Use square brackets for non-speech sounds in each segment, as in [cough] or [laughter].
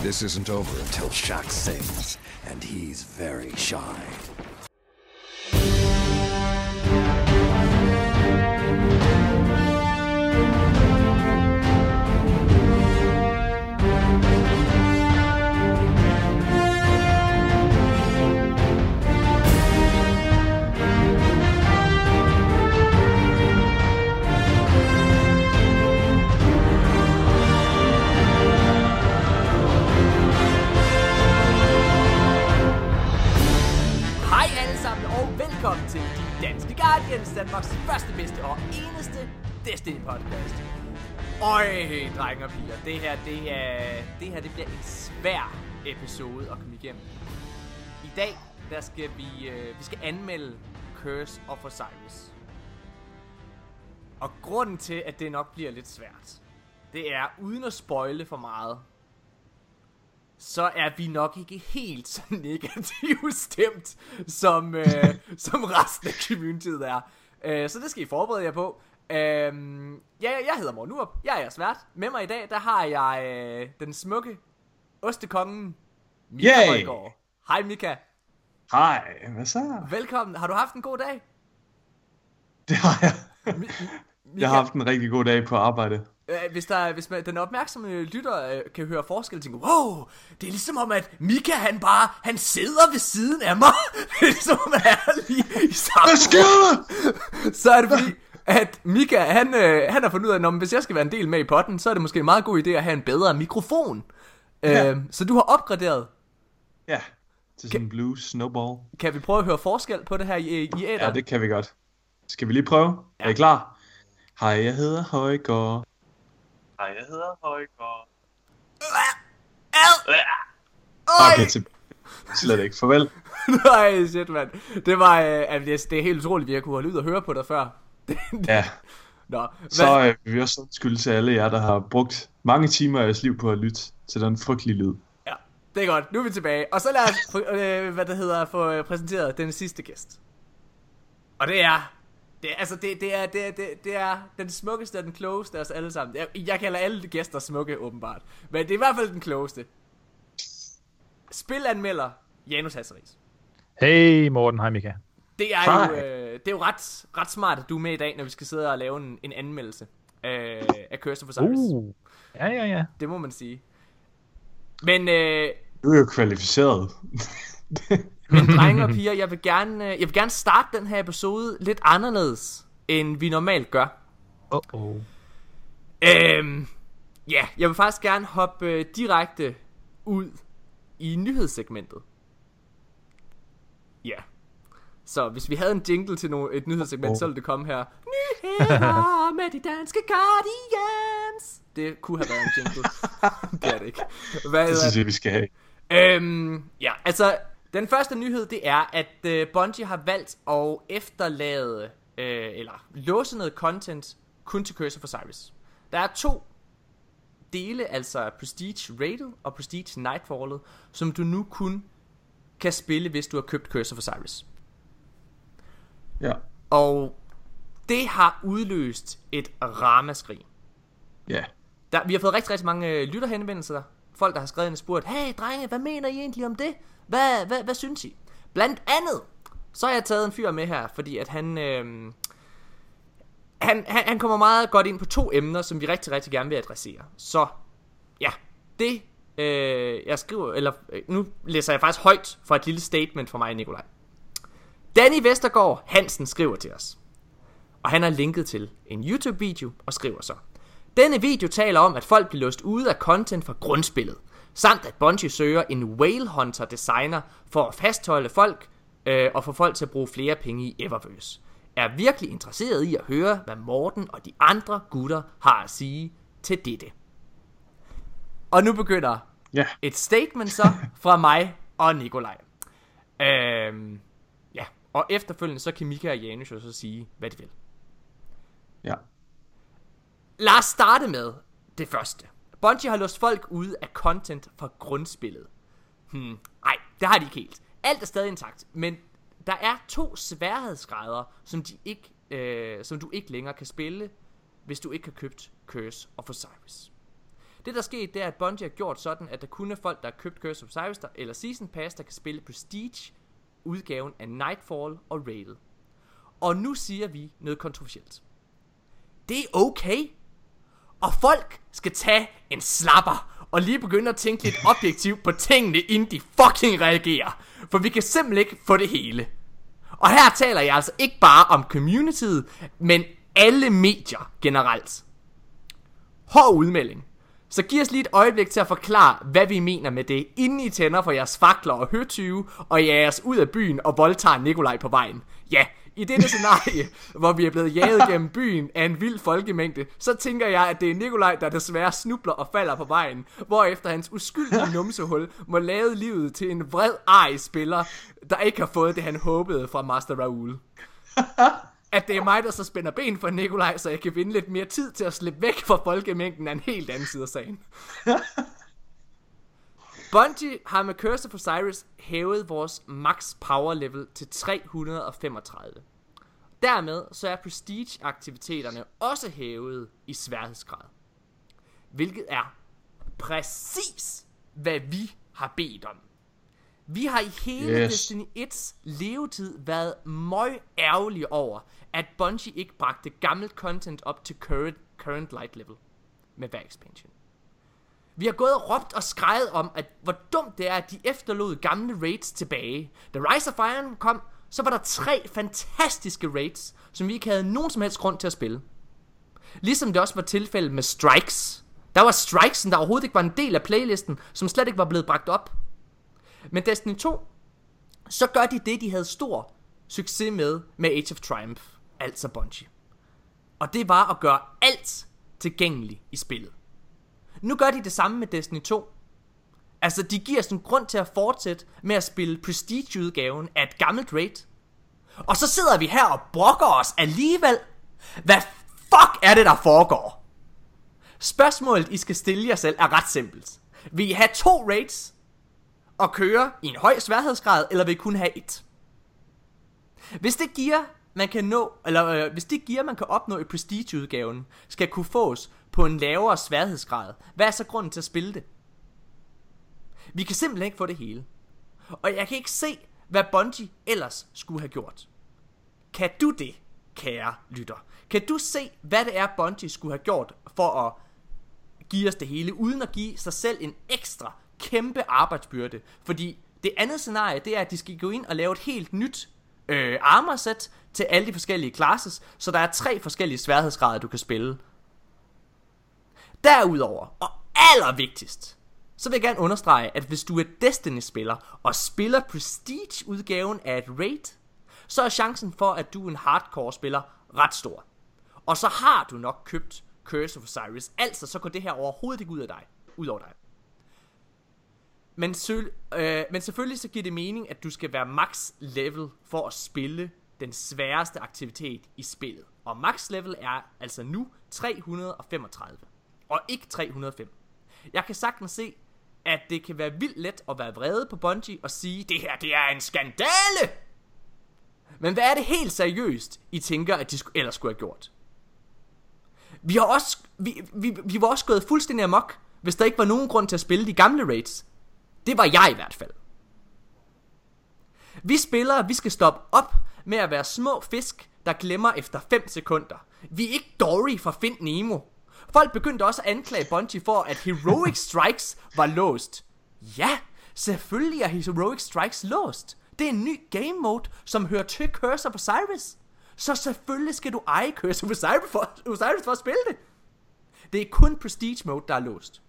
This isn't over until Shaq sings, and he's very shy. Velkommen til De Danske Guardians, Danmarks første, bedste og eneste Destiny podcast. Øj, drenge og piger, det her, det, er, det her det bliver en svær episode at komme igennem. I dag, der skal vi, øh, vi skal anmelde Curse of Osiris. Og grunden til, at det nok bliver lidt svært, det er, uden at spoile for meget, så er vi nok ikke helt så negativt stemt, som, øh, som resten af communityet er. Øh, så det skal I forberede jer på. Øh, ja, jeg hedder Morten Urup. Jeg er jeres vært. Med mig i dag, der har jeg øh, den smukke ostekongen, Mika Yay! Højgaard. Hej Mika. Hej, hvad så? Velkommen. Har du haft en god dag? Det har jeg. Mi- Mika, Jeg har haft en rigtig god dag på arbejde. Øh, hvis, der, hvis man, den opmærksomme lytter øh, kan høre forskel, tænker, wow, det er ligesom om, at Mika, han bare, han sidder ved siden af mig. [laughs] det er ligesom om, han er lige i samme Hvad sker der? [laughs] Så er det fordi, at Mika, han, øh, han har fundet ud af, at hvis jeg skal være en del med i potten, så er det måske en meget god idé at have en bedre mikrofon. Ja. Øh, så du har opgraderet. Ja, til sådan en blue snowball. Kan vi prøve at høre forskel på det her i, i æderen? Ja, det kan vi godt. Skal vi lige prøve? Ja. Er I klar? Hej, jeg hedder Højgaard. Hej, jeg hedder Højgaard. Ad! Okay, til... Slet ikke. Farvel. [laughs] Nej, shit, mand. Det var, øh, altså, det, det er helt utroligt, at jeg kunne holde ud og høre på dig før. [laughs] Ja, Nå, så øh, vil vi også undskylde til alle jer, der har brugt mange timer af jeres liv på at lytte til den frygtelige lyd. Ja, det er godt. Nu er vi tilbage. Og så lad os, [laughs] øh, hvad det hedder, få øh, præsenteret den sidste gæst. Og det er... Det, er- altså, det, det, er, det, er, det, det er den smukkeste og den klogeste af os alle sammen. Jeg, jeg kalder alle gæster smukke, åbenbart. Men det er i hvert fald den klogeste. Spilanmelder Janus Hasseris. Hey Morten, hej Mika. Det er jo, øh, det er jo ret, ret smart, at du er med i dag, når vi skal sidde og lave en, en anmeldelse øh, af Curse of Osiris. Uh. Ja, ja, ja. Det må man sige. Men øh, Du er jo kvalificeret. Men [laughs] drenge og piger, jeg vil gerne, øh, jeg vil gerne starte den her episode lidt anderledes, end vi normalt gør. Oh oh. Øhm, ja, jeg vil faktisk gerne hoppe øh, direkte ud i nyhedssegmentet. Ja. Så hvis vi havde en jingle til no- et nyhedssegment, Oh. så ville det komme her. Nyheder [laughs] med de danske Guardians. Det kunne have været en jingle. [laughs] det er det ikke. Hvad Det synes jeg, vi skal have. Øhm, ja, altså, den første nyhed, det er, at øh, Bungie har valgt at efterlade, øh, eller låse noget content kun til Curse of Osiris. Der er to dele, altså Prestige Rated og Prestige Nightfallet, som du nu kun kan spille, hvis du har købt Curse of Osiris. Ja. Og det har udløst et ramaskrig. Ja. Der, vi har fået rigtig, rigtig mange øh, lytterhenvendelser. Folk, der har skrevet ind og spurgt, hey drenge, hvad mener I egentlig om det? Hvad, hvad, hvad synes I? Blandt andet, så har jeg taget en fyr med her, fordi at han, øh, han, han, han kommer meget godt ind på to emner, som vi rigtig, rigtig gerne vil adressere. Så ja, det øh, jeg skriver, eller øh, nu læser jeg faktisk højt for et lille statement fra mig, Nikolaj. Danny Vestergaard Hansen skriver til os. Og han har linket til en YouTube-video og skriver så. Denne video taler om, at folk bliver låst ude af content fra grundspillet, samt at Bungie søger en Whale Hunter designer for at fastholde folk øh, og få folk til at bruge flere penge i Eververse. Er virkelig interesseret i at høre, hvad Morten og de andre gutter har at sige til dette. Og nu begynder Ja. et statement så fra mig og Nikolaj. Øhm, ja, og efterfølgende så kan Mika og Janus jo så sige, hvad de vil. Ja. Lad os starte med det første. Bungie har låst folk ude af content fra grundspillet. Hmm, nej, det har de ikke helt. Alt er stadig intakt, men der er to sværhedsgrader, som, de ikke, øh, som du ikke længere kan spille, hvis du ikke har købt Curse of Osiris. Det der skete, det er, at Bungie har gjort sådan, at der kun er folk, der har købt Curse of Osiris der, eller Season Pass, der kan spille Prestige, udgaven af Nightfall og Raid. Og nu siger vi noget kontroversielt. Det er okay. Og folk skal tage en slapper og lige begynde at tænke lidt objektivt på tingene, inden de fucking reagerer. For vi kan simpelthen ikke få det hele. Og her taler jeg altså ikke bare om communityet, men alle medier generelt. Hård udmelding. Så giv os lige et øjeblik til at forklare, hvad vi mener med det, inden I tænder for jeres fakler og høtyve, og jeres ud af byen og voldtager Nikolaj på vejen. Ja, i dette scenarie, hvor vi er blevet jaget gennem byen af en vild folkemængde, så tænker jeg, at det er Nikolaj, der desværre snubler og falder på vejen, hvorefter hans uskyldige numsehul må lade livet til en vred ej-spiller, der ikke har fået det, han håbede fra Master Raoul. At det er mig, der så spænder ben for Nikolaj, så jeg kan vinde lidt mere tid til at slippe væk fra folkemængden af en helt anden side af sagen. Bungie har med Curse of Osiris hævet vores max power level til 335. Dermed så er prestige aktiviteterne også hævet i sværhedsgrad. Hvilket er præcis hvad vi har bedt om. Vi har i hele. Yes. Destiny 1's levetid været møg ærgerlige over, at Bungie ikke bragte gammelt content op til current, current light level med hver expansion. Vi har gået og råbt og skrejet om, at hvor dumt det er, at de efterlod gamle raids tilbage. Da Rise of Iron kom, så var der tre fantastiske raids, som vi ikke havde nogen som helst grund til at spille. Ligesom det også var tilfældet med Strikes. Der var Strikes, der overhovedet ikke var en del af playlisten, som slet ikke var blevet bragt op. Men Destiny 2, så gør de det, de havde stor succes med med Age of Triumph, altså Bungie. Og det var at gøre alt tilgængeligt i spillet. Nu gør de det samme med Destiny 2. Altså, de giver os en grund til at fortsætte med at spille Prestige-udgaven af et gammelt raid. Og så sidder vi her og brokker os alligevel. Hvad fuck er det, der foregår? Spørgsmålet, I skal stille jer selv, er ret simpelt. Vil I have to raids og køre i en høj sværhedsgrad, eller vil I kun have et? Hvis det giver, man kan nå, eller øh, hvis det gear, man kan opnå i Prestige-udgaven, skal kunne fås på en lavere sværhedsgrad, hvad er så grunden til at spille det? Vi kan simpelthen ikke få det hele. Og jeg kan ikke se, hvad Bungie ellers skulle have gjort. Kan du det, kære lytter? Kan du se, hvad det er, Bungie skulle have gjort for at give os det hele, uden at give sig selv en ekstra kæmpe arbejdsbyrde? Fordi det andet scenarie, det er, at de skal gå ind og lave et helt nyt øh, armorsæt til alle de forskellige classes, så der er tre forskellige sværhedsgrader, du kan spille. Derudover, og allervigtigst, så vil jeg gerne understrege, at hvis du er Destiny-spiller og spiller Prestige-udgaven af et raid, så er chancen for, at du er en hardcore-spiller ret stor. Og så har du nok købt Curse of Osiris, altså så går det her overhovedet ikke ud af dig. Ud over dig. Men, sø- øh, men selvfølgelig så giver det mening, at du skal være max level for at spille den sværeste aktivitet i spillet. Og max level er altså nu 335, og ikke 305. Jeg kan sagtens se, at det kan være vildt let at være vrede på Bungie og sige, det her det er en skandale! Men hvad er det helt seriøst, I tænker, at de sk- ellers skulle have gjort? Vi har også, vi, vi, vi var også gået fuldstændig amok, hvis der ikke var nogen grund til at spille de gamle raids. Det var jeg i hvert fald. Vi spillere, vi skal stoppe op med at være små fisk, der glemmer efter 5 sekunder. Vi er ikke Dory fra Find Nemo. Folk begyndte også at anklage Bungie for, at Heroic Strikes var låst. Ja, selvfølgelig er Heroic Strikes låst. Det er en ny game mode, som hører til Cursor for Cyrus. Så selvfølgelig skal du eje Cursor of Cyrus for, Osiris for at spille det. Det er kun Prestige mode, der er låst.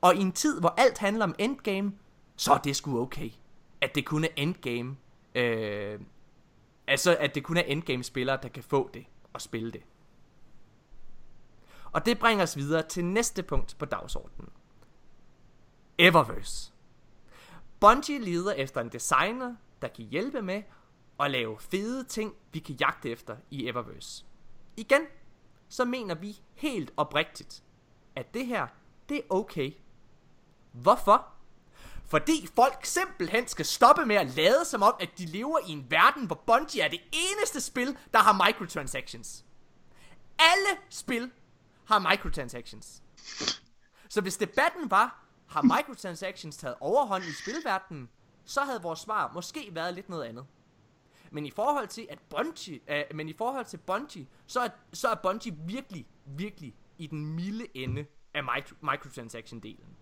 Og i en tid, hvor alt handler om endgame, så er det sgu okay. At det kun er endgame. Øh, altså, at det kun er endgame-spillere, der kan få det og spille det. Og det bringer os videre til næste punkt på dagsordenen. Eververse. Bungie leder efter en designer, der kan hjælpe med at lave fede ting, vi kan jagte efter i Eververse. Igen, så mener vi helt oprigtigt, at det her, det er okay. Hvorfor? Fordi folk simpelthen skal stoppe med at lade som om, at de lever i en verden, hvor Bungie er det eneste spil, der har microtransactions. Alle spil har microtransactions. Så hvis debatten var, har microtransactions taget overhånd i spilverdenen, så havde vores svar måske været lidt noget andet. Men i forhold til at Bungie, øh, men i forhold til Bungie, så er, så er Bungie virkelig, virkelig i den milde ende af micro, microtransaction-delen.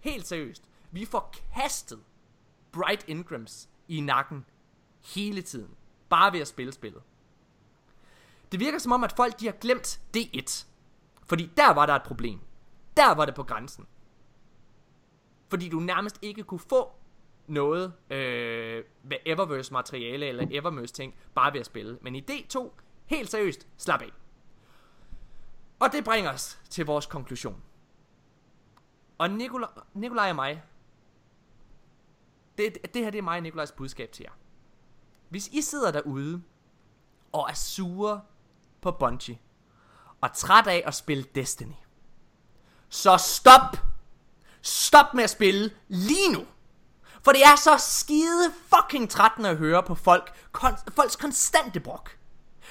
Helt seriøst, vi får kastet Bright Ingrams i nakken hele tiden. Bare ved at spille spillet. Det virker som om, at folk de har glemt D1. Fordi der var der et problem. Der var det på grænsen. Fordi du nærmest ikke kunne få noget øh, med Eververse materiale eller Eververse ting bare ved at spille. Men i D2, helt seriøst, slap af. Og det bringer os til vores konklusion. Og Nikolaj, Nikolaj og mig, det, det her det er mig og Nikolajs budskab til jer. Hvis I sidder derude og er sure på Bungie og træt af at spille Destiny, så stop! Stop med at spille lige nu! For det er så skide fucking trættende at høre på folk, kon- folks konstante brok.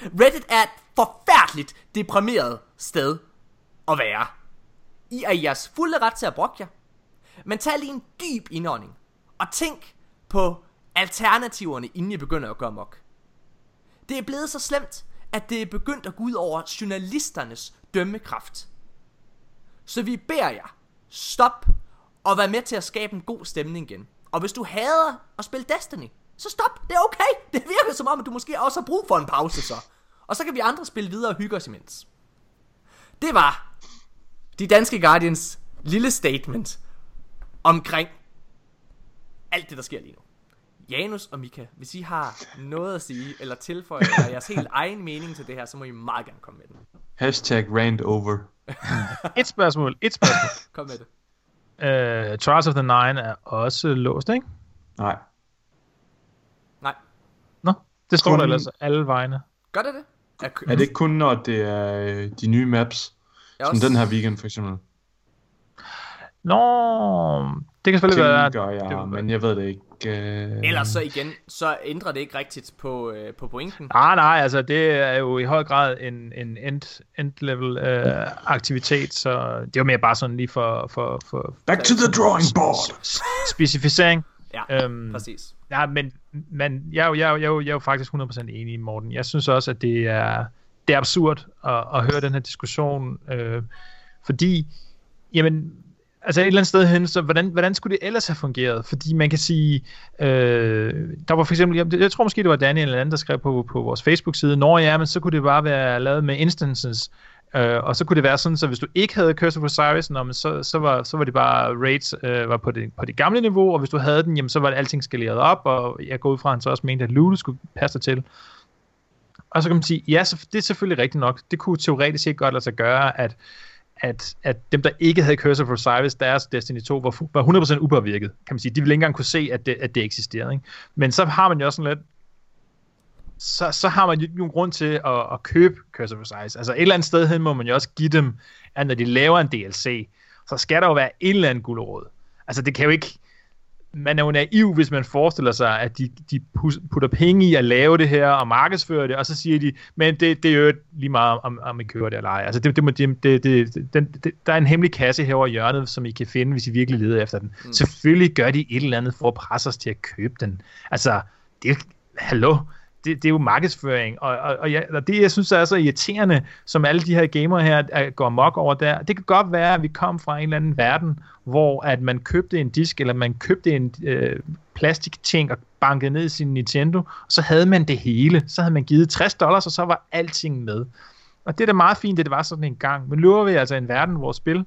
Reddit er et forfærdeligt deprimeret sted at være. I er i jeres fulde ret til at brokke jer. Men tag lige en dyb indånding. Og tænk på alternativerne, inden I begynder at gøre mok. Det er blevet så slemt, at det er begyndt at gå ud over journalisternes dømmekraft. Så vi beder jer, stop og vær med til at skabe en god stemning igen. Og hvis du hader at spille Destiny, så stop, det er okay. Det virker som om, at du måske også har brug for en pause så. Og så kan vi andre spille videre og hygge os imens. Det var de danske Guardians lille statement omkring alt det, der sker lige nu. Janus og Mika, hvis I har noget at sige, eller tilføje eller jeres helt egen mening til det her, så må I meget gerne komme med den. Hashtag rant over. [laughs] Et spørgsmål, et spørgsmål. Kom med det. Uh, Trials of the Nine er også låst, ikke? Nej. Nej, Nå, det står Kun- der ellers alle vegne. gør det det? Er, Er det ikke kun, når det er øh, de nye maps? jeg Som også- den her weekend, for eksempel. Nå, det kan selvfølgelig være... Tænker jeg, men jeg ved det ikke. Øh... Ellers så igen, så ændrer det ikke rigtigt på, øh, på pointen. Nej, nej, altså det er jo i høj grad en, en end, end-level øh, aktivitet, så det var mere bare sådan lige for, for, for Back to the drawing board! specificering. Ja, Øhm, præcis. Ja, men, men jeg, er jo- jeg, er jo- jeg, er jo- jeg er jo faktisk 100% enig i Morten. Jeg synes også, at det er, det er absurd at, at høre den her diskussion, øh, fordi, jamen, altså et eller andet sted hen, så hvordan, hvordan skulle det ellers have fungeret? Fordi man kan sige, øh, der var for eksempel, jeg, jeg tror måske det var Daniel eller anden, der skrev på, på vores Facebook-side, når ja, men så kunne det bare være lavet med instances, Øh, og så kunne det være sådan, så hvis du ikke havde Curse of Osiris, nå, men så, så, var, så var det bare raids øh, var på, det, på det gamle niveau, og hvis du havde den, jamen, så var det alting skaleret op, og jeg går ud fra, at han så også mente, at Lulu skulle passe til. Og så kan man sige, ja, så, det er selvfølgelig rigtigt nok. Det kunne teoretisk set godt lade sig gøre, at, at, at dem, der ikke havde Curse of Osiris, deres Destiny 2, var, fu- var 100% upåvirket, kan man sige. De ville ikke engang kunne se, at det, at det eksisterede. Ikke? Men så har man jo også sådan lidt, så, så har man jo en nogen grund til at, at købe Curse of Osiris. Altså et eller andet sted hen må man jo også give dem, at når de laver en DLC, så skal der jo være en eller anden gulerod. Altså det kan jo ikke, man er jo naiv, hvis man forestiller sig, at de, de putter penge i at lave det her og markedsføre det, og så siger de, men det, det er jo lige meget, om, om I kører det eller ej. Altså det, det, det, det, det, den, det, der er en hemmelig kasse herovre i hjørnet, som I kan finde, hvis I virkelig leder efter den. Mm. Selvfølgelig gør de et eller andet for at presse os til at købe den. Altså, det hallo, det, det er jo markedsføring, og, og, og, jeg, og det, jeg synes er så irriterende, som alle de her gamere her er, går mok over der, det kan godt være, at vi kom fra en eller anden verden, hvor at man købte en disk, eller man købte en øh, plastikting og bankede ned i sin Nintendo, og så havde man det hele. Så havde man givet 60 dollars, og så var alting med. Og det er da meget fint, at det var sådan en gang. Men nu vi altså i en verden, hvor spil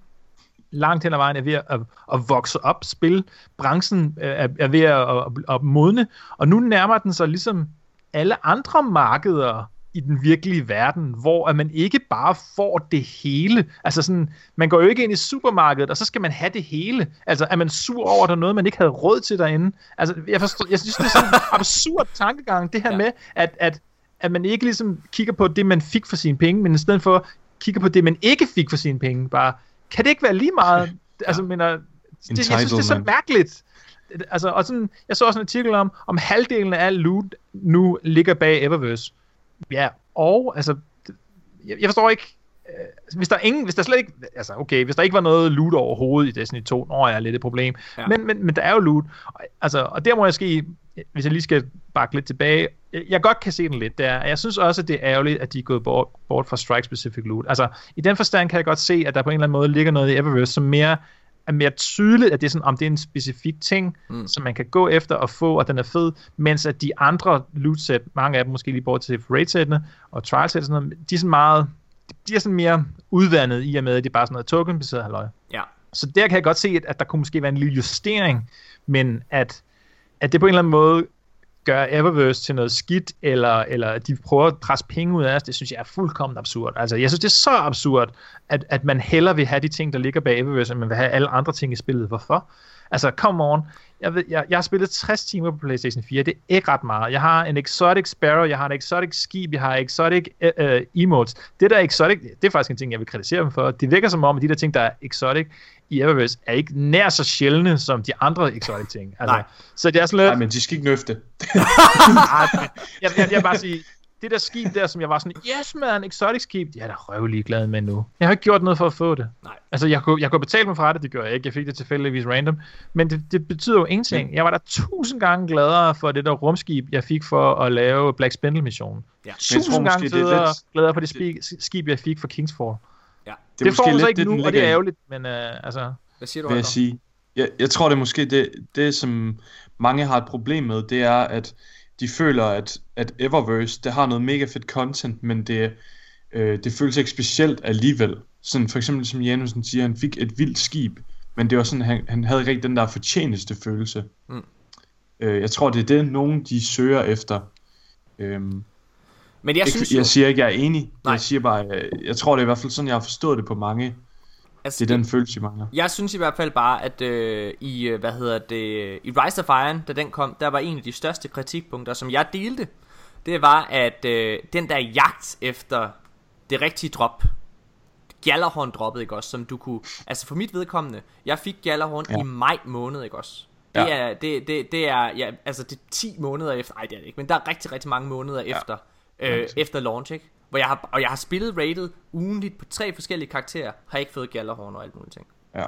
langt hen ad vejen er ved at, at, vokse op. Spil, branchen øh, er, er ved at, at, at modne, og nu nærmer den sig ligesom alle andre markeder i den virkelige verden, hvor at man ikke bare får det hele. Altså sådan, man går jo ikke ind i supermarkedet, og så skal man have det hele. Altså, er man sur over, at der er noget, man ikke havde råd til derinde? Altså, jeg, forstår, jeg synes, det er sådan en [laughs] absurd tankegang, det her ja. med, at, at, at man ikke ligesom kigger på det, man fik for sine penge, men i stedet for kigger på det, man ikke fik for sine penge. Bare, kan det ikke være lige meget? Altså, mener, det, jeg synes, det er så mærkeligt. Altså, og sådan, jeg så også en artikel om, om halvdelen af al loot nu ligger bag Eververse. Ja, og altså, jeg, jeg forstår ikke, øh, hvis der ingen, hvis der slet ikke, altså okay, hvis der ikke var noget loot overhovedet i Destiny 2, når jeg er lidt et problem, Ja. men, men, men der er jo loot, og, altså, og der må jeg ske, hvis jeg lige skal bakke lidt tilbage, jeg, jeg godt kan se den lidt, der, jeg synes også, at det er ærgerligt, at de er gået bort, bort fra strike-specific loot, altså i den forstand kan jeg godt se, at der på en eller anden måde ligger noget i Eververse, som mere er mere tydeligt, at det er sådan, om det er en specifik ting, mm. som man kan gå efter og få, og den er fed, mens at de andre loot set, mange af dem måske lige bort til raid sættene og trial set, sådan noget, de er sådan meget, de er sådan mere udvandet i og med, at det er bare sådan noget token-baseret halløj. Ja. Så der kan jeg godt se, at, at der kunne måske være en lille justering, men at, at det på en eller anden måde gør Eververse til noget skidt, eller, eller at de prøver at presse penge ud af os, det synes jeg er fuldkommen absurd. Altså, jeg synes, det er så absurd, at, at man hellere vil have de ting, der ligger bag Eververse, end man vil have alle andre ting i spillet. Hvorfor? Altså, come on. Jeg, ved, jeg, jeg har spillet 60 timer på PlayStation 4. Det er ikke ret meget. Jeg har en Exotic Sparrow, jeg har en Exotic Skib, jeg har Exotic uh, uh, Emotes. Det der Exotic, det er faktisk en ting, jeg vil kritisere dem for. Det virker som om, at de der ting, der er Exotic i Eververse, er ikke nær så sjældne som de andre Exotic ting. Altså, Nej. Så det er sådan lidt... Nej, men de skal ikke nøfte. [laughs] Jeg, jeg, jeg vil bare sige, det der skib der, som jeg var sådan, yes man, exotic skib, det er jeg da røvelig glad med nu. Jeg har ikke gjort noget for at få det. Nej. Altså, jeg kunne, jeg kunne betale mig fra det, det gør jeg ikke. Jeg fik det tilfældigvis random. Men det, det betyder jo ingenting. Jeg var da tusind gange gladere for det der rumskib, jeg fik for at lave Black Spindle missionen. Ja. tror Tusind måske, gange det er lidt- gladere for det spi- skib, jeg fik for Kingsfall. ja. Det, det får man så ikke det, nu, og det er ærgerligt, men uh, altså... Hvad siger du, vil jeg sige. Jeg, jeg tror, det er måske det, det, som mange har et problem med, det er, at de føler, at, at Eververse, det har noget mega fedt content, men det, øh, det føles ikke specielt alligevel. Sådan for eksempel, som Janusen siger, han fik et vildt skib, men det var sådan, han, han havde ikke rigtig den der fortjeneste følelse. Mm. Øh, jeg tror, det er det, nogen de søger efter. Øhm, Men jeg synes jo, jeg siger ikke, jeg er enig. Nej. Jeg siger bare, jeg, jeg tror, det er i hvert fald sådan, jeg har forstået det på mange. Altså, Det er den følelse, de mangler. Jeg synes i hvert fald bare, at øh, i, øh, hvad hedder det, i Rise of Iron, da den kom, der var en af de største kritikpunkter, som jeg delte, det var, at øh, den der jagt efter det rigtige drop, Gjallarhorn droppet, ikke også, som du kunne, altså for mit vedkommende, jeg fik Gjallarhorn ja. Ja. i maj måned, ikke også. Det Ja. er, det, det, det er, ja, altså det er 10 måneder efter, nej det er det ikke, men der er rigtig, rigtig mange måneder ja. efter, øh, efter launch, ikke? Hvor jeg har, og jeg har spillet rated ugenligt på tre forskellige karakterer, har ikke fået Gjallarhorn og alt muligt ting. Ja.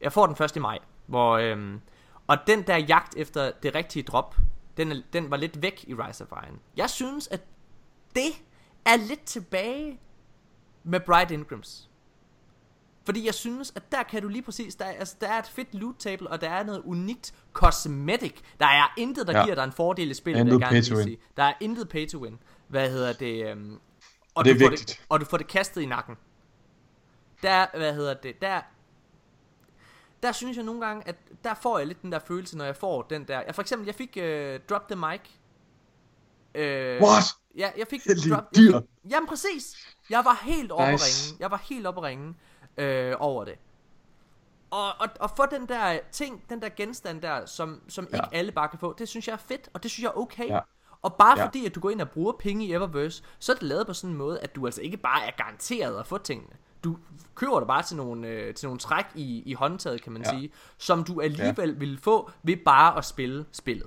Jeg får den først i maj, hvor, øhm, og den der jagt efter det rigtige drop, den, den var lidt væk i Rise of Iron. Jeg synes, at det er lidt tilbage med Bright Ingrams. Fordi jeg synes, at der kan du lige præcis, der, er- altså, der er et fedt loot table, og der er noget unikt cosmetic. Der er intet, der ja. Giver dig en fordel i spillet, Intet vil jeg gerne sige. Der er intet pay to win. Hvad hedder det? Øhm, og, det er du får vigtigt. Det, og du får det kastet i nakken. Der, hvad hedder det, der, der synes jeg nogle gange, at der får jeg lidt den der følelse, når jeg får den der... Jeg, for eksempel, jeg fik uh, Drop the Mic. Uh, What? Ja, jeg fik Heldige drop, jeg fik, Jamen præcis. Jeg var helt oppe Nice. nice. ringe. Jeg var helt oppe at ringe øh, over det. Og, og, og få den der ting, den der genstand der, som, som ja. ikke alle bare kan få, det synes jeg er fedt, og det synes jeg er okay. Ja. Og bare Ja. fordi, at du går ind og bruger penge i Eververse, så er det lavet på sådan en måde, at du altså ikke bare er garanteret at få tingene. Du køber det bare til nogle, øh, til nogle træk i, i håndtaget, kan man ja. Sige, som du alligevel ja. vil få ved bare at spille spillet.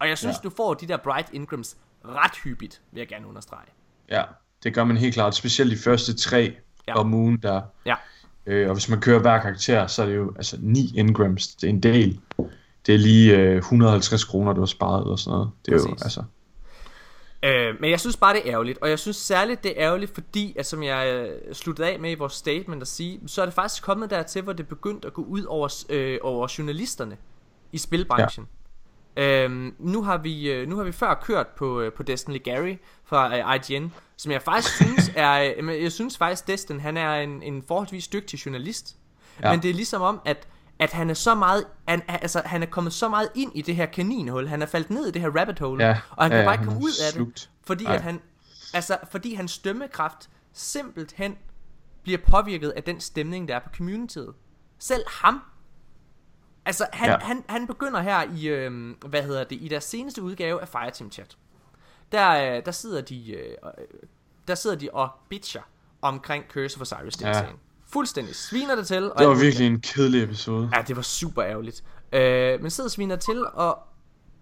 Og jeg synes, ja. Du får de der Bright Ingrams ret hyppigt, vil jeg gerne understrege. Ja, det gør man helt klart. Specielt de første tre Ja. om ugen der. Ja. Øh, og hvis man kører hver karakter, så er det jo altså 9 ingrams. Det er en del. Det er lige øh, 150 kroner, du har sparet eller sådan noget. Det er jo Præcis. altså... Øh, men jeg synes bare, det er ærgerligt. Og jeg synes særligt, det er ærgerligt, fordi, at som jeg øh, sluttede af med i vores statement at sige, så er det faktisk kommet dertil, hvor det begyndte at gå ud over, øh, over journalisterne i spilbranchen. Ja. Øhm, nu, har vi, øh, nu har vi før kørt på, øh, på Destiny Gary fra øh, IGN, som jeg faktisk [laughs] synes er, øh, jeg synes faktisk Destin, han er en, en forholdsvis dygtig journalist. Ja. Men det er ligesom om, at at han er så meget, han, altså, han er kommet så meget ind i det her kaninhul, han er faldet ned i det her rabbit hole, Ja, og han kan ja, bare ikke komme ud af det, slugt. fordi Nej. at han, altså, fordi hans dømmekraft simpelthen bliver påvirket af den stemning, der er på communityet. Selv ham, altså han, ja. Han, han begynder her i, øhm, hvad hedder det, i deres seneste udgave af Fireteam Chat. Der, øh, der sidder de, øh, øh, der sidder de og bitcher omkring Curse of Osiris Ja. Fuldstændig sviner det til. og Det var virkelig en kedelig episode. Ja, det var super ærgerligt. Øh, men sidder og sviner til, og,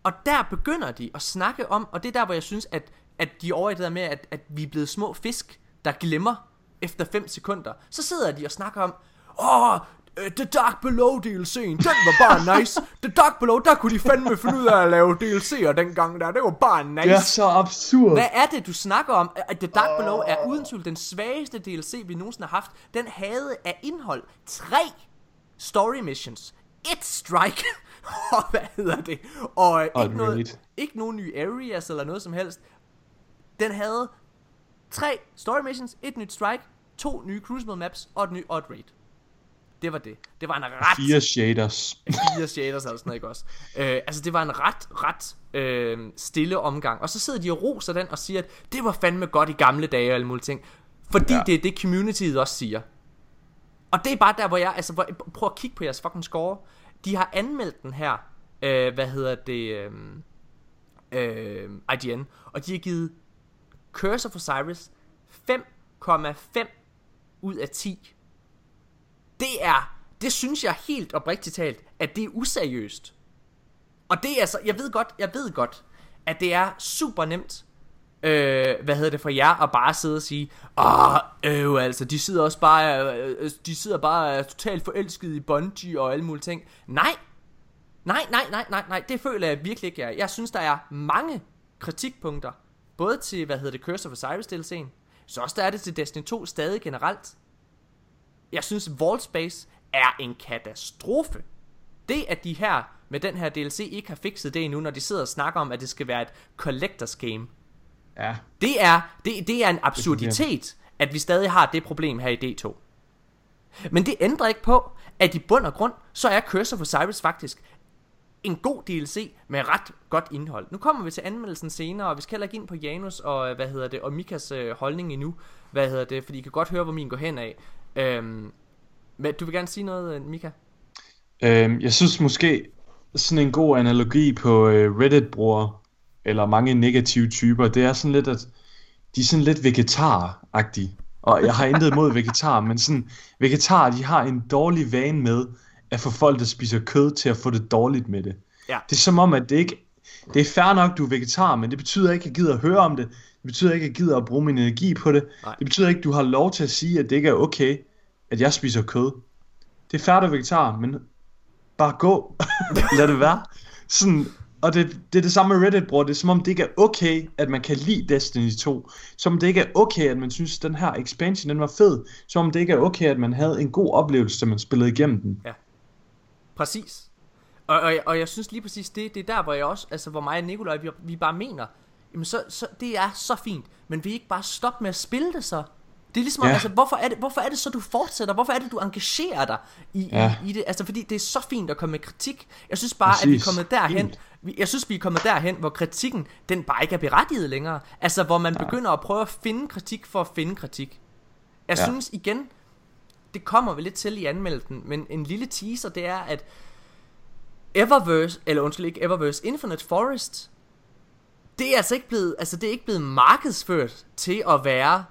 og der begynder de at snakke om, og det er der, hvor jeg synes, at, at de er over i det der med, at, at vi er blevet små fisk, der glemmer, efter 5 sekunder, så sidder de og snakker om, åh, øh, The Dark Below DLC'en, den var bare [laughs] nice. The Dark Below, der kunne de fandme finde ud af at lave DLC'er dengang der. Det var bare nice. Det er så absurd. Hvad er det, du snakker om? At The Dark Below er uden tvivl den svageste DLC, vi nogensinde har haft. Den havde af indhold tre story missions, et strike, [laughs] og hvad hedder det? Og, øh, ikke, et noget, ikke nogen nye areas eller noget som helst. Den havde tre story missions, et nyt strike, to nye crucible maps og et nyt et raid. Det var det. Det var en ret Fire shaders. fire shaders eller sådan noget, ikke også? Øh, altså, det var en ret, ret øh, stille omgang. Og så sidder de og roser den og siger, at det var fandme godt i gamle dage og alle mulige ting. Fordi ja. Det er det, communityet også siger. Og det er bare der, hvor jeg, altså, hvor, prøv at kigge på jeres fucking score. De har anmeldt den her, øh, hvad hedder det, øh, øh, IGN, og de har givet Curse of Osiris 5,5 ud af 10. Det er, det synes jeg helt oprigtigt talt, at det er useriøst. Og det er altså, jeg ved godt, jeg ved godt, at det er super nemt, øh, hvad hedder det for jer, at bare sidde og sige, åh, øh, altså, de sidder også bare, øh, de sidder bare øh, totalt forelsket i Bungie og alle mulige ting. Nej, nej, nej, nej, nej, nej, det føler jeg virkelig ikke, jeg. Jeg synes, der er mange kritikpunkter, både til, hvad hedder det, Curse of Osiris DLC'en, så også der er det til Destiny 2 stadig generelt. Jeg synes, Vault Space er en katastrofe. Det, at de her med den her DLC ikke har fikset det endnu, når de sidder og snakker om, at det skal være et collectors game. Ja. Det er, det, det er en absurditet, at vi stadig har det problem her i D2. Men det ændrer ikke på, at i bund og grund, så er Curse of Osiris faktisk en god DLC med ret godt indhold. Nu kommer vi til anmeldelsen senere, og vi skal heller ikke ind på Janus og, øh, hvad hedder det, og Mikas øh, holdning endnu, hvad hedder det, fordi I kan godt høre, hvor min går hen af. Øhm, men du vil gerne sige noget, øh, Mika? Øhm, jeg synes måske, sådan en god analogi på øh, Reddit-brugere, eller mange negative typer, det er sådan lidt, at de er sådan lidt vegetar-agtige. Og jeg har intet imod vegetar, men sådan, vegetarer, de har en dårlig vane med, at få folk, der spiser kød, til at få det dårligt med det. Ja. Det er som om, at det ikke, det er fair nok, du er vegetar, men det betyder ikke, at jeg gider at høre om det. Det betyder ikke, at jeg gider at bruge min energi på det. Nej. Det betyder ikke, at du har lov til at sige, at det ikke er okay, at jeg spiser kød. Det er er vegetar, men bare gå. [laughs] Lad det være. Sådan, og det, det er det samme med Reddit, bror. Det er som om, det ikke er okay, at man kan lide Destiny 2. Som om det ikke er okay, at man synes, at den her expansion den var fed. Som om det ikke er okay, at man havde en god oplevelse, da man spillede igennem den. Præcis. Og, og, og jeg synes lige præcis, det, det er der, hvor jeg også, altså hvor mig og Nikolaj, vi, vi bare mener, jamen så, så, det er så fint, men vi ikke bare stoppe med at spille det så? Det er ligesom, ja. Altså, hvorfor er, det, hvorfor er det så, du fortsætter? Hvorfor er det, du engagerer dig i, ja. I, i det? Altså, fordi det er så fint at komme med kritik. Jeg synes bare, at vi er Præcis. kommet derhen, Fint. vi- jeg synes, vi er kommet derhen, hvor kritikken, den bare ikke er berettiget længere. Altså, hvor man ja. begynder at prøve at finde kritik for at finde kritik. Jeg. Ja. synes igen, det kommer vi lidt til i anmeldelsen, men en lille teaser, det er, at Eververse, eller undskyld ikke Eververse, Infinite Forest, det er altså ikke blevet, altså det er ikke blevet markedsført til at være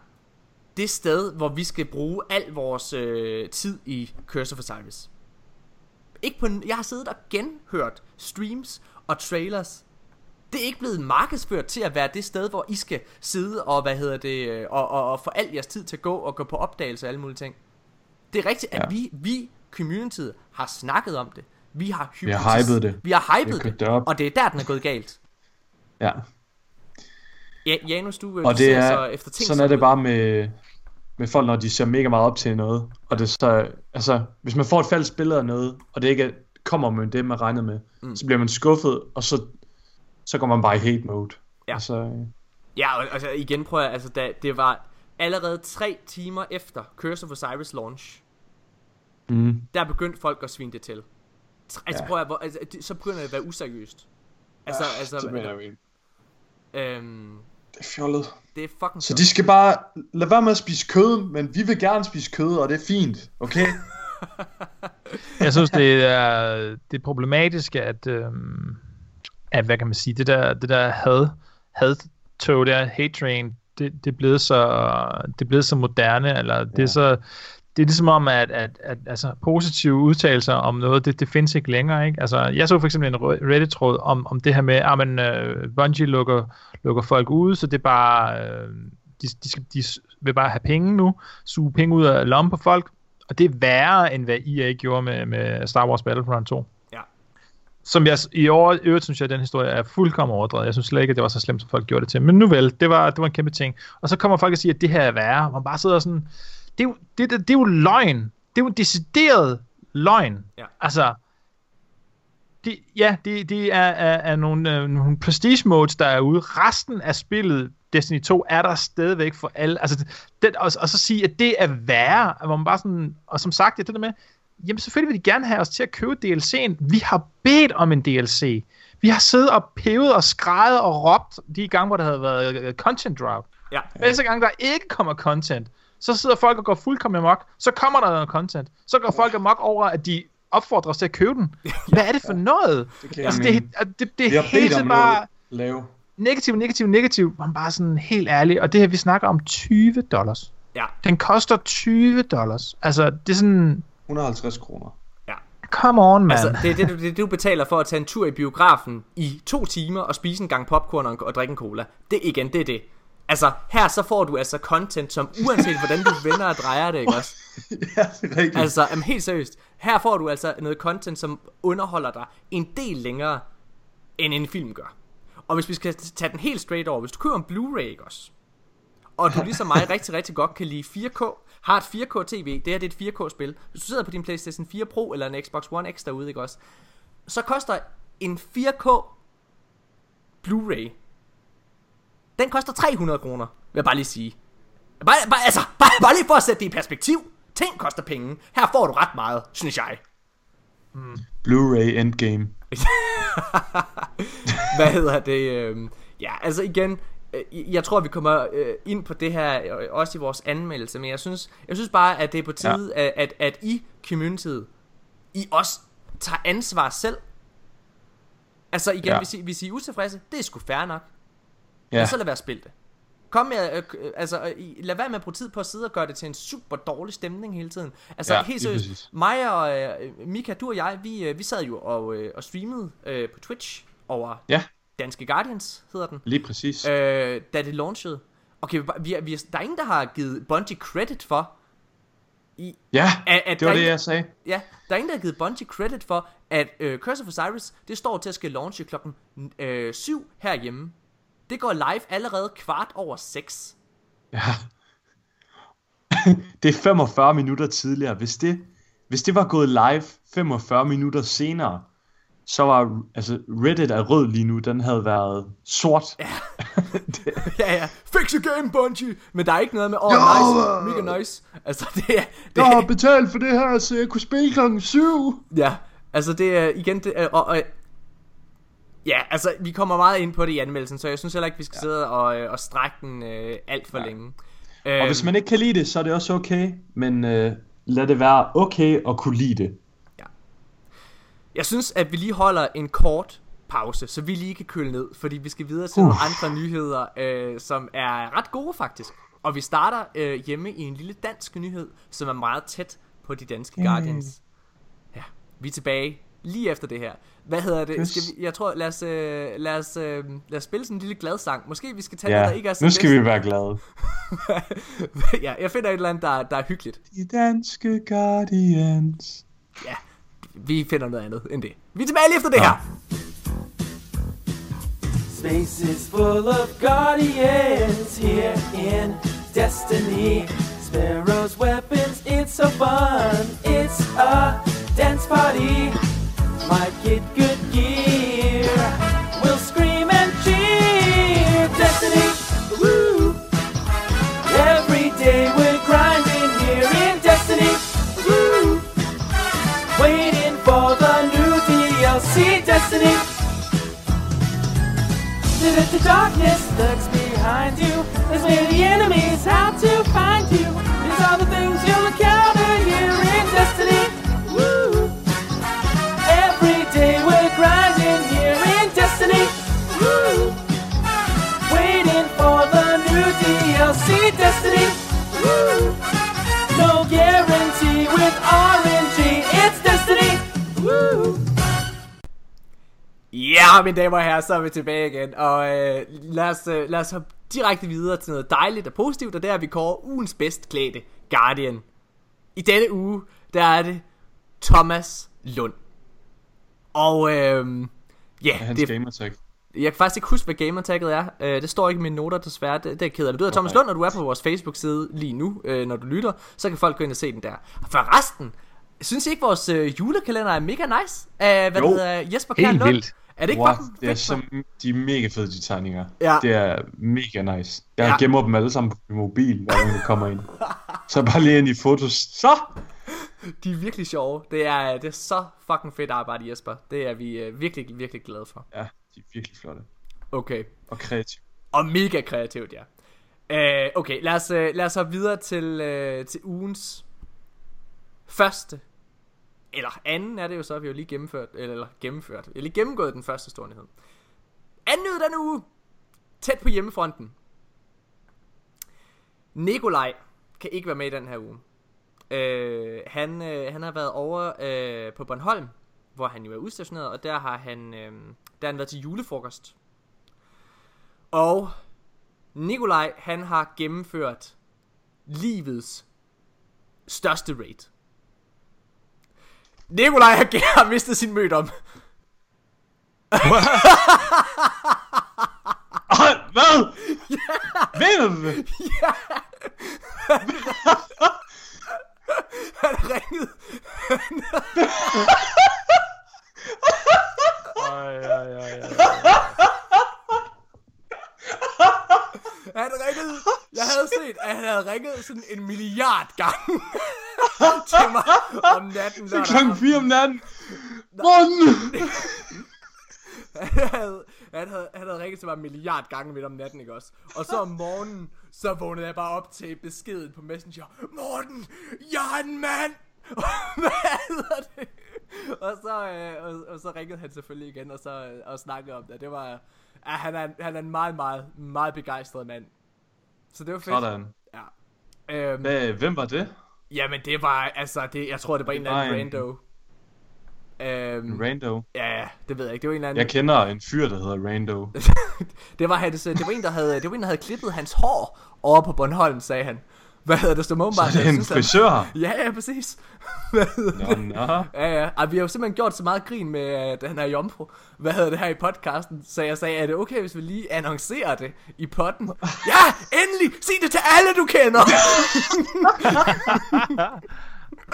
det sted, hvor vi skal bruge al vores øh, tid i Curse of Osiris. Ikke på, jeg har siddet og genhørt streams og trailers. Det er ikke blevet markedsført til at være det sted, hvor I skal sidde og, hvad hedder det, øh, og, og, og få al jeres tid til at gå og gå på opdagelse og alle mulige ting. Det er rigtigt, at Ja. vi, vi, communityet, har snakket om det. Vi har, Vi har hypet det. Vi har har det, det og det er der, den er gået galt. Ja. Ja, Janus, du, øh, Og det er, så efter ting sådan er det bare med, med folk, når de ser mega meget op til noget. Og det så, altså, hvis man får et falsk billede af noget, og det ikke er- kommer med det, man regnede med, Mm. så bliver man skuffet, og så, så går man bare i hate mode. Ja. Altså, øh, Ja, og altså igen prøver jeg, altså da, det var allerede tre timer efter Curse of Osiris launch, mm, der begyndte folk at svine det til. Altså Ja. prøv at, altså, så begynder det at være useriøst. Altså, altså, det mener jeg ikke. øhm, Det er fjollet. det er fucking Så de skal bare lade være med at spise kød, men vi vil gerne spise kød, og det er fint, okay? [laughs] Jeg synes, det er, det er problematisk, at, øhm, at, hvad kan man sige, det der, det der had, had-tog der, hate train, det, det, er blevet så, det er blevet så moderne, eller det er Ja. så, det er ligesom om, at, at, at altså, positive udtalelser om noget, det, det findes ikke længere, ikke? Altså, jeg så for eksempel en Reddit-tråd om, om det her med, at man, uh, Bungie lukker, lukker folk ude, så det er bare, uh, de, de, skal, de vil bare have penge nu, suge penge ud af lommen på folk, og det er værre, end hvad EA gjorde med, med Star Wars Battlefront 2. Ja. Som jeg i år, øvrigt synes jeg, at den historie er fuldkommen overdrevet. Jeg synes slet ikke, at det var så slemt, som folk gjorde det til. Men nu vel, det var, det var en kæmpe ting. Og så kommer folk og siger, at det her er værre. Man bare sidder sådan, det er jo, det, det, det er jo løgn. Det er jo en decideret løgn. Ja. Altså, det, ja, det, det er, er, er nogle, øh, nogle prestige modes, der er ude. Resten af spillet, Destiny 2, er der stadigvæk for alle. Altså, det, og, og så sige, at det er værre, hvor man bare sådan, og som sagt, det der med, jamen selvfølgelig vil de gerne have os til at købe DLC'en. Vi har bedt om en DLC. Vi har siddet og pevet og skrejet og råbt de gange, hvor der havde været content drop. Ja. Næste gang, der ikke kommer content, så sidder folk og går fuldkommen amok. Så kommer der noget content. Så går folk amok over, at de opfordrer os til at købe den. Hvad er det for noget? Det Altså, det, det, det er har hele bedt om tiden bare lave. negativ, negativ, negativ. Man bare sådan helt ærlig. Og det her, vi snakker om 20 dollars. Ja. Den koster 20 dollars. Altså, det er sådan... 150 kroner. Come on, man. Altså, det er det, det, du betaler for at tage en tur i biografen i to timer og spise en gang popcorn og, og drikke en cola. Det igen, det er det. Altså, her så får du altså content, som uanset hvordan du vender og drejer det, ikke også? [laughs] ja, det er rigtigt. Altså, jamen, helt seriøst. Her får du altså noget content, som underholder dig en del længere, end en film gør. Og hvis vi skal tage den helt straight over, hvis du køber en Blu-ray, ikke også? Og du ligesom mig rigtig, rigtig godt kan lide 4K, har et 4K TV, det her det er et 4K-spil. Hvis du sidder på din PlayStation 4 Pro eller en Xbox One X derude, ikke også? Så koster en 4K Blu-ray, den koster 300 kroner, vil jeg bare lige sige. Bare, bare, altså, bare, bare lige for at sætte det i perspektiv. Ting koster penge. Her får du ret meget, synes jeg. Blu-ray Endgame. [laughs] Hvad hedder det? øhm, Ja, altså igen, øh, jeg tror, vi kommer øh, ind på det her, øh, også i vores anmeldelse, men jeg synes, jeg synes bare, at det er på tide, ja. at, at, at I, communityet, I også tager ansvar selv. Altså igen. Ja. hvis, I, hvis I er utilfredse, det er sgu fair nok. Ja, Ja. Så lad være at spille det. Kom med, øh, øh, altså, øh, lad være med at bruge tid på at sidde og gøre det til en super dårlig stemning hele tiden. Altså, Ja, helt seriøst, mig og øh, Mika, du og jeg, vi, øh, vi sad jo og, øh, og streamede øh, på Twitch over ja Danske Guardians, hedder den, lige præcis. øh, da det launchede. Okay, vi, vi, der er ingen, der har givet Bungie credit for, i, ja, at, at det var der det, jeg sagde. Ja, der er ingen, der har givet Bungie credit for, at øh, Curse of Osiris, det står til at skal launche klokken øh, 7 herhjemme. Det går live allerede kvart over 6. Ja. [laughs] det er 45 minutter tidligere. Hvis det, hvis det var gået live 45 minutter senere, så var altså Reddit er rød lige nu. Den havde været sort. Ja. [laughs] [laughs] ja, ja. Fix your game, Bungie! Men der er ikke noget med, oh, nice, mega nice. Altså, det er... Det Jeg har betalt for det her, så jeg kunne spille klokken 7. ja, altså det er igen... Det er, og, og, ja, altså, vi kommer meget ind på det i anmeldelsen, så jeg synes heller ikke, vi skal ja. sidde og, øh, og strække den øh, alt for ja. længe. Øhm, Og hvis man ikke kan lide det, så er det også okay. Men øh, lad det være okay at kunne lide det. Jeg synes, at vi lige holder en kort pause, så vi lige kan køle ned, fordi vi skal videre til uh. nogle andre nyheder, øh, som er ret gode faktisk. Og vi starter øh, hjemme i en lille dansk nyhed, som er meget tæt på de danske Guardians. Ja, vi er tilbage lige efter det her. Hvad hedder det? Skal vi, jeg tror, lad os, øh, lad, os, øh, lad os spille sådan en lille glad sang. Måske vi skal tage ja, Ja, noget, der ikke er så nu skal bedst. vi være glade. [laughs] ja, jeg finder et eller andet, der, der er hyggeligt. De danske Guardians. Ja, vi finder noget andet end det. Vi er tilbage lige efter det her. Space is full of guardians here in Destiny. Sparrow's weapons, it's so fun. It's a dance party. Might get good gear. We'll scream and cheer. Destiny! Every day we're grinding here in Destiny! Waiting for the new DLC Destiny. The darkness lurks behind you. There's many enemies, how to find you. With RNG. It's Destiny. Woo! Ja, mine damer og herrer, så er vi tilbage igen. Og øh, lad, os, øh, lad os hoppe direkte videre til noget dejligt og positivt, og det er, at vi kårer ugens bedst klædte Guardian. I denne uge, der er det Thomas Lund. Og øhm, ja, Hans det, gamertag. Jeg kan faktisk ikke huske, hvad gamertagget er. Øh, det står ikke i mine noter, desværre. Det, det er jeg ked af. Men du hedder Thomas. Lund, og du er på vores Facebook-side lige nu, øh, når du lytter. Så kan folk gå ind og se den der. For resten, synes I ikke, vores øh, julekalender er mega nice? Uh, hvad Jo. hedder Jesper Kjær Lund? vildt. Er det ikke Wow, fucking det er så, de er mega fede, de tegninger. Ja. Det er mega nice. Jeg Ja. gemmer dem alle sammen på min mobil, gang jeg kommer ind. Så bare lige ind i fotos. Så! De er virkelig sjove. Det er, det er så fucking fedt arbejde, Jesper. Det er vi øh, virkelig, virkelig glade for. Ja, de er virkelig flotte. Okay. Og kreative. Og mega kreativt, ja. Øh, okay, lad os, øh, lad os hoppe videre til, øh, til ugens første, eller anden er det jo så, vi har jo lige gennemført, eller, eller gennemført, har lige gennemgået den første store nyhed. Anden nyhed denne uge, tæt på hjemmefronten. Nikolaj kan ikke være med i den her uge. Øh, han, øh, han har været over øh, på Bornholm, hvor han jo er udstationeret, og der har han, øh, der har han været til julefrokost. Og Nikolaj, han har gennemført livets største raid. Nikolaj har, [laughs] mistet sin mødom. Ej, hvad? [laughs] Du det? [laughs] [laughs] Han ringede. Ej, ej, ej, ej. Han ringede. Jeg havde set, at han havde ringet sådan en milliard gange [laughs] til mig om natten. Det er klokken aften. 4 om natten. Morten! [laughs] han, havde, han, havde, han havde ringet til mig en milliard gange midt om natten, ikke også? Og så om morgenen, så vågnede jeg bare op til beskeden på Messenger. Morten, jeg er en mand! [laughs] Hvad hedder det? Og så, øh, og, og så ringede han selvfølgelig igen, og så øh, og snakkede om det. Det var, ja, han, er, han er en meget, meget, meget begejstret mand. Så det var fedt. Sådan. Ja. Øhm, hvem var det? jamen det var, altså, det, jeg tror det var en eller anden en- rando. Øhm, Rando. ja, det ved jeg ikke. Det var en eller anden... Jeg kender en fyr, der hedder Rando. [laughs] det var hans, det var en der havde, det var en der havde klippet hans hår over på Bornholm, sagde han. Hvad hedder det, som Så åbenbart... det er en synes, han- frisør. Ja, ja, præcis. [laughs] Hvad hedder Nå, det? nå. Ja, ja. Ej, vi har jo simpelthen gjort så meget grin med, at han er jomfru. Hvad hedder det her i podcasten? Så jeg sagde, er det okay, hvis vi lige annoncerer det i potten? [laughs] Ja, endelig! Sig det til alle, du kender!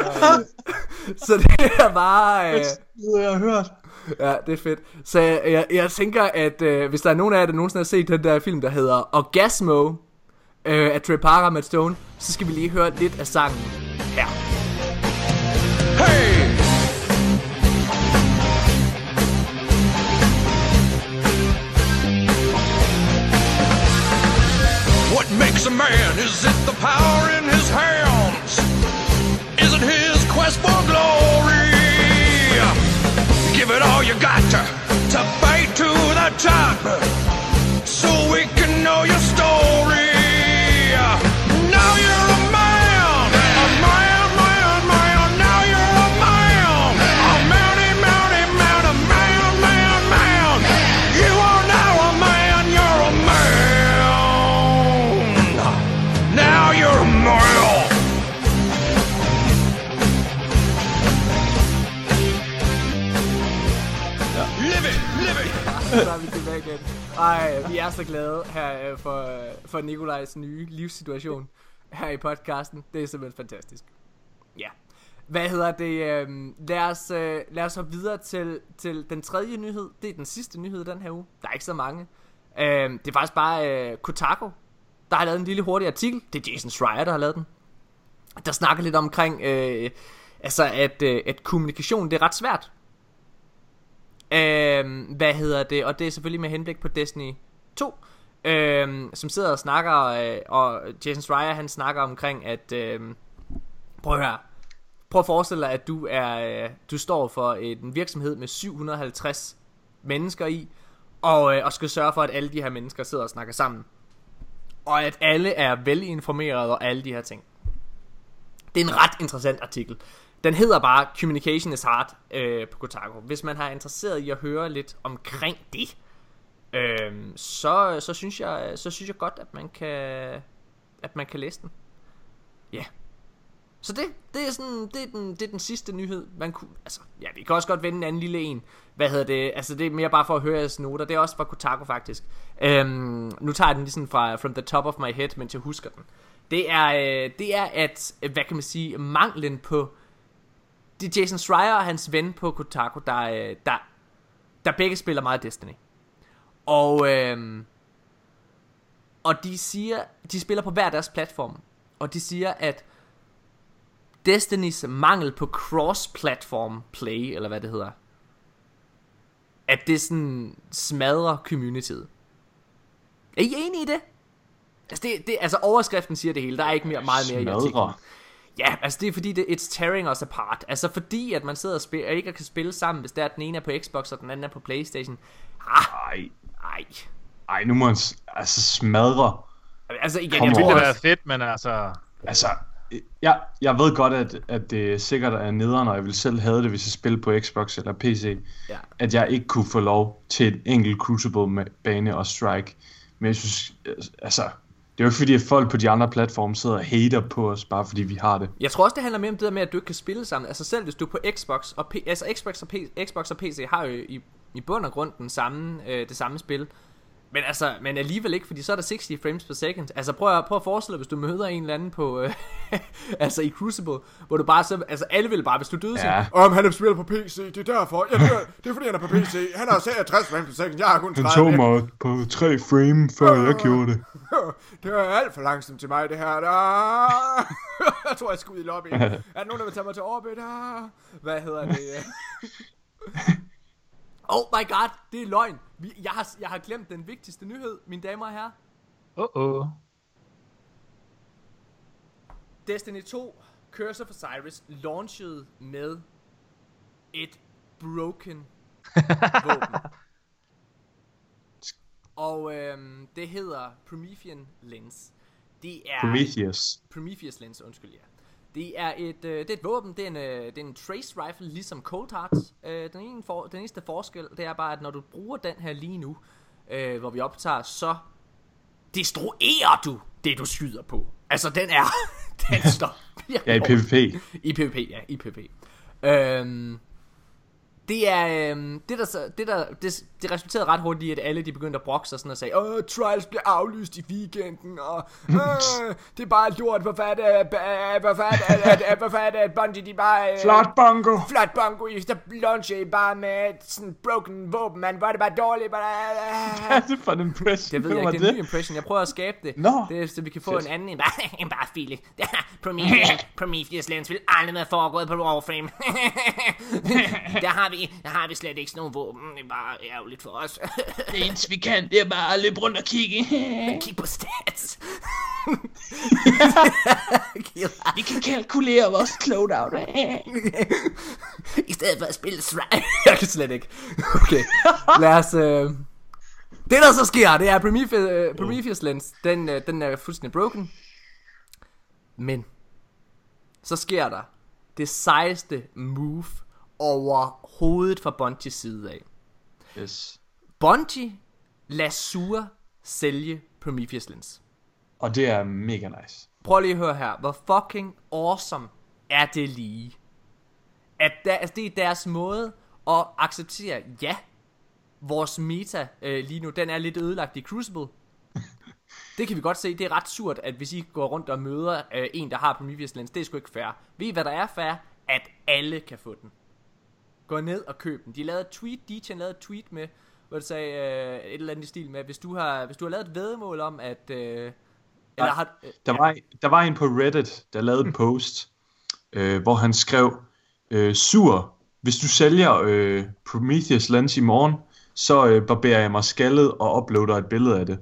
[laughs] så det er bare... Øh, Det har jeg hørt. Ja, det er fedt. Så jeg, jeg, jeg tænker, at øh, hvis der er nogen af jer, der nogensinde har set den der film, der hedder Orgasmo øh, af Trey Parker Matt Stone, så skal vi lige høre lidt af sangen her. Hey! What makes a man? Is it the power the Ej, vi er så glade her øh, for, for Nikolajs nye livssituation her i podcasten. Det er simpelthen fantastisk. Ja. Hvad hedder det? Øhm, lad, os, øh, lad os hoppe videre til, til den tredje nyhed. Det er den sidste nyhed den her uge. Der er ikke så mange. Øhm, det er faktisk bare Kotako, Kotaku, der har lavet en lille hurtig artikel. Det er Jason Schreier, der har lavet den. Der snakker lidt omkring, øh, altså at, øh, at kommunikation det er ret svært. Øhm, hvad hedder det? Og det er selvfølgelig med henblik på Destiny 2, øhm, som sidder og snakker, øh, og Jason Schreier han snakker omkring, at øh, prøv at høre, prøv at forestille dig, at du er, øh, du står for en virksomhed med 750 mennesker i, og, øh, og skal sørge for, at alle de her mennesker sidder og snakker sammen. Og at alle er velinformerede og alle de her ting. Det er en ret interessant artikel. Den hedder bare Communication is Hard øh, på Kotaku. Hvis man har interesseret i at høre lidt omkring det, øh, så, så, synes jeg, så synes jeg godt, at man kan, at man kan læse den. Ja. Så det, det er sådan, det er den, det er den sidste nyhed, man kunne, altså, ja, vi kan også godt vende en anden lille en. Hvad hedder det? Altså, det er mere bare for at høre jeres noter. Det er også fra Kotaku, faktisk. Øhm, nu tager jeg den lige sådan fra, from the top of my head, mens jeg husker den. Det er, øh, det er at, hvad kan man sige, manglen på, det er Jason Schreier og hans ven på Kotaku, der, øh, der, der begge spiller meget Destiny. Og, øh, og de siger, de spiller på hver deres platform. Og de siger, at Destinys mangel på cross-platform play, eller hvad det hedder, at det sådan smadrer communityet. Er I enige i det? Altså, det, det, altså overskriften siger det hele, der er ikke mere, meget mere i artiklen. Ja, altså det er fordi, det, it's tearing us apart. Altså fordi, at man sidder og, spiller, og ikke kan spille sammen, hvis der er den ene er på Xbox, og den anden er på Playstation. Ah, Ej, ej. ej, nu må han altså smadre. Altså igen, Kom jeg Det ville også, være fedt, men altså... Altså, jeg, jeg ved godt, at, at det sikkert er nederen, og jeg vil selv have det, hvis jeg spiller på Xbox eller PC, Ja. at jeg ikke kunne få lov til en enkelt Crucible-bane og Strike. Men jeg synes, altså, det er jo ikke fordi, at folk på de andre platforme sidder og hater på os, bare fordi vi har det. Jeg tror også, det handler mere om det der med, at du ikke kan spille sammen. Altså selv hvis du er på Xbox, og, P- altså Xbox og, P- Xbox og PC har jo i, i bund og grund den samme, øh, det samme spil. Men altså, men alligevel ikke, fordi så er der 60 frames per second. Altså prøv at, prøv at forestille dig, hvis du møder en eller anden på, øh, [laughs] altså i Crucible, hvor du bare så, altså alle vil bare, hvis du døde Ja. ja. om han er spiller på PC, det er derfor. Det er, det er fordi han er på PC. Han har 60 frames per second, jeg har kun 30. mig på 3 frame, før jeg gjorde det. [laughs] Det er alt for langsomt til mig, det her. Der. [laughs] jeg tror, jeg skal ud i lobbyen. Er der nogen, der vil tage mig til orbit? Ah. Hvad hedder det? oh my god, det er løgn. Vi, jeg, har, jeg har glemt den vigtigste nyhed, mine damer og herrer. Uh-oh. Destiny 2 Curse of Osiris launchede med et broken [laughs] våben. Og øhm, det hedder Promethean Lens. Det er Prometheus. Prometheus Lens, undskyld, ja. Det er et, øh, det er et våben, det er en, øh, det er en trace rifle, ligesom Cold Hearts. Øh, den, ene for, den eneste forskel, det er bare, at når du bruger den her lige nu, øh, hvor vi optager, så destruerer du det, du skyder på. Altså, den er, [laughs] den står [laughs] Ja, i. PvP. I PvP, ja, i PvP. Øhm, det er, øhm, det der, så- det der, det, det resulterede ret hurtigt i, at alle de begyndte at brokke sig sådan og sagde, Åh, Trials bliver aflyst i weekenden, og øh, det er bare lort, hvorfor er det, øh, hvorfor er det, at, at, hvorfor er det, at Bungie, de bare... Øh, Flot bongo! Flot bongo, I der launcher I bare med sådan broken våben, man, hvor er det bare dårligt, bare... Hvad er det for en impression? Det ved jeg var ikke, det er en ny impression. Jeg prøver at skabe det. Nå. det er, så vi kan få Fedt. en anden end bare, end [laughs] bare file. [laughs] Prometheus, [laughs] Prometheus Lens vil aldrig være foregået på Warframe. der, har vi, der har vi slet ikke sådan nogle våben. Det er bare ærgerligt for os. Det eneste vi kan, det er bare at løbe rundt og kigge. [laughs] Kig på stats. [laughs] Vi kan kalkulere vores loadout. [laughs] I stedet for at spille Shrine. jeg kan slet ikke. Okay, lad os... Øh... Det der så sker, det er Prometheus, øh, Prometheus Lens, den, øh, den er fuldstændig broken. Men, så sker der det sejeste move overhovedet fra Bungies side af. Yes. Bungie lader sælge Prometheus Lens. Og det er mega nice. Prøv lige at høre her. Hvor fucking awesome er det lige? At der, altså det er deres måde at acceptere, ja, vores meta øh, lige nu, den er lidt ødelagt i Crucible. [laughs] Det kan vi godt se. Det er ret surt, at hvis I går rundt og møder øh, en, der har Prometheus Lens, det er sgu ikke fair. Ved I, hvad der er fair? At alle kan få den. Gå ned og køb den. De lavede et tweet, DJ lavede et tweet med, hvor det sagde øh, et eller andet i stil med, hvis du har, hvis du har lavet et vedmål om, at... Øh, eller har, øh, Der var, der var en på Reddit, der lavede en [laughs] post, øh, hvor han skrev, øh, Sur, hvis du sælger øh, Prometheus Lens i morgen, så øh, barberer jeg mig skaldet og uploader et billede af det.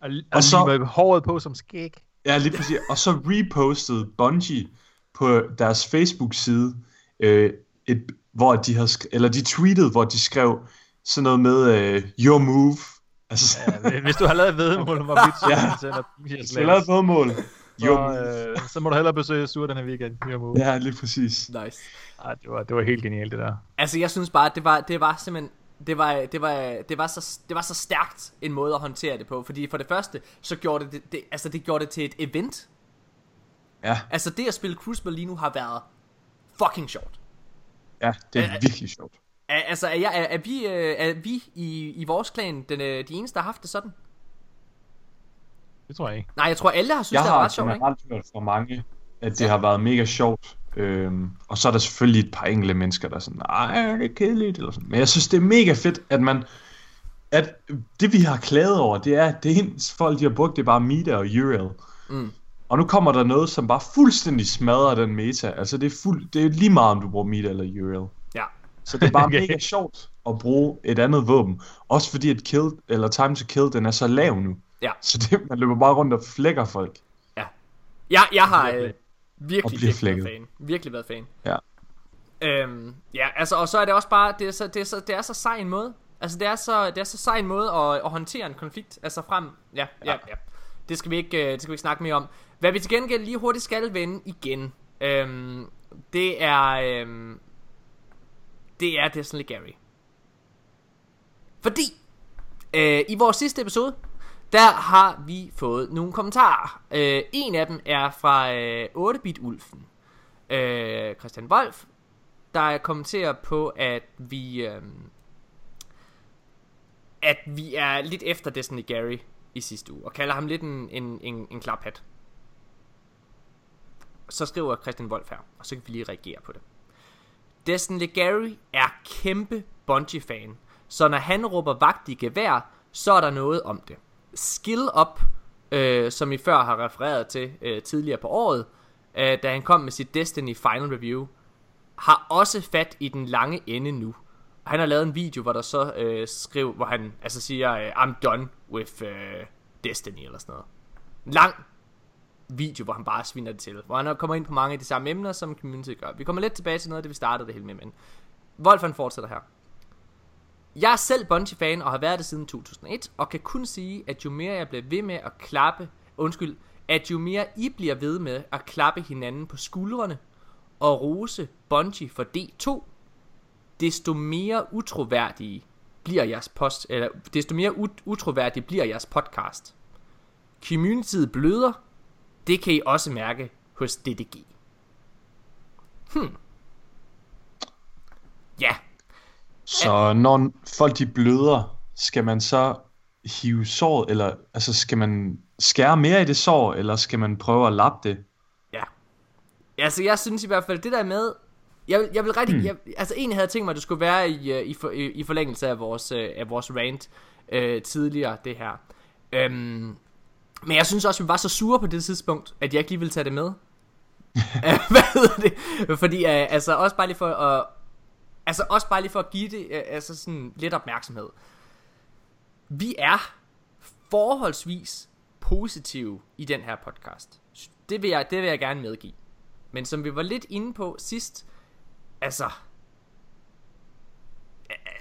Og, og, så- med håret på som skæg. Ja, lige [laughs] præcis. Og så repostede Bungie på deres Facebook-side, øh, et, hvor de har sk- eller de tweetede, hvor de skrev sådan noget med øh, your move. Altså, Ja, hvis du har lavet et vedmål om, du Ja. sender Prometheus så lavede et vedmål. Your så, move. øh, så må du hellere besøge Sur den her weekend. Your move. Ja, lige præcis. nice. Ej, det, var, det var helt genialt, det der. Altså, jeg synes bare, at det var, det var simpelthen det var, det var, det var, så, det var så stærkt en måde at håndtere det på. Fordi for det første, så gjorde det, det, det, altså det, gjorde det til et event. Ja, Altså det at spille Crucible lige nu har været fucking sjovt. Ja, det Øh, er virkelig sjovt. Er, altså er, jeg, er, er vi, øh, er vi i, i vores klan den, øh, de eneste, der har haft det sådan? Det tror jeg ikke. Nej, jeg tror alle har synes, Jeg det var har ret sjovt, ikke? generelt hørt fra mange, at det har været mega sjovt. Øhm, og så er der selvfølgelig et par enkelte mennesker, der er sådan, nej, det er kedeligt, eller sådan. Men jeg synes, det er mega fedt, at man, at det vi har klaget over, det er, at det eneste folk, de har brugt, det er bare Meta og URL. Mm. Og nu kommer der noget, som bare fuldstændig smadrer den meta. Altså det er, fuld, det er lige meget, om du bruger Meta eller URL. Ja. Så det er bare [laughs] Okay. mega sjovt at bruge et andet våben. Også fordi at kill, eller time to kill, den er så lav nu. Ja. Så det, man løber bare rundt og flækker folk. Jeg, jeg har øh, Virkelig. virkelig, været fan. Virkelig været fan. Ja. Øhm, ja, altså, og så er det også bare, det er så, det er så, det er så sej en måde. Altså, det er så, det er så sej en måde at, at håndtere en konflikt. Altså frem, ja, ja, ja. ja. Det skal vi ikke, øh, det skal vi ikke snakke mere om. Hvad vi til gengæld lige hurtigt skal vende igen, øhm, det er, øhm, det er Destiny Gary. Fordi, øh, i vores sidste episode, der har vi fået nogle kommentarer. Øh, en af dem er fra øh, 8-bit-ulfen. Øh, Christian Wolf, der kommenterer på, at vi... Øh, at vi er lidt efter Destiny Gary i sidste uge, og kalder ham lidt en, en, en, en klaphat. Så skriver Christian Wolf her, og så kan vi lige reagere på det. Destiny Gary er kæmpe Bungie-fan, så når han råber vagt i gevær, så er der noget om det. Skill Up, øh, som I før har refereret til øh, tidligere på året, øh, da han kom med sit Destiny Final Review, har også fat i den lange ende nu. Han har lavet en video, hvor der så øh, skriver, hvor han altså siger, øh, I'm done with øh, Destiny eller sådan noget. Lang video, hvor han bare sviner det til. Hvor han kommer ind på mange af de samme emner, som community gør. Vi kommer lidt tilbage til noget af det, vi startede det hele med, men Wolf han fortsætter her. Jeg er selv Bungie-fan og har været det siden 2001, og kan kun sige, at jo mere jeg bliver ved med at klappe, undskyld, at jo mere I bliver ved med at klappe hinanden på skuldrene og rose Bungie for D2, desto mere utroværdige bliver jeres post, eller desto mere ut- utroværdig bliver jeres podcast. Communityet bløder, det kan I også mærke hos DDG. Hmm. Ja, Så når folk de bløder, skal man så hive såret, eller altså skal man skære mere i det sår, eller skal man prøve at lappe det? Ja. Altså, jeg synes i hvert fald, det der med... Jeg, vil- jeg vil rigtig... Hmm. Jeg, altså, egentlig havde jeg tænkt mig, at det skulle være i, øh, i, for, i, i forlængelse af vores, øh, af vores rant øh, tidligere, det her. Øhm, men jeg synes også, vi var så sure på det tidspunkt, at jeg ikke lige ville tage det med. [laughs] Øh, Hvad hedder det? Fordi, øh, altså, også bare lige for at... Altså, også bare lige for at give det øh, altså sådan lidt opmærksomhed. Vi er forholdsvis positive i den her podcast. Det vil jeg, det vil jeg gerne medgive. Men som vi var lidt inde på sidst, altså...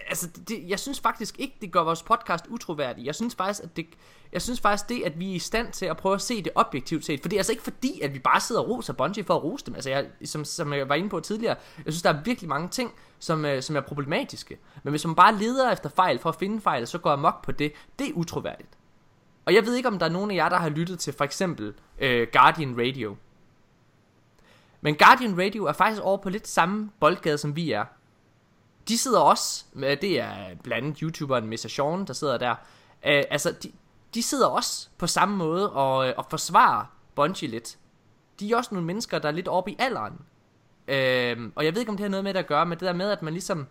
Altså, det, jeg synes faktisk ikke, det gør vores podcast utroværdig. Jeg synes faktisk, at det, jeg synes faktisk det, at vi er i stand til at prøve at se det objektivt set. For det er altså ikke fordi, at vi bare sidder og roser Bungie for at rose dem. Altså, jeg, som, som jeg var inde på tidligere, jeg synes, der er virkelig mange ting, som, øh, som er problematiske. Men hvis man bare leder efter fejl for at finde fejl, og så går mok på det, det er utroværdigt. Og jeg ved ikke, om der er nogen af jer, der har lyttet til for eksempel øh, Guardian Radio. Men Guardian Radio er faktisk over på lidt samme boldgade, som vi er. De sidder også, det er blandt andet YouTuberen Mr. Sean, der sidder der. Øh, altså, de, de sidder også på samme måde og, øh, og forsvarer Bungie lidt. De er også nogle mennesker, der er lidt oppe i alderen. Øh, og jeg ved ikke, om det har noget med det at gøre, men det der med, at man ligesom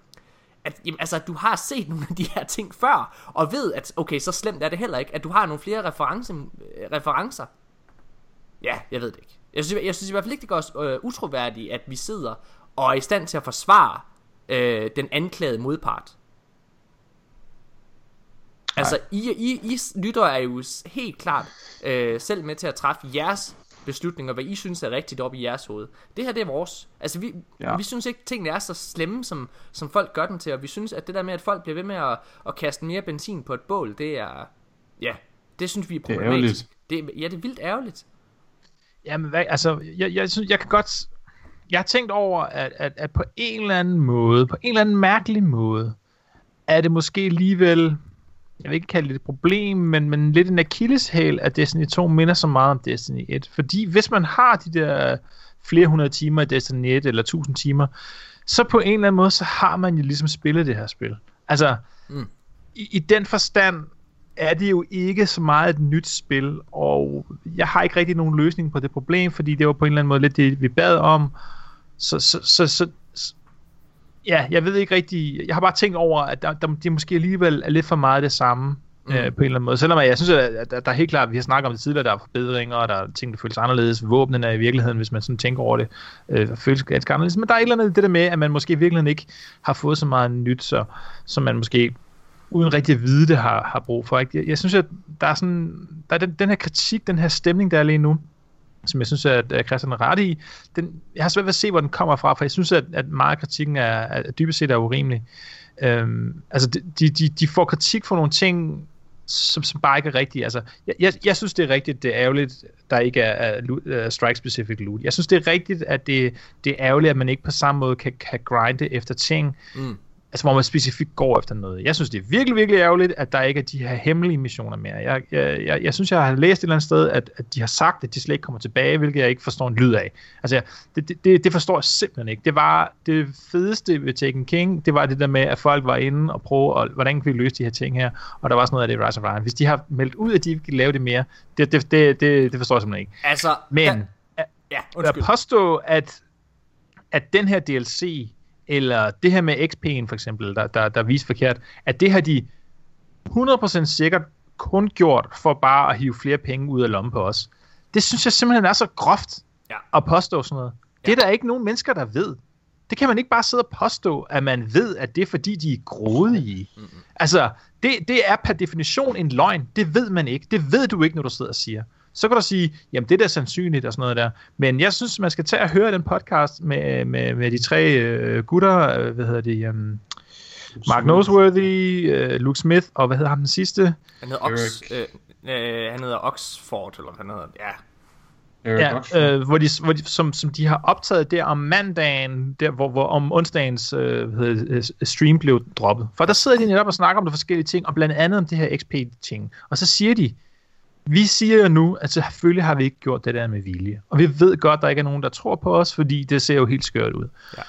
at, jamen, altså, at du har set [laughs] nogle af de her ting før, og ved, at okay, så slemt er det heller ikke, at du har nogle flere reference, referencer. Ja, jeg ved det ikke. Jeg synes, jeg synes i hvert fald ikke, det gør os øh, utroværdigt, at vi sidder og er i stand til at forsvare øh, den anklagede modpart. Altså, I, I, I lytter er jo helt klart øh, selv med til at træffe jeres beslutninger, hvad I synes er rigtigt op i jeres hoved. Det her, det er vores. Altså, vi, ja. Vi synes ikke, tingene er så slemme, som, som folk gør den til, og vi synes, at det der med, at folk bliver ved med at, at kaste mere benzin på et bål, det er, ja, det synes vi er problematisk. Det er, ja, det er vildt ærgerligt. Jamen, hvad, altså, jeg, jeg synes, jeg kan godt... Jeg har tænkt over, at, at, at på en eller anden måde, på en eller anden mærkelig måde, er det måske alligevel, jeg vil ikke kalde det et problem, men, men lidt en akilleshæl, at Destiny 2 minder så meget om Destiny 1. Fordi hvis man har de der flere hundrede timer i Destiny 1, eller tusind timer, så på en eller anden måde, så har man jo ligesom spillet det her spil. Altså, mm. i, i den forstand er det jo ikke så meget et nyt spil, og jeg har ikke rigtig nogen løsning på det problem, fordi det var på en eller anden måde lidt det, vi bad om. Så, så, så, så, så ja, jeg ved ikke rigtig, jeg har bare tænkt over, at der, der, det måske alligevel er lidt for meget det samme, mm. øh, på en eller anden måde. Selvom jeg synes, at der, der er helt klart, vi har snakket om det tidligere, der er forbedringer, og der er ting, der føles anderledes. Våbnene er i virkeligheden, hvis man sådan tænker over det, øh, føles ganske anderledes. Men der er et eller andet det der med, at man måske i virkeligheden ikke har fået så meget nyt, så, som man måske uden rigtig at vide det har, har brug for. Ikke? Jeg, jeg synes, at der er, sådan, der er den, den her kritik, den her stemning, der er lige nu, som jeg synes, at, Christian er ret i, den, jeg har svært ved at se, hvor den kommer fra, for jeg synes, at, at meget af kritikken er, er dybest set er urimelig. Øhm, altså, de, de, de får kritik for nogle ting, som, som bare ikke er rigtige. Altså, jeg, jeg, jeg synes, det er rigtigt, det er ærgerligt, der ikke er, er, er strike-specific loot. Jeg synes, det er rigtigt, at det, det er ærgerligt, at man ikke på samme måde kan, kan grinde efter ting. Mm altså hvor man specifikt går efter noget. Jeg synes, det er virkelig, virkelig ærgerligt, at der ikke er de her hemmelige missioner mere. Jeg, jeg, jeg, jeg synes, jeg har læst et eller andet sted, at, at de har sagt, at de slet ikke kommer tilbage, hvilket jeg ikke forstår en lyd af. Altså, det, det, det forstår jeg simpelthen ikke. Det var det fedeste ved Taken King, det var det der med, at folk var inde og prøve, og, hvordan kan vi løse de her ting her, og der var sådan noget af det Rise of Ryan. Hvis de har meldt ud, at de ikke kan lave det mere, det, det, det, det, det forstår jeg simpelthen ikke. Altså, Men, ja, ja, at påstå, at, at den her DLC eller det her med XP'en for eksempel, der, der, der viser forkert, at det har de 100% sikkert kun gjort for bare at hive flere penge ud af lommen på os. Det synes jeg simpelthen er så groft ja. at påstå sådan noget. Ja. Det er der ikke nogen mennesker, der ved. Det kan man ikke bare sidde og påstå, at man ved, at det er fordi, de er grådige. Mm-hmm. Altså, det, det er per definition en løgn. Det ved man ikke. Det ved du ikke, når du sidder og siger. Så kan du sige, jamen det er da sandsynligt og sådan noget der. Men jeg synes, man skal tage og høre den podcast med, med, med de tre øh, gutter, øh, hvad hedder det, um, Mark Noseworthy, øh, Luke Smith, og hvad hedder ham den sidste? Han hedder, Ox, øh, øh, han hedder Oxford, eller hvad han hedder, ja. Ja, øh, hvor de, hvor de, som, som de har optaget der om mandagen, der, hvor, hvor om onsdagens øh, hvad hedder, øh, stream blev droppet. For der sidder de netop og snakker om de forskellige ting, og blandt andet om det her XP-ting. Og så siger de, vi siger jo nu, at selvfølgelig har vi ikke gjort det der med vilje. Og vi ved godt, at der ikke er nogen, der tror på os, fordi det ser jo helt skørt ud. Ja.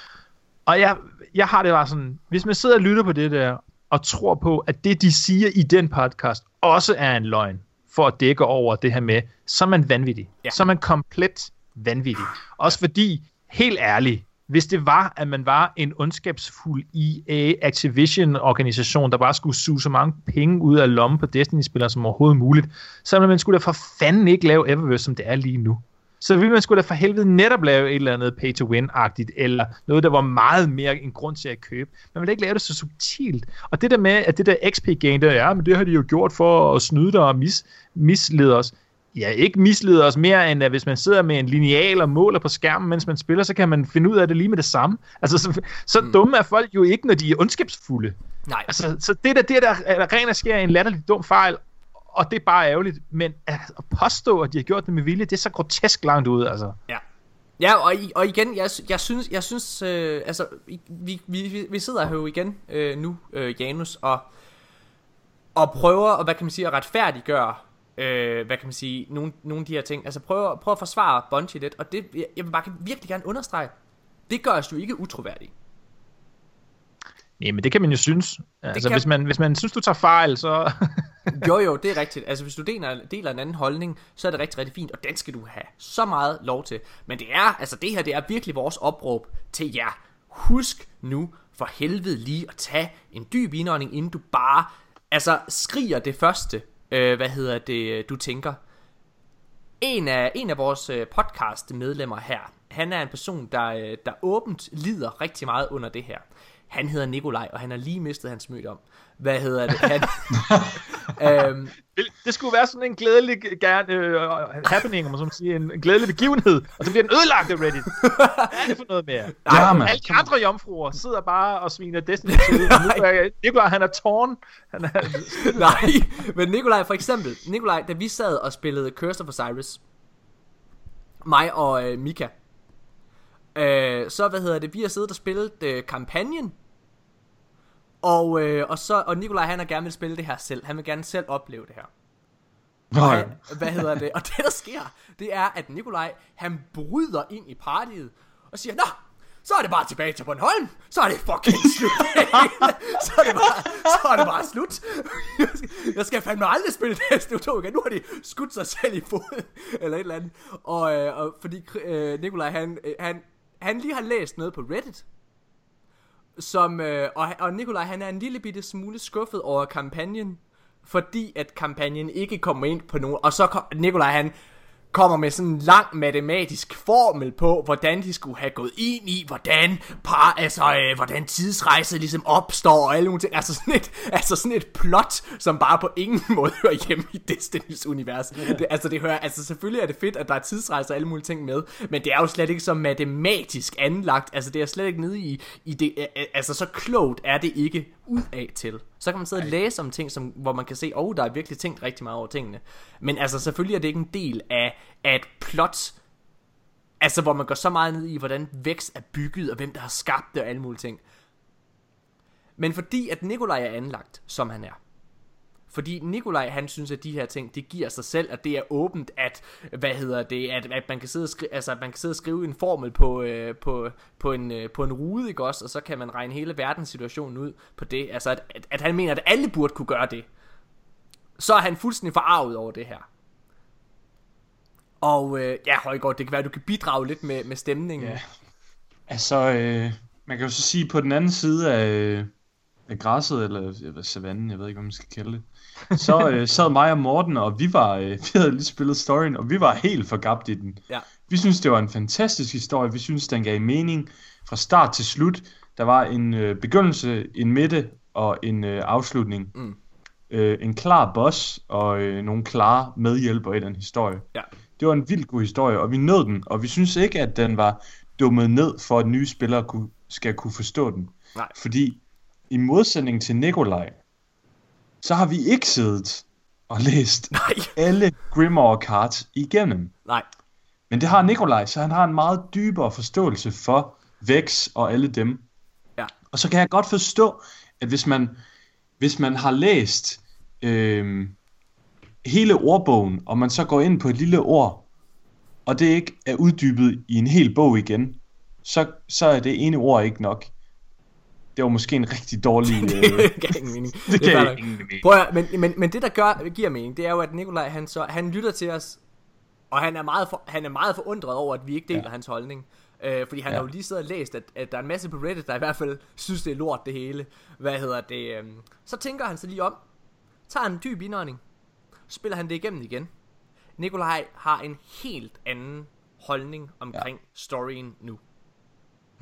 Og jeg, jeg har det bare sådan, hvis man sidder og lytter på det der, og tror på, at det, de siger i den podcast, også er en løgn, for at dække over det her med, så er man vanvittig. Ja. Så er man komplet vanvittig. Også fordi, helt ærligt, hvis det var, at man var en ondskabsfuld EA Activision-organisation, der bare skulle suge så mange penge ud af lommen på Destiny-spillere som overhovedet muligt, så ville man skulle da for fanden ikke lave Eververse, som det er lige nu. Så ville man skulle da for helvede netop lave et eller andet pay-to-win-agtigt, eller noget, der var meget mere en grund til at købe. Man ville ikke lave det så subtilt. Og det der med, at det der XP-gain, der ja, men det har de jo gjort for at snyde dig og mis, mislede os ja, ikke misleder os mere, end at hvis man sidder med en lineal og måler på skærmen, mens man spiller, så kan man finde ud af det lige med det samme. Altså, så, så mm. dumme er folk jo ikke, når de er ondskabsfulde. Nej. Altså, så det der, det der er rent og sker en latterlig dum fejl, og det er bare ærgerligt. Men at påstå, at de har gjort det med vilje, det er så grotesk langt ud, altså. Ja. Ja, og, og igen, jeg, jeg synes, jeg synes øh, altså, vi, vi, vi sidder her jo igen øh, nu, øh, Janus, og, og prøver, og hvad kan man sige, at retfærdiggøre øh, hvad kan man sige, nogle, nogle af de her ting. Altså prøv, prøv at forsvare Bungie lidt, og det, jeg, jeg vil bare virkelig gerne understrege, det gør os jo ikke utroværdige. Nej, men det kan man jo synes. Altså, kan... hvis, man, hvis man synes, du tager fejl, så... [laughs] jo, jo, det er rigtigt. Altså, hvis du deler, deler en anden holdning, så er det rigtig, rigtig fint, og den skal du have så meget lov til. Men det er, altså det her, det er virkelig vores opråb til jer. Husk nu for helvede lige at tage en dyb indånding, inden du bare, altså, skriger det første, øh, hvad hedder det, du tænker. En af, en af vores øh, podcast medlemmer her, han er en person, der, øh, der åbent lider rigtig meget under det her. Han hedder Nikolaj, og han har lige mistet hans møde om. Hvad hedder det? Han, [laughs] øhm, det skulle være sådan en glædelig gerne, uh, [laughs] happening, om man sige, en, en glædelig begivenhed, og så bliver den ødelagt af Reddit. Hvad er det for noget mere? [laughs] Ja, alle de andre jomfruer sidder bare og sviner Destiny til. Nikolaj, han er tårn. Han er... Nej, men Nikolaj for eksempel, Nikolaj, da vi sad og spillede Curse of Osiris, mig og øh, Mika, øh, så hvad hedder det, vi har siddet og spillet øh, kampagnen, Og, øh, og, så, og Nikolaj han har gerne vil spille det her selv. Han vil gerne selv opleve det her. Ja. han, hvad hedder det? Og det der sker, det er, at Nikolaj, han bryder ind i partiet og siger, Nå, så er det bare tilbage til Bornholm. Så er det fucking [laughs] slut. [laughs] så, er det bare, så er det bare slut. [laughs] Jeg skal, fandme aldrig spille det to igen. Nu har de skudt sig selv i foden. Eller et eller andet. Og, øh, og fordi øh, Nikolaj, han, øh, han, han lige har læst noget på Reddit. Som, øh, og, og Nikolaj, han er en lille bitte smule skuffet over kampagnen. Fordi at kampagnen ikke kommer ind på nogen. Og så kom, Nikolaj, han kommer med sådan en lang matematisk formel på, hvordan de skulle have gået ind i, hvordan par, altså, øh, hvordan tidsrejser ligesom opstår og alle mulige ting. Altså sådan, et, [laughs] altså sådan et plot, som bare på ingen [laughs] måde hører hjemme i Destiny's univers. Det, altså det hører, altså selvfølgelig er det fedt, at der er tidsrejser og alle mulige ting med, men det er jo slet ikke så matematisk anlagt. Altså det er slet ikke nede i, i det, øh, øh, altså så klogt er det ikke ud af til. Så kan man sidde og læse om ting, som, hvor man kan se, åh, oh, der er virkelig tænkt rigtig meget over tingene. Men altså, selvfølgelig er det ikke en del af, af et plot, altså hvor man går så meget ned i, hvordan vækst er bygget, og hvem der har skabt det, og alle mulige ting. Men fordi at Nikolaj er anlagt, som han er, fordi Nikolaj han synes at de her ting Det giver sig selv at det er åbent At hvad hedder det At, at man kan sidde og skrive Altså at man kan sidde og skrive en formel på øh, på, på, en, øh, på en rude ikke også? Og så kan man regne hele verdenssituationen ud På det. Altså at, at, at han mener at alle burde kunne gøre det. Så er han fuldstændig forarvet over det her. Og øh, ja Højgaard Det kan være at du kan bidrage lidt med, med stemningen. Ja. Altså, øh, man kan jo så sige, på den anden side af, øh, af græsset, eller savannen, jeg ved ikke, hvad man skal kalde det, så øh, sad mig og Morten, og vi var, øh, [laughs] vi havde lige spillet storyen, og vi var helt forgabt i den. Ja. Vi synes det var en fantastisk historie, vi synes den gav mening fra start til slut. Der var en øh, begyndelse, en midte og en øh, afslutning. Mm. Øh, en klar boss og øh, nogle klare medhjælpere i den historie. Ja. Det var en vild god historie, og vi nød den, og vi synes ikke, at den var dummet ned, for at nye spillere kunne, skal kunne forstå den. Nej. Fordi i modsætning til Nikolaj, så har vi ikke siddet og læst [laughs] Nej alle Grimoire cards igennem. Nej Men det har Nikolaj, så han har en meget dybere forståelse for Vex og alle dem. Ja. Og så kan jeg godt forstå, at hvis man, hvis man har læst øh, hele ordbogen, og man så går ind på et lille ord, og det ikke er uddybet i en hel bog igen, så, så er det ene ord ikke nok. Det var måske en rigtig dårlig... [laughs] Øh, Det gav ingen mening [laughs] det gav ingen mening. Prøv at, men, men, men det der gør, giver mening, det er jo at Nikolaj han så han lytter til os og han er meget for, han er meget forundret over at vi ikke deler ja. hans holdning. Øh, fordi han ja. Har jo lige siddet og læst at, at der er en masse på Reddit der i hvert fald synes det er lort det hele. Hvad hedder det? Øh, så tænker han sig lige om, tager en dyb indånding, spiller han det igennem igen. Nikolaj har en helt anden holdning omkring ja. storyen nu.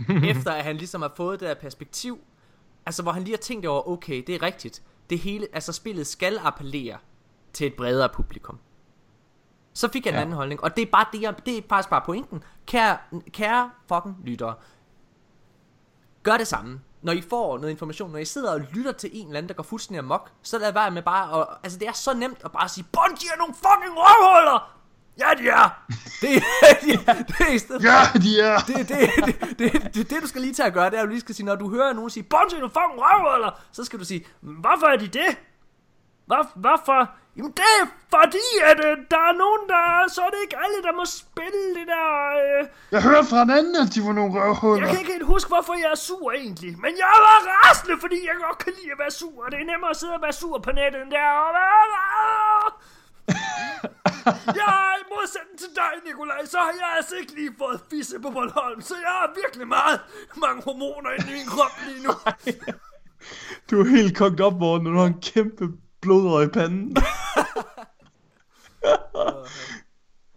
[laughs] Efter at han ligesom har fået det der perspektiv, altså hvor han lige har tænkt over, okay, det er rigtigt. Det hele, altså spillet skal appellere til et bredere publikum. Så fik jeg en Ja. anden holdning, og det er bare det, jeg, det er faktisk bare pointen. Kære, kære fucking lyttere, gør det samme. Når I får noget information, når I sidder og lytter til en eller anden, der går fuldstændig amok, så lad være med bare at, altså det er så nemt at bare sige, Bungie er nogle fucking røvhuller! Ja, de er! Det, [laughs] det, det er i stedet Ja, de er! det, det, det, det, det, det, det, du skal lige tage at gøre, det er, at du lige skal sige, når du hører nogen sige, Bungie, du fucking røvhuller, så skal du sige, hvorfor er de det? Hvor, hvorfor? Jamen det er fordi, at øh, der er nogen, der... Så er det ikke alle, der må spille det der... Øh, Jeg hørte fra en anden, at de var nogle røvhuller. Jeg kan ikke helt huske, hvorfor jeg er sur egentlig. Men jeg var rasende, fordi jeg godt kan lide at være sur. Og det er nemmere at sidde og være sur på nettet, end der og Jeg er i modsætning til dig, Nikolaj, så har jeg altså ikke lige fået fisse på Bornholm. Så jeg har virkelig meget mange hormoner i min krop lige nu. [laughs] Du er helt kogt op, Morten, og du har en kæmpe blodrøg i panden. [laughs]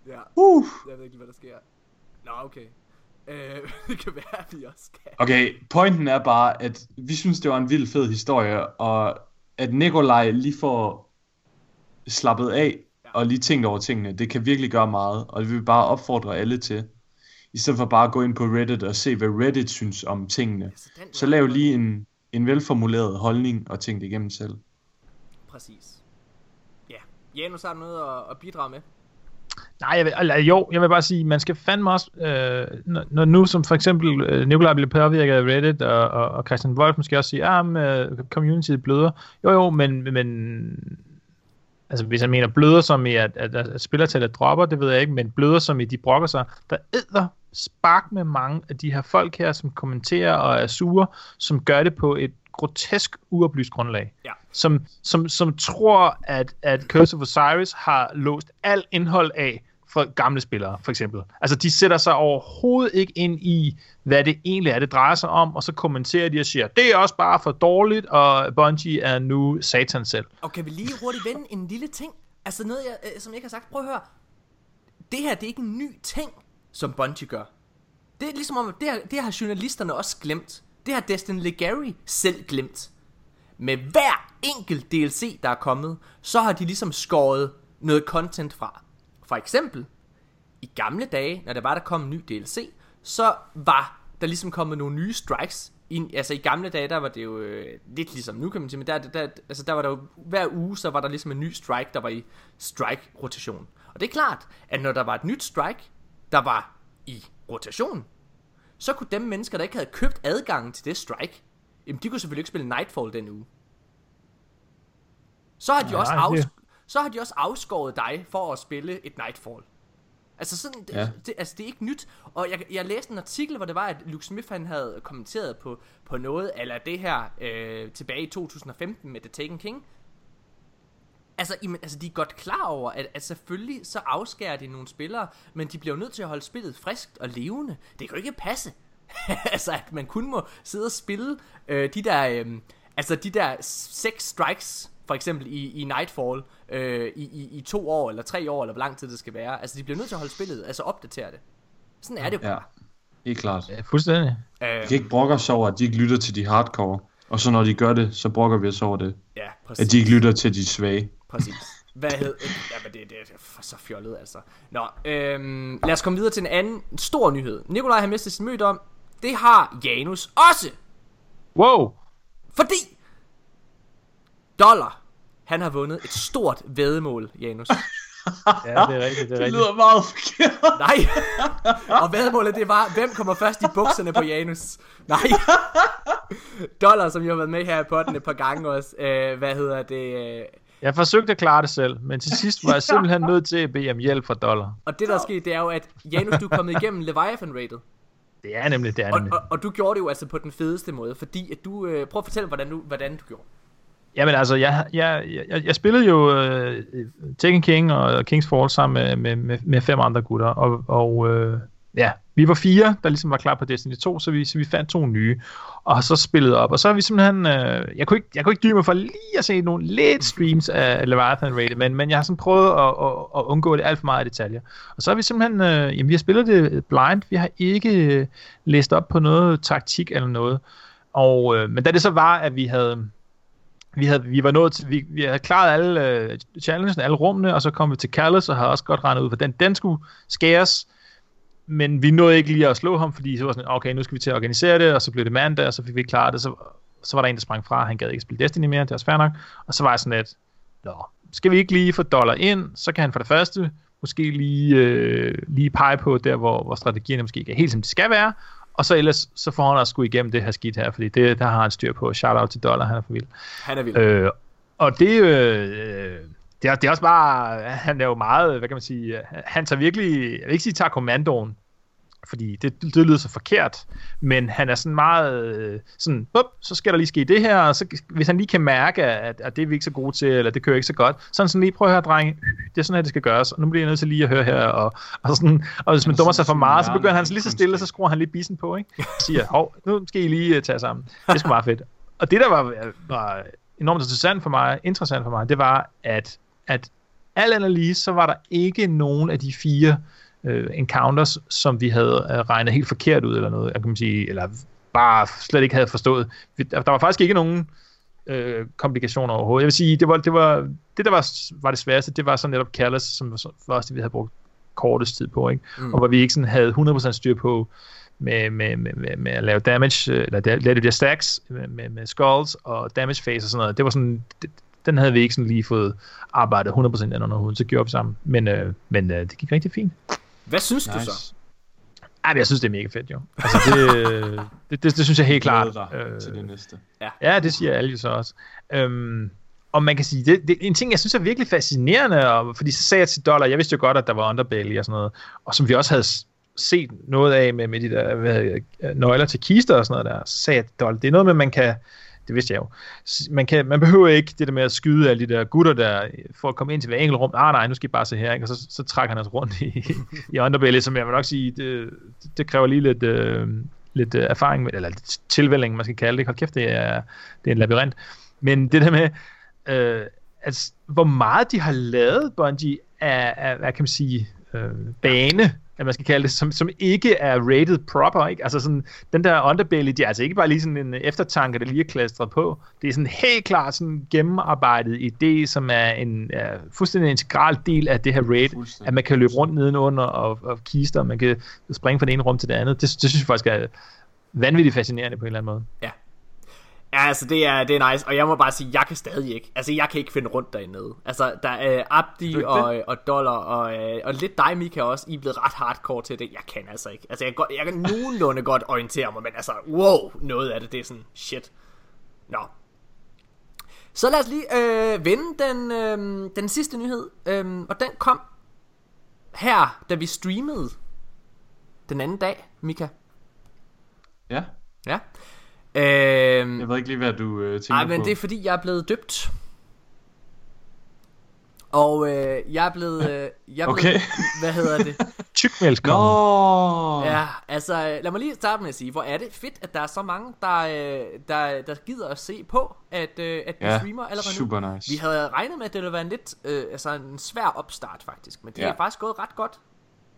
ja, Uh. jeg ved ikke, hvad der sker. Nå, okay. Øh, [laughs] det kan være, at vi også skal. Okay, pointen er bare, at vi synes, det var en vild fed historie, og at Nikolaj lige får slappet af, og lige tænkt over tingene, det kan virkelig gøre meget, og det vil vi bare opfordre alle til. I stedet for bare at gå ind på Reddit og se, hvad Reddit synes om tingene. Så den Så lav lige en, en velformuleret holdning og tænk det igennem selv. Præcis. Ja. Janus, har du noget at, at bidrage med? Nej, jeg vil, eller, jo, jeg vil bare sige, man skal fandme også, øh, når, når nu som for eksempel øh, Nikolaj bliver påvirket af Reddit, og, og, og Christian Wolf måske også sige, ah, øh, community bløder. Jo, jo, men, men altså hvis jeg mener bløder som i, at, at, at spillertallet dropper, det ved jeg ikke, men bløder som i, de brokker sig, der æder spark med mange af de her folk her, som kommenterer og er sure, som gør det på et grotesk uoplyst grundlag. Ja. Som, som, som tror, at, at Curse of Osiris har låst alt indhold af for gamle spillere, for eksempel. Altså, de sætter sig overhovedet ikke ind i, hvad det egentlig er, det drejer sig om, og så kommenterer de og siger, det er også bare for dårligt, og Bungie er nu satan selv. Og kan vi lige hurtigt vende en lille ting? Altså noget, jeg, øh, som jeg ikke har sagt. Prøv at høre. Det her, det er ikke en ny ting, som Bungie gør. Det er ligesom om, det her, det har journalisterne også glemt. Det har Destin Legary selv glemt. Med hver enkelt DLC, der er kommet, så har de ligesom skåret noget content fra. For eksempel, i gamle dage, når der var, der kom en ny DLC, så var der ligesom kommet nogle nye strikes. I, altså i gamle dage, der var det jo øh, lidt ligesom nu, kan man sige, men der, der, altså der var der jo, hver uge, så var der ligesom en ny strike, der var i strike-rotation. Og det er klart, at når der var et nyt strike, der var i rotation, så kunne dem mennesker, der ikke havde købt adgangen til det strike, jamen de kunne selvfølgelig ikke spille Nightfall den uge. Så har de, Nej, også, afs- så har de også afskåret dig for at spille et Nightfall. Altså sådan, det, Ja. det, altså det er ikke nyt. Og jeg, jeg læste en artikel, hvor det var, at Luke Smith han havde kommenteret på, på noget, eller det her øh, tilbage i 2015 med The Taken King. Altså, jamen, altså, de er godt klar over, at, at selvfølgelig så afskærer de nogle spillere, men de bliver jo nødt til at holde spillet friskt og levende. Det kan jo ikke passe. [laughs] altså, at man kun må sidde og spille øh, de der, øh, altså de der seks strikes, for eksempel i, i Nightfall, øh, i, i, i to år, eller tre år, eller hvor lang tid det skal være. Altså, de bliver nødt til at holde spillet, altså opdatere det. Sådan er det jo Ja, helt klart. Ja, fuldstændig. Øh, Vi kan ikke brokke os over, at de ikke lytter til de hardcore. Og så når de gør det, så brokker vi os over det. ja, At præcis. de ikke lytter til de svage. Præcis. Hvad hed... Jamen, det, det er for så fjollet, altså. Nå, øhm, lad os komme videre til en anden stor nyhed. Nikolaj har mistet sin møde om. Det har Janus også. Wow! Fordi... Dollar. Han har vundet et stort vedemål, Janus. [laughs] Ja, det er rigtigt, det er Det rigtigt. lyder meget forkert. Nej. Og vedemålet, det var, hvem kommer først i bukserne på Janus? Nej. Dollar, som jo har været med her i potten et par gange også. Øh, hvad hedder det? Øh, Jeg forsøgte at klare det selv, men til sidst var jeg [laughs] simpelthen nødt til at bede om hjælp fra dollar. og det, der er sket, det er jo, at Janus, du er kommet igennem Leviathan-rated. Det er nemlig, det er Og, nemlig. og, og du gjorde det jo altså på den fedeste måde, fordi at du... Øh, prøv at fortælle, hvordan du, hvordan du gjorde. Jamen altså, jeg, jeg, jeg, jeg spillede jo øh, Tekken King og King's Fall sammen med, med, med, med fem andre gutter, og, og øh, ja, vi var fire, der ligesom var klar på Destiny 2, så vi, så vi fandt to nye, og så spillede op, og så har vi simpelthen, øh, jeg, kunne ikke, jeg kunne ikke dybe mig for lige at se nogle lidt streams af Leviathan Rated, men, men jeg har sådan prøvet at, at, at undgå det alt for meget i detaljer. Og så har vi simpelthen, øh, jamen vi har spillet det blind, vi har ikke øh, læst op på noget taktik eller noget, og, øh, men da det så var, at vi havde vi, havde, vi var nået til, vi, vi havde klaret alle øh, challenges, alle rummene, og så kom vi til Callus, og havde også godt regnet ud, for den, den skulle skæres, men vi nåede ikke lige at slå ham, fordi så var sådan, okay, nu skal vi til at organisere det, og så blev det mandag, og så fik vi ikke klaret det, så, så var der en, der sprang fra, han gad ikke spille Destiny mere, det er også fair nok, og så var jeg sådan lidt, nå, skal vi ikke lige få dollar ind, så kan han for det første måske lige, øh, lige pege på der, hvor, hvor strategierne måske ikke er helt som de skal være, og så ellers, så får han også skulle igennem det her skidt her, fordi det, der har han styr på. Shout out til Dollar, han er for vild. Han er vild. Øh, og det, øh, det, er, det er også bare, han er jo meget, hvad kan man sige, han tager virkelig, jeg vil ikke sige, tager kommandoen, fordi det, det lyder så forkert, men han er sådan meget øh, sådan, bup, så skal der lige ske det her, og så, hvis han lige kan mærke, at, at det er vi ikke så gode til, eller det kører ikke så godt, så han sådan lige, prøv at høre, drenge, det er sådan her, det skal gøres, og nu bliver jeg nødt til lige at høre her, og, og, sådan, og hvis man dummer så- sig for så meget, så begynder han lige så stille, så kunstigt. skruer han lige bissen på, ikke? Og [laughs] siger, hov, nu skal I lige uh, tage sammen. Det er sgu meget fedt. Og det, der var, var enormt interessant for mig, interessant for mig, det var, at, at alt andet lige, så var der ikke nogen af de fire øh, encounters, som vi havde øh, regnet helt forkert ud, eller noget, kan man sige, eller bare slet ikke havde forstået. Der, var faktisk ikke nogen øh, komplikationer overhovedet. Jeg vil sige, det var, det var det, der var, var det sværeste, det var så netop Careless, som var var også det, vi havde brugt kortest tid på, ikke? Mm. og hvor vi ikke sådan havde 100% styr på med, med, med, med, med at lave damage, øh, eller lave de der stacks med, med, med skulls og damage phase og sådan noget. Det var sådan, det, den havde vi ikke sådan lige fået arbejdet 100% ind under huden, så gjorde vi sammen. Men, øh, men øh, det gik rigtig fint. Hvad synes nice. du så? Nice. Ej, men jeg synes, det er mega fedt, jo. [laughs] Altså, det, det, det, det synes jeg helt klart. Øh, til det næste. Ja, det siger alle jo så også. Øhm, og man kan sige, det, det, en ting, jeg synes er virkelig fascinerende, og, fordi så sagde jeg til Dollar, jeg vidste jo godt, at der var underbelly og sådan noget, og som vi også havde set noget af med, med de der hvad, hedder det, nøgler til kister og sådan noget der, så sagde jeg til Dollar, det er noget med, man kan, det vidste jeg jo, man, kan, man behøver ikke det der med at skyde alle de der gutter der, øh, for at komme ind til hver enkelt rum, ah nej, nu skal I bare se her, ikke? og så, så trækker han os rundt i, i underbelly, som jeg vil nok sige, det, det kræver lige lidt, øh, lidt øh, erfaring, med, eller lidt tilvælling, man skal kalde det. Hold kæft, det er, det er en labyrint. Men det der med, øh, altså, hvor meget de har lavet Bungie af, af hvad kan man sige, øh, bane, at man skal kalde det, som, som ikke er rated proper, ikke? Altså sådan, den der underbelly, det er altså ikke bare lige sådan en eftertanke, der lige er klastret på. Det er sådan helt klart sådan en gennemarbejdet idé, som er en er fuldstændig integral del af det her raid, at man kan løbe rundt nedenunder og, og kister, og man kan springe fra det ene rum til det andet. Det, det synes jeg faktisk er vanvittigt fascinerende på en eller anden måde. Ja. Ja, altså det er, det er nice, og jeg må bare sige, jeg kan stadig ikke, altså jeg kan ikke finde rundt derinde. Altså der er Abdi ikke og, og Dollar og, øh, og lidt dig, Mika også, I er blevet ret hardcore til det. Jeg kan altså ikke. Altså jeg kan, godt, jeg kan nogenlunde godt orientere mig, men altså wow, noget af det, det er sådan shit. Nå. Så lad os lige øh, vende den, øh, den sidste nyhed, øh, og den kom her, da vi streamede den anden dag, Mika. Ja, Ja. Øh, jeg ved ikke lige, hvad du øh, tænker Nej, men på. det er fordi, jeg er blevet døbt. Og øh, jeg er blevet... Øh, jeg er Okay. blevet, [laughs] hvad hedder det? Tykmælskongen. Nå! Ja, altså, lad mig lige starte med at sige, hvor er det fedt, at der er så mange, der, øh, der, der gider at se på, at, øh, at vi Ja, streamer allerede super nu. nice. Vi havde regnet med, at det ville være en lidt, øh, altså en svær opstart faktisk, men det Ja. er faktisk gået ret godt.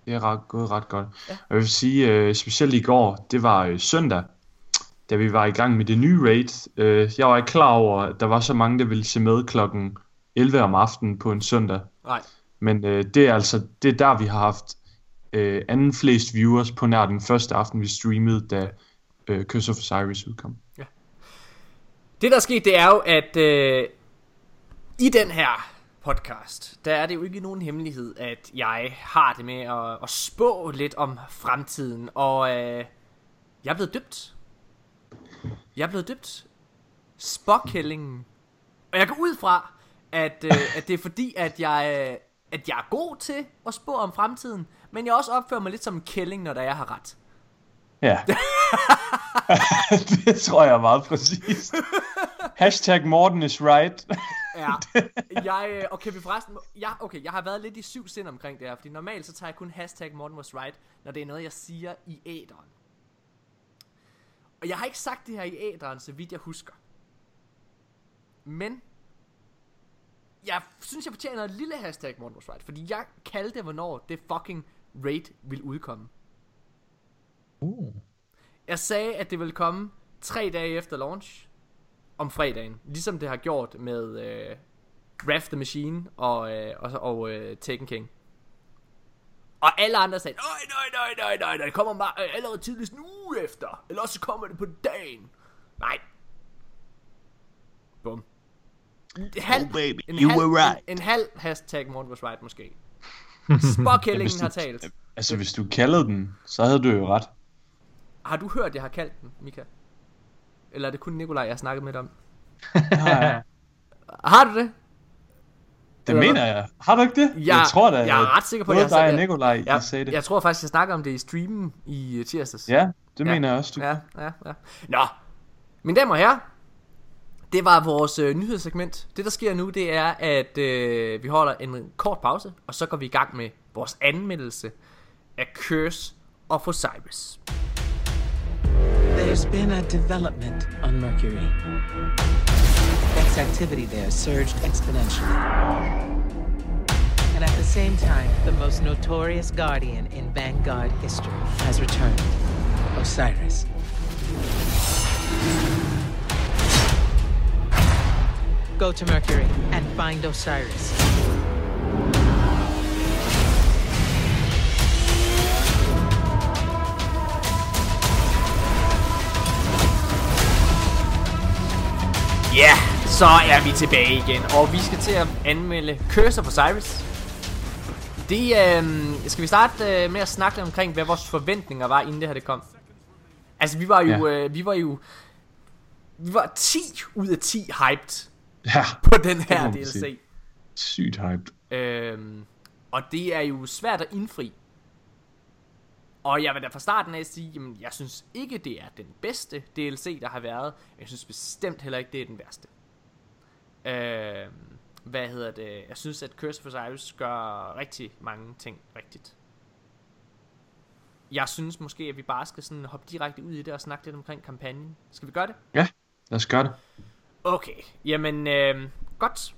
Det er ret, gået ret godt. Ja. Ja. Jeg vil sige, øh, specielt i går, det var øh, søndag, da vi var i gang med det nye raid. Øh, jeg var ikke klar over, at der var så mange, der ville se med klokken 11 om aftenen på en søndag. Nej. Men øh, det er altså, det er der, vi har haft øh, anden flest viewers på nær den første aften, vi streamede, da øh, Curse of Osiris udkom. Det der er sket, det er jo, at øh, i den her podcast, der er det jo ikke nogen hemmelighed, at jeg har det med at, at spå lidt om fremtiden, og øh, jeg er blevet døbt. Jeg er blevet døbt. Spokkællingen. Og jeg går ud fra, at, øh, at det er fordi, at jeg, øh, at jeg er god til at spå om fremtiden, men jeg også opfører mig lidt som en kælling, når der jeg har ret. Ja. [laughs] det tror jeg er meget præcist. Hashtag Morten is right. [laughs] Ja, jeg, øh, og kan vi forresten, ja, okay, jeg har været lidt i syv sind omkring det her, fordi normalt så tager jeg kun hashtag Morten was right, når det er noget, jeg siger i æderen. Og jeg har ikke sagt det her i æderen, så vidt jeg husker. Men, jeg synes, jeg fortjener et lille hashtag Morten right, fordi jeg kaldte, hvornår det fucking raid vil udkomme. Uh. Jeg sagde, at det ville komme tre dage efter launch om fredagen, ligesom det har gjort med øh, Wrath the Machine og, øh, og, og øh, Taken King. Og alle andre sagde, nej, nej, nej, nej, nej, nej, det kommer bare øh, allerede tidligst en uge efter, eller også kommer det på dagen. Nej. Bum. En halv, Oh, baby, en you halv, were right. En, en halv hashtag Morten was right måske. [laughs] Spokkællingen har talt. Altså, hvis du kaldede den, så havde du jo ret. Har du hørt, jeg har kaldt den, Mika? Eller er det kun Nikolaj, jeg har snakket med om? Ja, [laughs] Har du det? Det Eller mener jeg. Har du ikke det? Jeg, jeg tror da, jeg er ret sikker på, at jeg dig og Nikolaj, jeg, sagde det. jeg tror faktisk, jeg snakker om det i streamen i uh, tirsdags. Ja, det Ja. mener jeg også, du. Ja, ja, ja. Nå, mine damer og herrer, det var vores øh, nyhedssegment. Det, der sker nu, det er, at øh, vi holder en kort pause, og så går vi i gang med vores anmeldelse af Curse of Osiris. There's been a development on Mercury. Activity there surged exponentially. And at the same time, the most notorious guardian in Vanguard history has returned Osiris. Go to Mercury and find Osiris. Yeah. Så er vi tilbage igen, og vi skal til at anmelde Curse of Osiris. Det, øh, skal vi starte øh, med at snakke lidt omkring, hvad vores forventninger var, inden det her det kom? Altså, vi var jo, Ja. øh, vi var jo, vi var 10 ud af 10 hyped Ja, på den her DLC. sige. sygt hyped. Øhm, og det er jo svært at indfri. Og jeg vil da fra starten af sige, jamen, jeg synes ikke, det er den bedste DLC, der har været. Men jeg synes bestemt heller ikke, det er den værste. Øhm, hvad hedder det? Jeg synes, at Curse of Osiris gør rigtig mange ting rigtigt. Jeg synes måske, at vi bare skal sådan hoppe direkte ud i det og snakke lidt omkring kampagnen. Skal vi gøre det? Ja, lad os gøre det. Okay, jamen øh, godt.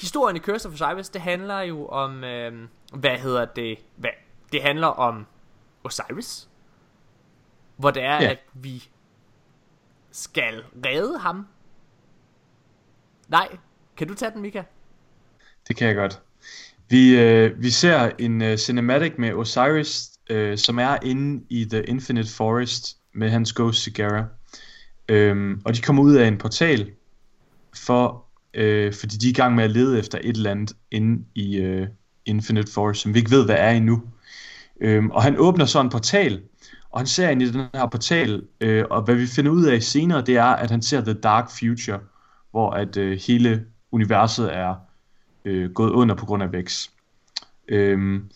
Historien i Curse of Osiris, det handler jo om, øh, hvad hedder det, hvad, det handler om Osiris. Hvor det er, Ja. at vi skal redde ham. Nej, kan du tage den, Mika? Det kan jeg godt. Vi, øh, vi ser en øh, cinematic med Osiris, øh, som er inde i The Infinite Forest med hans Ghost Sigara. Øhm, og de kommer ud af en portal, for, øh, fordi de er i gang med at lede efter et eller andet inde i øh, Infinite Forest, som vi ikke ved, hvad er endnu. Øhm, og han åbner så en portal, og han ser ind i den her portal, øh, og hvad vi finder ud af senere, det er, at han ser The Dark Future, hvor at øh, hele universet er øh, gået under på grund af Vex. Øhm,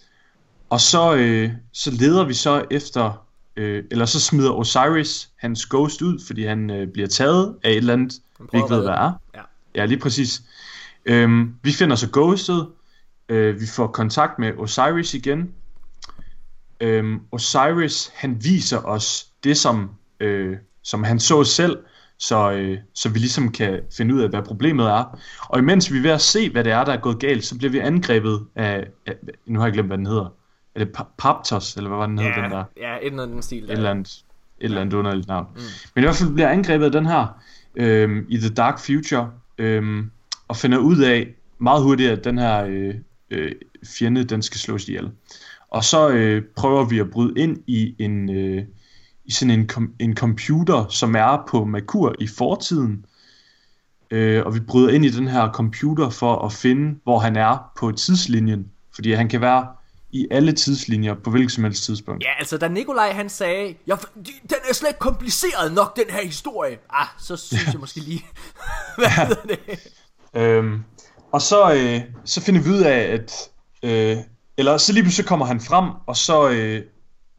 og så, øh, så leder vi så efter, øh, eller så smider Osiris hans ghost ud, fordi han øh, bliver taget af et eller andet, vi ikke ved, hvad er. Ja. Ja, lige præcis. Øhm, vi finder så ghostet, øh, vi får kontakt med Osiris igen. Øhm, Osiris, han viser os det, som, øh, som han så selv, så, øh, så vi ligesom kan finde ud af, hvad problemet er. Og imens vi er ved at se, hvad det er, der er gået galt, så bliver vi angrebet af, af nu har jeg glemt, hvad den hedder. Er det Pa- Paptos, eller hvad var den hed, den der? Ja, et eller andet den stil. et Der. eller andet, et eller andet underligt navn. Mm. Men i hvert fald bliver angrebet af den her øhm, i The Dark Future, øhm, og finder ud af meget hurtigt, at den her øh, øh, fjende, den skal slås ihjel. Og så øh, prøver vi at bryde ind i en øh, i sådan en, kom, en computer, som er på Merkur i fortiden. Øh, og vi bryder ind i den her computer for at finde, hvor han er på tidslinjen. Fordi han kan være i alle tidslinjer på hvilket som helst tidspunkt. Ja, altså da Nikolaj han sagde, ja, den er slet ikke kompliceret nok, den her historie. Ah, så synes [laughs] jeg måske lige, [laughs] hvad hedder det? Øhm, og så, øh, så finder vi ud af, at... Øh, eller så lige pludselig kommer han frem, og så, øh,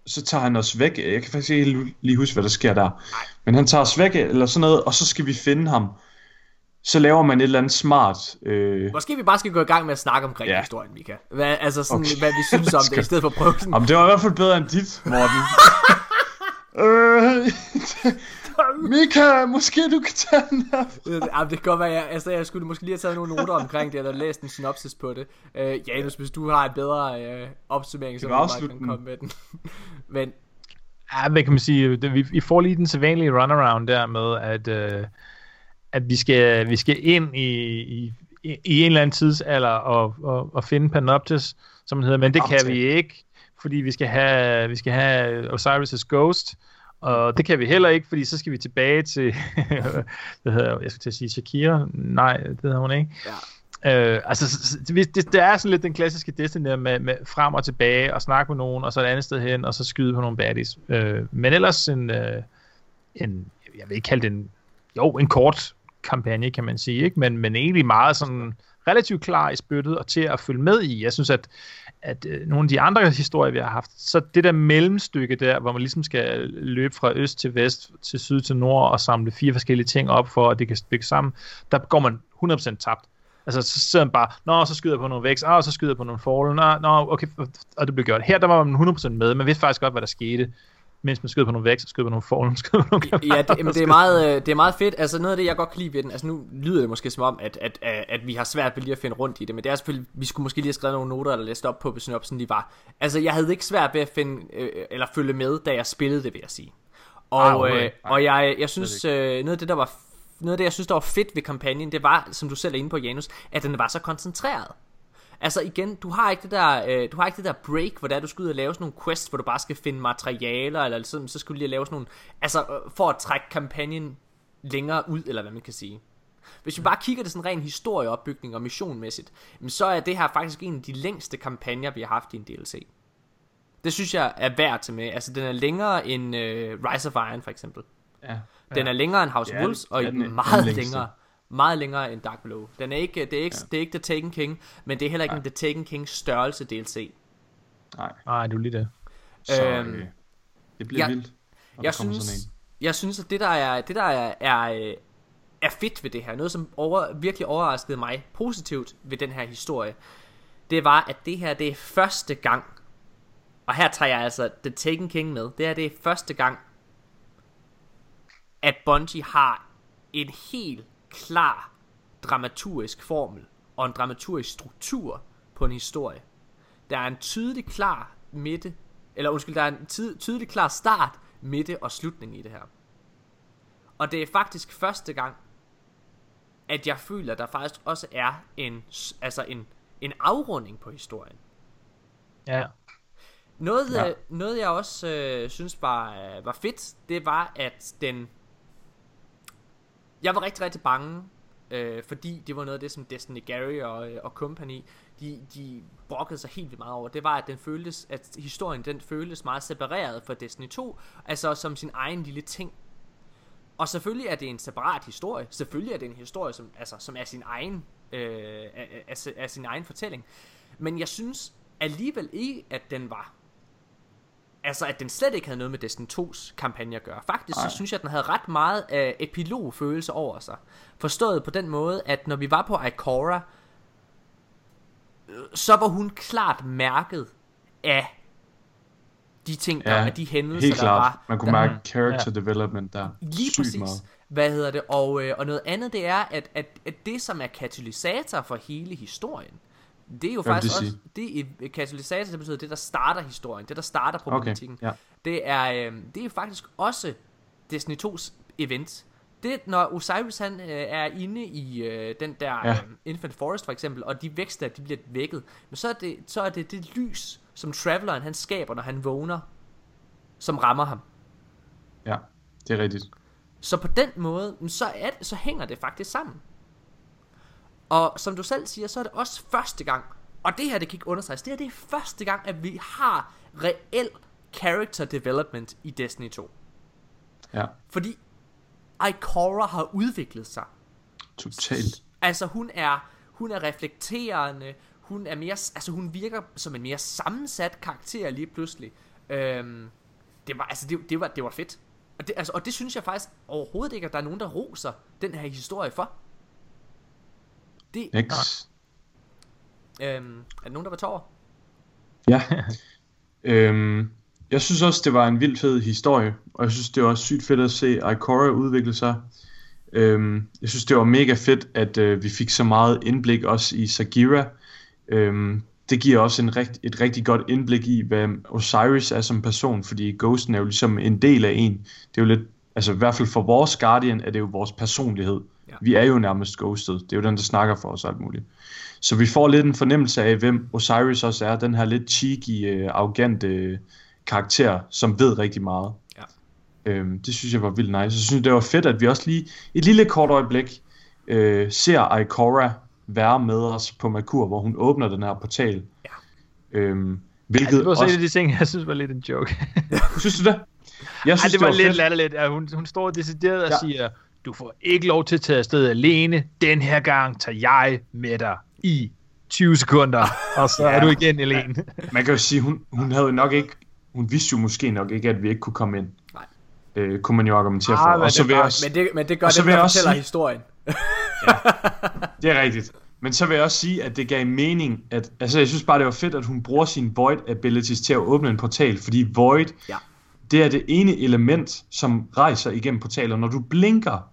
så tager han os væk. Jeg kan faktisk ikke lige huske, hvad der sker der. Men han tager os væk, eller sådan noget, og så skal vi finde ham. Så laver man et eller andet smart. Øh, Måske vi bare skal gå i gang med at snakke omkring Ja. historien, Mika. Hvad, altså sådan, Okay. hvad vi synes om [laughs] det, i stedet for at prøve sådan, Jamen, det var i hvert fald bedre end dit, Morten. [laughs] øh, [laughs] Mika, måske du kan tage den her. Jamen, det kan godt være, jeg, altså, jeg skulle måske lige have taget nogle noter omkring det, eller læst en synopsis på det. Øh, Janus, hvis du har en bedre øh, opsummering, så Kan må du bare komme med den. Men Ja, hvad kan man sige? Det, vi, vi får lige den sædvanlige runaround der med, at, øh, at vi, skal, vi skal ind i, i, i en eller anden tidsalder og, og, og finde Panoptes, som den hedder, men det kan vi ikke, fordi vi skal have, vi skal have Osiris' Ghost, og det kan vi heller ikke, fordi så skal vi tilbage til, [laughs] hvad hedder, jeg skal til at sige Shakira, nej, det hedder hun ikke. Ja. Øh, altså, det, det, er sådan lidt den klassiske Destiny med, med frem og tilbage, og snakke med nogen, og så et andet sted hen, og så skyde på nogle baddies. Øh, men ellers en, øh, en, jeg vil ikke kalde det en, jo, en kort kampagne, kan man sige, ikke? Men, men egentlig meget sådan relativt klar i spyttet og til at følge med i. Jeg synes, at, at øh, nogle af de andre historier, vi har haft, så det der mellemstykke der, hvor man ligesom skal løbe fra øst til vest, til syd til nord og samle fire forskellige ting op for, at det kan stykke sammen, der går man 100% tabt. Altså, så sidder man bare, nå, så skyder jeg på nogle vækst, og så skyder jeg på nogle fallen, nå, nå, okay, og det blev gjort. Her, der var man 100% med, man vidste faktisk godt, hvad der skete, mens man skød på nogle vækst, skød på nogle fallen, skød på nogle ja, det, men det, er meget, øh, det er meget fedt. Altså noget af det, jeg godt kan lide ved den, altså nu lyder det måske som om, at, at, at, at vi har svært ved lige at finde rundt i det, men det er selvfølgelig, vi skulle måske lige have skrevet nogle noter, eller læst op på, hvis synopsen lige var. Altså jeg havde ikke svært ved at finde, øh, eller følge med, da jeg spillede det, vil jeg sige. Og, Ah, øh, okay. og jeg, jeg synes, øh, noget af det, der var noget af det, jeg synes, der var fedt ved kampagnen, det var, som du selv er inde på, Janus, at den var så koncentreret. Altså igen, du har ikke det der, øh, du har ikke det der break, hvor der du skal ud og lave sådan nogle quests, hvor du bare skal finde materialer, eller sådan, så skal du lige lave sådan nogle, altså øh, for at trække kampagnen længere ud, eller hvad man kan sige. Hvis vi bare kigger det sådan ren historieopbygning og missionmæssigt, så er det her faktisk en af de længste kampagner, vi har haft i en DLC. Det synes jeg er værd til med. Altså, den er længere end øh, Rise of Iron, for eksempel. Ja. Den er længere end House of Ja, Wolves, og ja, den er- den meget længste. længere. Meget længere end Dark Below. Den er ikke, det, er ikke, ja. det er ikke The Taken King, men det er heller ikke en The Taken King størrelse DLC. Nej, Nej, det er jo lige det. så Øhm, øh, det bliver jeg- vildt, Jeg der kommer sådan synes, en. jeg synes, at det der er, det der er, er, øh, er fedt ved det her, noget som over, virkelig overraskede mig positivt ved den her historie, det var, at det her, det er første gang, og her tager jeg altså The Taken King med, det her, det er første gang, at Bungie har en helt klar dramaturgisk formel og en dramaturgisk struktur på en historie. Der er en tydelig klar midte, eller undskyld, der er en ty- tydelig klar start, midte og slutning i det her. Og det er faktisk første gang, at jeg føler, at der faktisk også er en, altså en, en afrunding på historien. Ja. Noget, Ja. ja. noget jeg også øh, synes var, øh, var fedt, det var, at den... Jeg var rigtig, rigtig bange, øh, fordi det var noget af det, som Destiny Gary og, øh, og company, de, de brokkede sig helt vildt meget over. Det var, at den føltes, at historien den føltes meget separeret fra Destiny 2, altså som sin egen lille ting. Og selvfølgelig er det en separat historie. Selvfølgelig er det en historie, som, altså, som er sin egen, øh, er, er, er sin egen fortælling. Men jeg synes alligevel ikke, at den var Altså, at den slet ikke havde noget med Destiny 2's kampagne at gøre. Faktisk så Nej. synes jeg, at den havde ret meget af epilogfølelse over sig. Forstået på den måde, at når vi var på Ikora, øh, så var hun klart mærket af de ting, der, Ja, af de hændelser, Helt der klart. var. Man kunne der, mærke character development der. Lige Sygt præcis. Meget. Hvad hedder det? Og, øh, og noget andet, det er, at, at, at det, som er katalysator for hele historien, det er jo Hvad faktisk også, det er katalysator, det betyder det, der starter historien, det, der starter problematikken. ja. Det er, øh, det er faktisk også Destiny 2's event. Det når Osiris han øh, er inde i øh, den der Ja. øh, Infinite Forest for eksempel, og de vækster, de bliver vækket, men så er det, så er det det lys, som Traveleren han skaber, når han vågner, som rammer ham. Ja, det er rigtigt. Så på den måde, så, er det, så hænger det faktisk sammen. Og som du selv siger, så er det også første gang, og det her, det kan ikke understreges, det her det er første gang, at vi har reel character development i Destiny 2. Ja, Fordi Ikora har udviklet sig. totalt. Altså hun er, hun er reflekterende, hun er mere, altså hun virker som en mere sammensat karakter lige pludselig. Øhm, det var, altså det, det var, det var fedt. Og det, altså, og det synes jeg faktisk overhovedet ikke, at der er nogen, der roser den her historie for. Det, Next. øhm, er der nogen, der var tårer? Ja. [laughs] øhm, jeg synes også, det var en vildt fed historie, og jeg synes, det var også sygt fedt at se Ikora udvikle sig. Øhm, jeg synes, det var mega fedt, at øh, vi fik så meget indblik også i Sagira. Øhm, det giver også en rigt, et rigtig godt indblik i, hvad Osiris er som person, fordi Ghosten er jo ligesom en del af en. Det er jo lidt, altså i hvert fald for vores Guardian, er det jo vores personlighed. Ja. Vi er jo nærmest Ghosted. Det er jo den, der snakker for os alt muligt. Så vi får lidt en fornemmelse af, hvem Osiris også er. Den her lidt cheeky, øh, arrogante karakter, som ved rigtig meget. Ja. Øhm, det synes jeg var vildt nice. Jeg synes, det var fedt, at vi også lige et lille kort øjeblik øh, ser Ikora være med os på Merkur, hvor hun åbner den her portal. Ja. Øhm, Ja, hvilket det var også en af de ting, jeg synes var lidt en joke. [laughs] Synes du det? Jeg Ej, synes, det var, lidt fedt. latterligt. Ja, hun, hun står decideret og Ja. siger, du får ikke lov til at tage afsted alene. Den her gang tager jeg med dig i 20 sekunder, og så er du igen alene. [laughs] Man kan jo sige, hun, hun havde jo nok ikke... Hun vidste jo måske nok ikke, at vi ikke kunne komme ind. Nej. Øh, kunne man jo argumentere Ah, for. men Og så det var- også... Men det, men det gør Og så det, der fortæller sige- historien. [laughs] Det er rigtigt. Men så vil jeg også sige, at det gav mening, at, altså jeg synes bare, det var fedt, at hun bruger sine Void abilities til at åbne en portal, fordi Void, Ja. Det er det ene element, som rejser igennem portaler. Når du blinker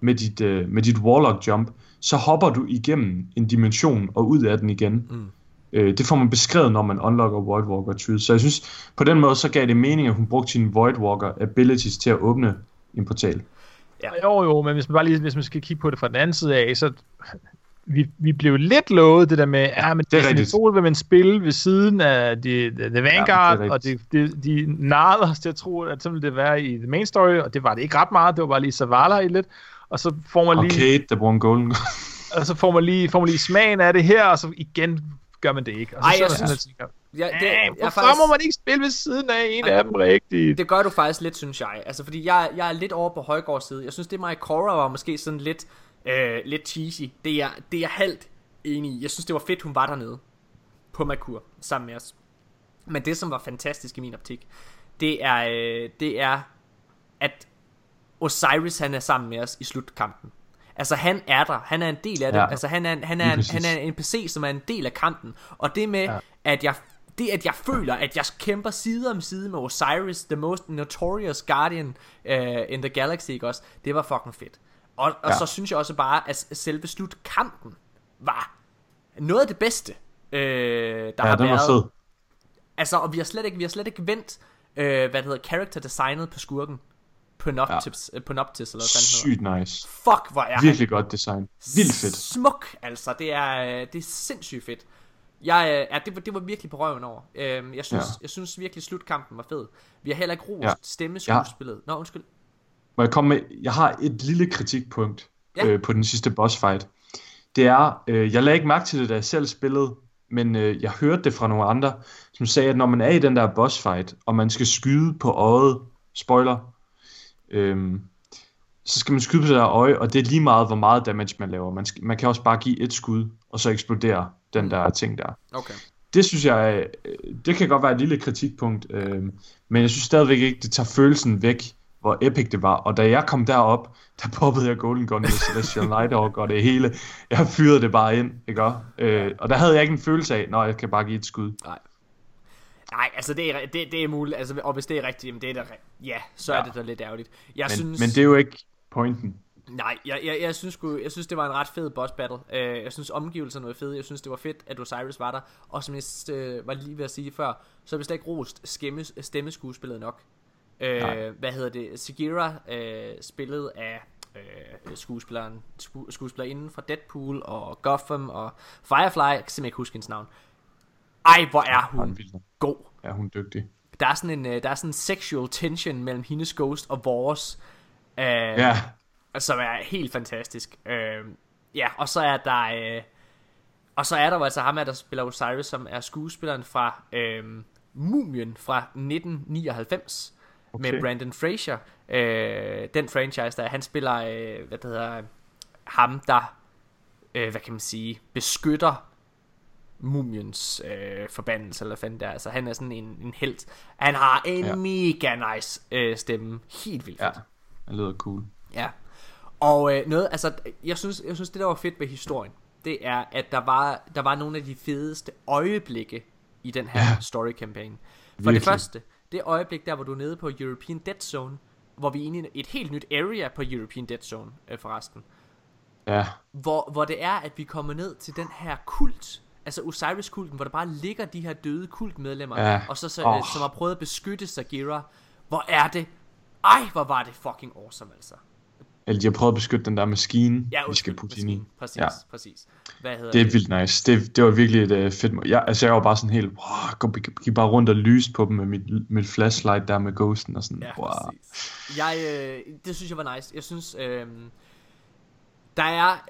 med dit, uh, med dit Warlock Jump, så hopper du igennem en dimension og ud af den igen. Mm. Uh, det får man beskrevet, når man unlocker Void Walker Truth. Så jeg synes, på den måde, så gav det mening, at hun brugte sine Void Walker abilities til at åbne en portal. Jo, jo, men hvis man bare lige, hvis man skal kigge på det fra den anden side af, så vi, vi blev lidt lovet det der med, ja, men det er rigtigt. 2 vil man spille ved siden af The, The Vanguard, Ja, det og de, de, de narrede os til at tro, at så ville det være i The Main Story, og det var det ikke ret meget, det var bare lige Zavala i lidt. og så får man Og lige, Kate, der bruger en golden [laughs] og så får man lige, får man lige smagen af det her, og så igen gør man det ikke. Og så Ej, sidder jeg sådan synes- og tænker, Ja, det, "Æh, jeg hvorfor faktisk- må man ikke spille ved siden af en af dem rigtigt? Det gør du faktisk lidt, synes jeg. Altså, fordi jeg, jeg er lidt over på Højgaards side. Jeg synes, det med Cora var måske sådan lidt, øh, lidt cheesy. Det er, jeg- det er jeg halvt enig i. Jeg synes, det var fedt, hun var dernede på Merkur sammen med os. Men det, som var fantastisk i min optik, det er, øh, det er at Osiris han er sammen med os i slutkampen. Altså han er der, han er en del af det. Ja. Altså han er, han, er en, han er en NPC, som er en del af kampen. Og det med, ja. at jeg det at jeg føler, at jeg kæmper side om side med Osiris, the most notorious guardian uh, in the galaxy, ikke også? Det var fucking fedt. Og, og Ja. så synes jeg også bare, at selve slutkampen var noget af det bedste, øh, der Ja, har den været. fed. Altså, og vi har slet ikke, vi har slet ikke vendt, øh, hvad det hedder, character designet på skurken. Penoptis, ja. Penoptis, eller hvad. Sygt nice. Fuck, hvor er han Virkelig godt design. Vildt fedt. smuk, altså. Det er, øh, det er sindssygt fedt. Jeg, øh, ja, det, var, det var virkelig på røven over. Øhm, jeg, synes, Ja. jeg synes virkelig, slutkampen var fed. Vi har heller ikke rost ja. Ja. stemmeskuespillet. Nå, undskyld. Må jeg komme med? Jeg har et lille kritikpunkt Ja. øh, på den sidste boss fight. Det er, øh, jeg lagde ikke mærke til det, da jeg selv spillede, men øh, jeg hørte det fra nogle andre, som sagde, at når man er i den der boss fight, og man skal skyde på øjet, spoiler, øh, så skal man skyde på det der øje, og det er lige meget, hvor meget damage man laver. Man, skal, man kan også bare give et skud, og så eksplodere den der ting der. Okay. Det synes jeg, øh, det kan godt være et lille kritikpunkt, øh, men jeg synes stadigvæk ikke, det tager følelsen væk, hvor epic det var. Og da jeg kom derop, der [laughs] poppede jeg Golden Gun med Celestial Nighthawk og det hele. Jeg fyrede det bare ind, ikke også? øh, Og der havde jeg ikke en følelse af, når jeg kan bare give et skud. Nej, altså det er, det, det er muligt. Altså, og hvis det er rigtigt, jamen det er da, ri- ja, så ja. er det da lidt ærgerligt. Jeg Men, synes, men det er jo ikke pointen. Nej, jeg, jeg, jeg, synes, sgu, jeg synes, det var en ret fed boss battle. Uh, jeg synes, omgivelserne var fede. Jeg synes, det var fedt, at Osiris var der. Og som jeg uh, var lige ved at sige før, så har vi slet ikke rost stemme, stemmeskuespillet nok. Uh, hvad hedder det? Sigira uh, spillet af uh, skuespilleren, sku, skuespillerinden fra Deadpool og Gotham og Firefly. Jeg kan simpelthen ikke huske hendes navn. Ej, hvor er Hun er god. Ja, hun er dygtig. Der er sådan en, uh, der er sådan en sexual tension mellem hendes ghost og vores. Uh, Ja, som er helt fantastisk. Øh, ja, og så er der øh, og så er der jo altså ham der spiller Osiris, som er skuespilleren fra øh, Mumien fra 1999 okay. med. Brandon Fraser. Øh, den franchise der, han spiller øh, hvad det hedder ham der øh, hvad kan man sige, beskytter mumiens øh, forbandelse, eller fanden der. Altså, han er sådan en, en held. Han har en ja. Ja. mega nice øh, stemme. Helt vildt ja. fedt. Det lyder cool. Ja. Og øh, noget, altså, jeg synes, jeg synes, det der var fedt ved historien, det er, at der var, der var nogle af de fedeste øjeblikke i den her Ja. story campaign. For det Virkelig. første, det øjeblik der, hvor du er nede på European Dead Zone, hvor vi er inde i et helt nyt area på European Dead Zone, øh, forresten. Ja, Hvor, hvor det er, at vi kommer ned til den her kult, altså Osiris-kulten, hvor der bare ligger de her døde kultmedlemmer, Ja. og så, så øh, som har prøvet at beskytte Sagira. Hvor er det? Ej, hvor var det fucking awesome, altså. Eller de har prøvet at beskytte den der maskine, Ja, vi skal undskyld, putte ind i. Præcis, Ja. præcis. Hvad hedder Det er vildt nice. Det, det var virkelig et uh, fedt... Jeg, altså, jeg var bare sådan helt... Wow, gå, gik bare rundt og lyste på dem med mit, mit flashlight der med ghosten og sådan... Ja, wow. præcis. Jeg, øh, det synes jeg var nice. Jeg synes, øh, der er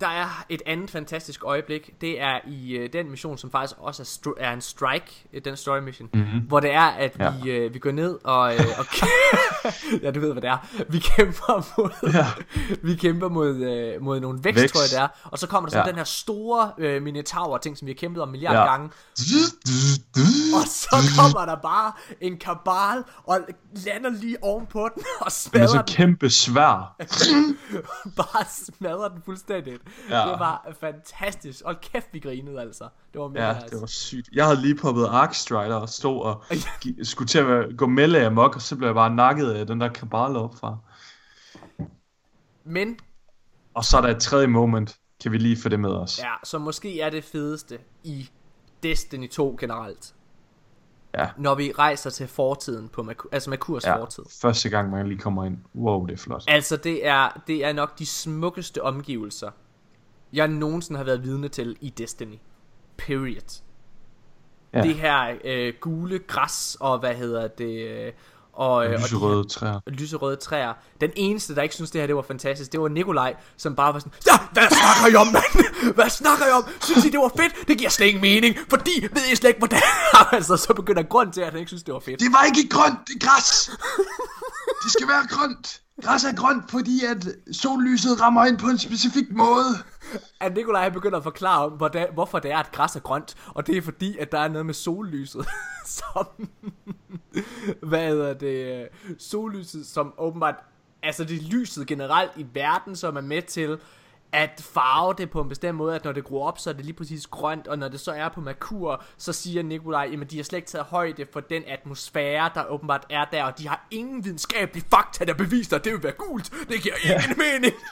der er et andet fantastisk øjeblik. Det er i øh, den mission, som faktisk også er, stru- er en strike, øh, den story mission, mm-hmm. hvor det er, at Ja. vi, øh, vi går ned og... Øh, og [laughs] ja, du ved, hvad det er. Vi kæmper mod, Ja. [laughs] vi kæmper mod, øh, mod nogle vækst, Vækst. tror jeg det er. Og så kommer der sådan Ja. den her store øh, minotaur ting, som vi har kæmpet om en milliard Ja. gange. Og så kommer der bare en kabal og lander lige ovenpå den og smadrer så den. kæmpe svær. [laughs] Bare smadrer den fuldstændigt. Ja. Det var fantastisk. Og kæft, vi grinede altså. Det var mega Ja, nice. det var sygt. Jeg havde lige poppet Arkstrider og stod og skulle til at gå melee amok, og så blev jeg bare nakket af den der kabale op fra. Men, Og så er der et tredje moment. Kan vi lige få det med os? ja, så måske er det fedeste i Destiny 2 generelt. Ja. Når vi rejser til fortiden på Maku- altså Makurs ja. fortid. Første gang, man lige kommer ind. Wow, det er flot. Altså, det er, det er nok de smukkeste omgivelser, jeg nogensinde har været vidne til i Destiny. Period. Ja. Det her øh, gule græs, og hvad hedder det, øh, Og, øh, og de Lyserøde træer. her lyserøde træer. Den eneste, der ikke synes det her det var fantastisk, det var Nikolaj, som bare var sådan, Ja, hvad snakker I om, mand? Hvad snakker I om? Synes I, det var fedt? Det giver slet ingen mening, fordi ved I slet ikke, hvordan... [laughs] altså, så begynder grund til, at han ikke synes, det var fedt. Det var ikke grønt, det er græs. Det skal være grønt. Græs er grønt, fordi at sollyset rammer ind på en specifik måde. at Nikolaj begynder at forklare om, hvordan, hvorfor det er, at græs er grønt. Og det er fordi, at der er noget med sollyset. [laughs] som, hvad hedder det? Sollyset, som åbenbart, altså det er lyset generelt i verden, som er med til at farve det på en bestemt måde, at når det gror op, så er det lige præcis grønt, og når det så er på Merkur, så siger Nikolaj, jamen de har slet ikke taget højde for den atmosfære, der åbenbart er der, og de har ingen videnskabelig fakta, der beviser, at det vil være gult. Det giver ingen mening. [laughs]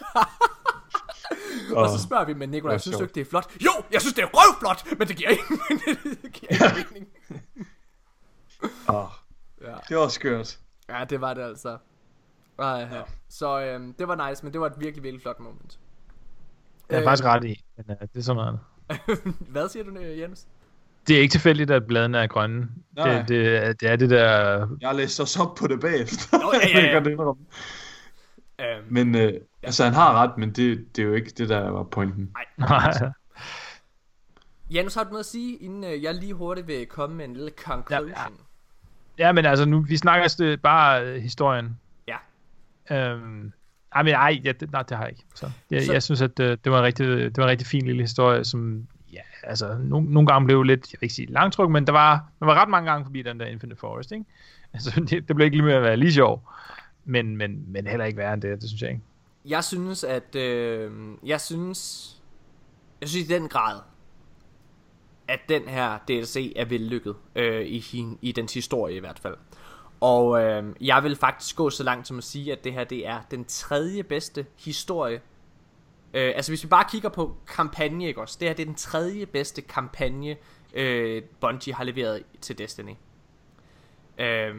Og så spørger vi med Nikolaj, synes du ikke det er flot? Jo, jeg synes det er røvflot, men det giver ingen [laughs] mening. det giver ingen mening. Oh, Ja. det var skørt. ja, det var det altså. Ej, ja. Så øhm, det var nice, men det var et virkelig, virkelig flot moment. Det er Øh. faktisk ret i, men uh, det er sådan noget. [laughs] Hvad siger du, Jens? Det er ikke tilfældigt, at bladene er grønne. Nej. Det, det, er- det er det der... Jeg læste os op på det bagefter. Nå, ja, ja, [laughs] ja. Jeg indrømme. Øhm, Men øh, altså, han har ret, men det, det er jo ikke det, der var pointen. Nej. Janus, [laughs] har du noget at sige, inden øh, jeg lige hurtigt vil komme med en lille conclusion? Ja, Ja, men altså, nu, vi snakker bare øh, historien. Ja. Øhm, ej, men ej, ja, det, nej, det har jeg ikke. Så, jeg, Så- jeg synes, at øh, det var, en rigtig, det var en rigtig fin lille historie, som, ja, altså, nogle, nogle gange blev lidt, jeg vil ikke sige langtryk, men der var, der var ret mange gange forbi den der Infinite Forest, ikke? [laughs] Altså, det, det blev ikke lige med at være lige sjov, men, men, men heller ikke værre end det, det synes jeg ikke. Jeg synes, at... Øh, jeg synes... Jeg synes i den grad, at den her DLC er vellykket øh, i, i dens historie i hvert fald. Og øh, jeg vil faktisk gå så langt som at sige, at det her det er den tredje bedste historie. Øh, altså hvis vi bare kigger på kampagne, ikke også? Det her det er den tredje bedste kampagne, øh, Bungie har leveret til Destiny. Øh,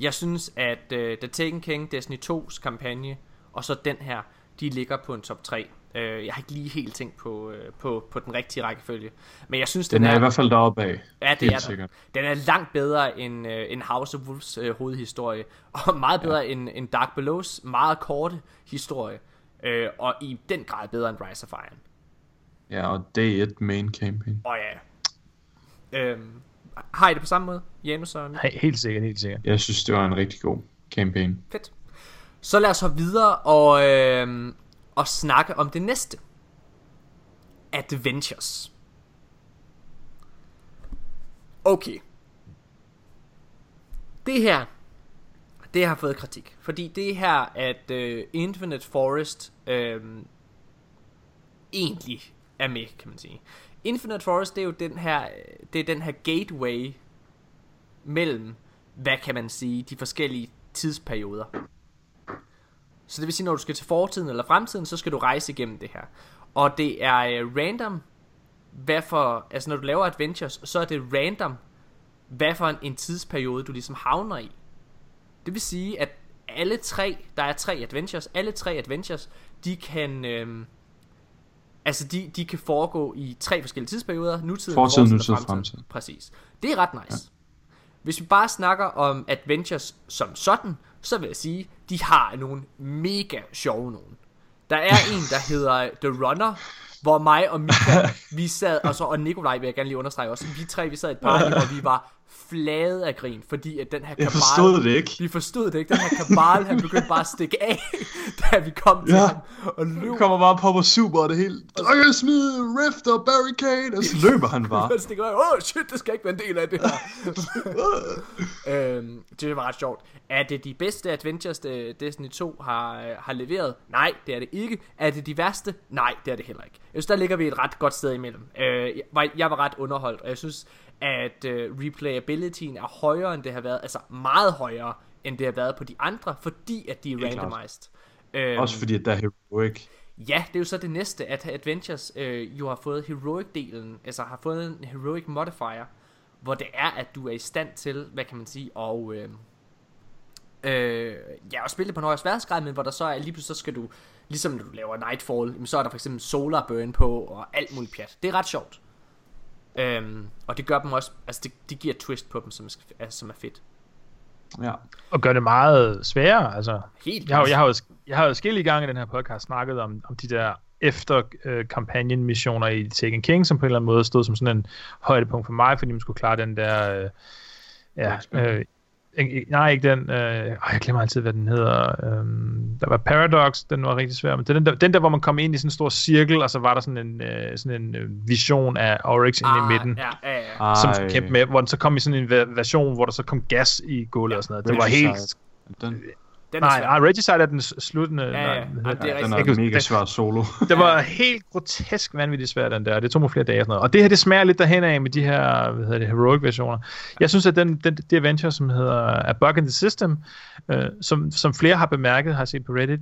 jeg synes, at øh, The Taken King, Destiny 2's kampagne, og så den her, de ligger på en top 3. Øh, jeg har ikke lige helt tænkt på, øh, på, på den rigtige rækkefølge. Men jeg synes, den, Den er i hvert fald deroppe af. Ja, det Helt er sikkert. den. Den er langt bedre end, øh, end House of Wolves øh, hovedhistorie, [laughs] og meget bedre ja. end, end Dark Below's meget korte historie, øh, og i den grad bedre end Rise of Iron. Ja, og Day 1 main campaign. Og ja. Øhm, har I det på samme måde, Janus og He- Helt sikkert, helt sikkert. Jeg synes, det var en rigtig god campaign. Fedt. Så lad os hoppe videre og, øh, og snakke om det næste. Adventures. Okay. Det her, det har fået kritik. Fordi det her, at øh, Infinite Forest øh, egentlig er med, kan man sige. Infinite Forest, det er jo den her, det er den her gateway mellem, hvad kan man sige, de forskellige tidsperioder. Så det vil sige, når du skal til fortiden eller fremtiden, så skal du rejse igennem det her. Og det er øh, random, hvad for, altså når du laver adventures, så er det random, hvad for en, en tidsperiode du ligesom havner i. Det vil sige, at alle tre, der er tre adventures, alle tre adventures, de kan, øhm, altså de, de kan foregå i tre forskellige tidsperioder, nutid, Fortid, og nutid, fremtid. Præcis. Det er ret nice. Ja. Hvis vi bare snakker om adventures som sådan, så vil jeg sige, de har nogle mega sjove nogen. Der er [laughs] en, der hedder The Runner, hvor mig og Mika, [laughs] vi sad, og så og Nikolaj vil jeg gerne lige understrege også, vi tre, vi sad i et par hvor vi var flade af grin, fordi at den her kabal, Jeg forstod det ikke. vi forstod det ikke, den her kabal, han begyndte bare at stikke af, [laughs] da vi kom til Ja. ham, og løb Nu kommer bare Pop og Super og det hele. Drenge smid, rift og barricade, og så løber han bare. [laughs] Han stikker af, åh shit, det skal ikke være en del af det her. [laughs] øhm, det var ret sjovt. Er det de bedste adventures, det Destiny 2 har, øh, har leveret? Nej, det er det ikke. Er det de værste? Nej, det er det heller ikke. Jeg synes, der ligger vi et ret godt sted imellem. Øh, jeg, var, jeg var ret underholdt, og jeg synes, at øh, replayabilityen er højere, end det har været. Altså meget højere, end det har været på de andre, fordi at de er randomized. Øhm, Også fordi, at der er heroic. Ja, det er jo så det næste, at Adventures øh, jo har fået heroic-delen, altså har fået en heroic modifier, hvor det er, at du er i stand til, hvad kan man sige, og øh, øh, ja, at spille det på en højere sværhedsgrad, men hvor der så er, lige pludselig så skal du, ligesom når du laver Nightfall, så er der for eksempel Solar Burn på, og alt muligt pjat. Det er ret sjovt. Øhm, og det gør dem også, altså det, det giver et twist på dem, som er, altså, som er fedt. Ja. Og gør det meget sværere, altså. Helt Jeg har, jo- jeg har jo jeg har jo skille gange i den her podcast snakket om, om de der efter øh, kampagnen missioner i Taken King, som på en eller anden måde stod som sådan en højdepunkt for mig, fordi man skulle klare den der øh, ja, øh, ikke- nej, ikke den. Øh, øh, jeg glemmer altid, hvad den hedder. Øhm, der var Paradox, den var rigtig svær. Men det er den der, den der, hvor man kom ind i sådan en stor cirkel, og så var der sådan en, øh, sådan en øh, vision af Oryx inde i midten. Ah, Ja, ja, ja. Som Ej, skulle kæmpe med, hvor den så kom i sådan en version, hvor der så kom gas i gulvet og sådan noget. Det var helt... Den, Den er Nej, svær. nej, Regicide er den sluttende. Ja, ja. nej, det er rigtigt. den er mega svær solo. [laughs] Det var helt grotesk vanvittigt svært, den der. Det tog mig flere dage og sådan noget. Og det her, det smager lidt derhen af med de her, hvad hedder det, heroic versioner. Jeg synes, at den, den, det adventure, som hedder A Bug in the System, øh, som, som flere har bemærket, har set på Reddit,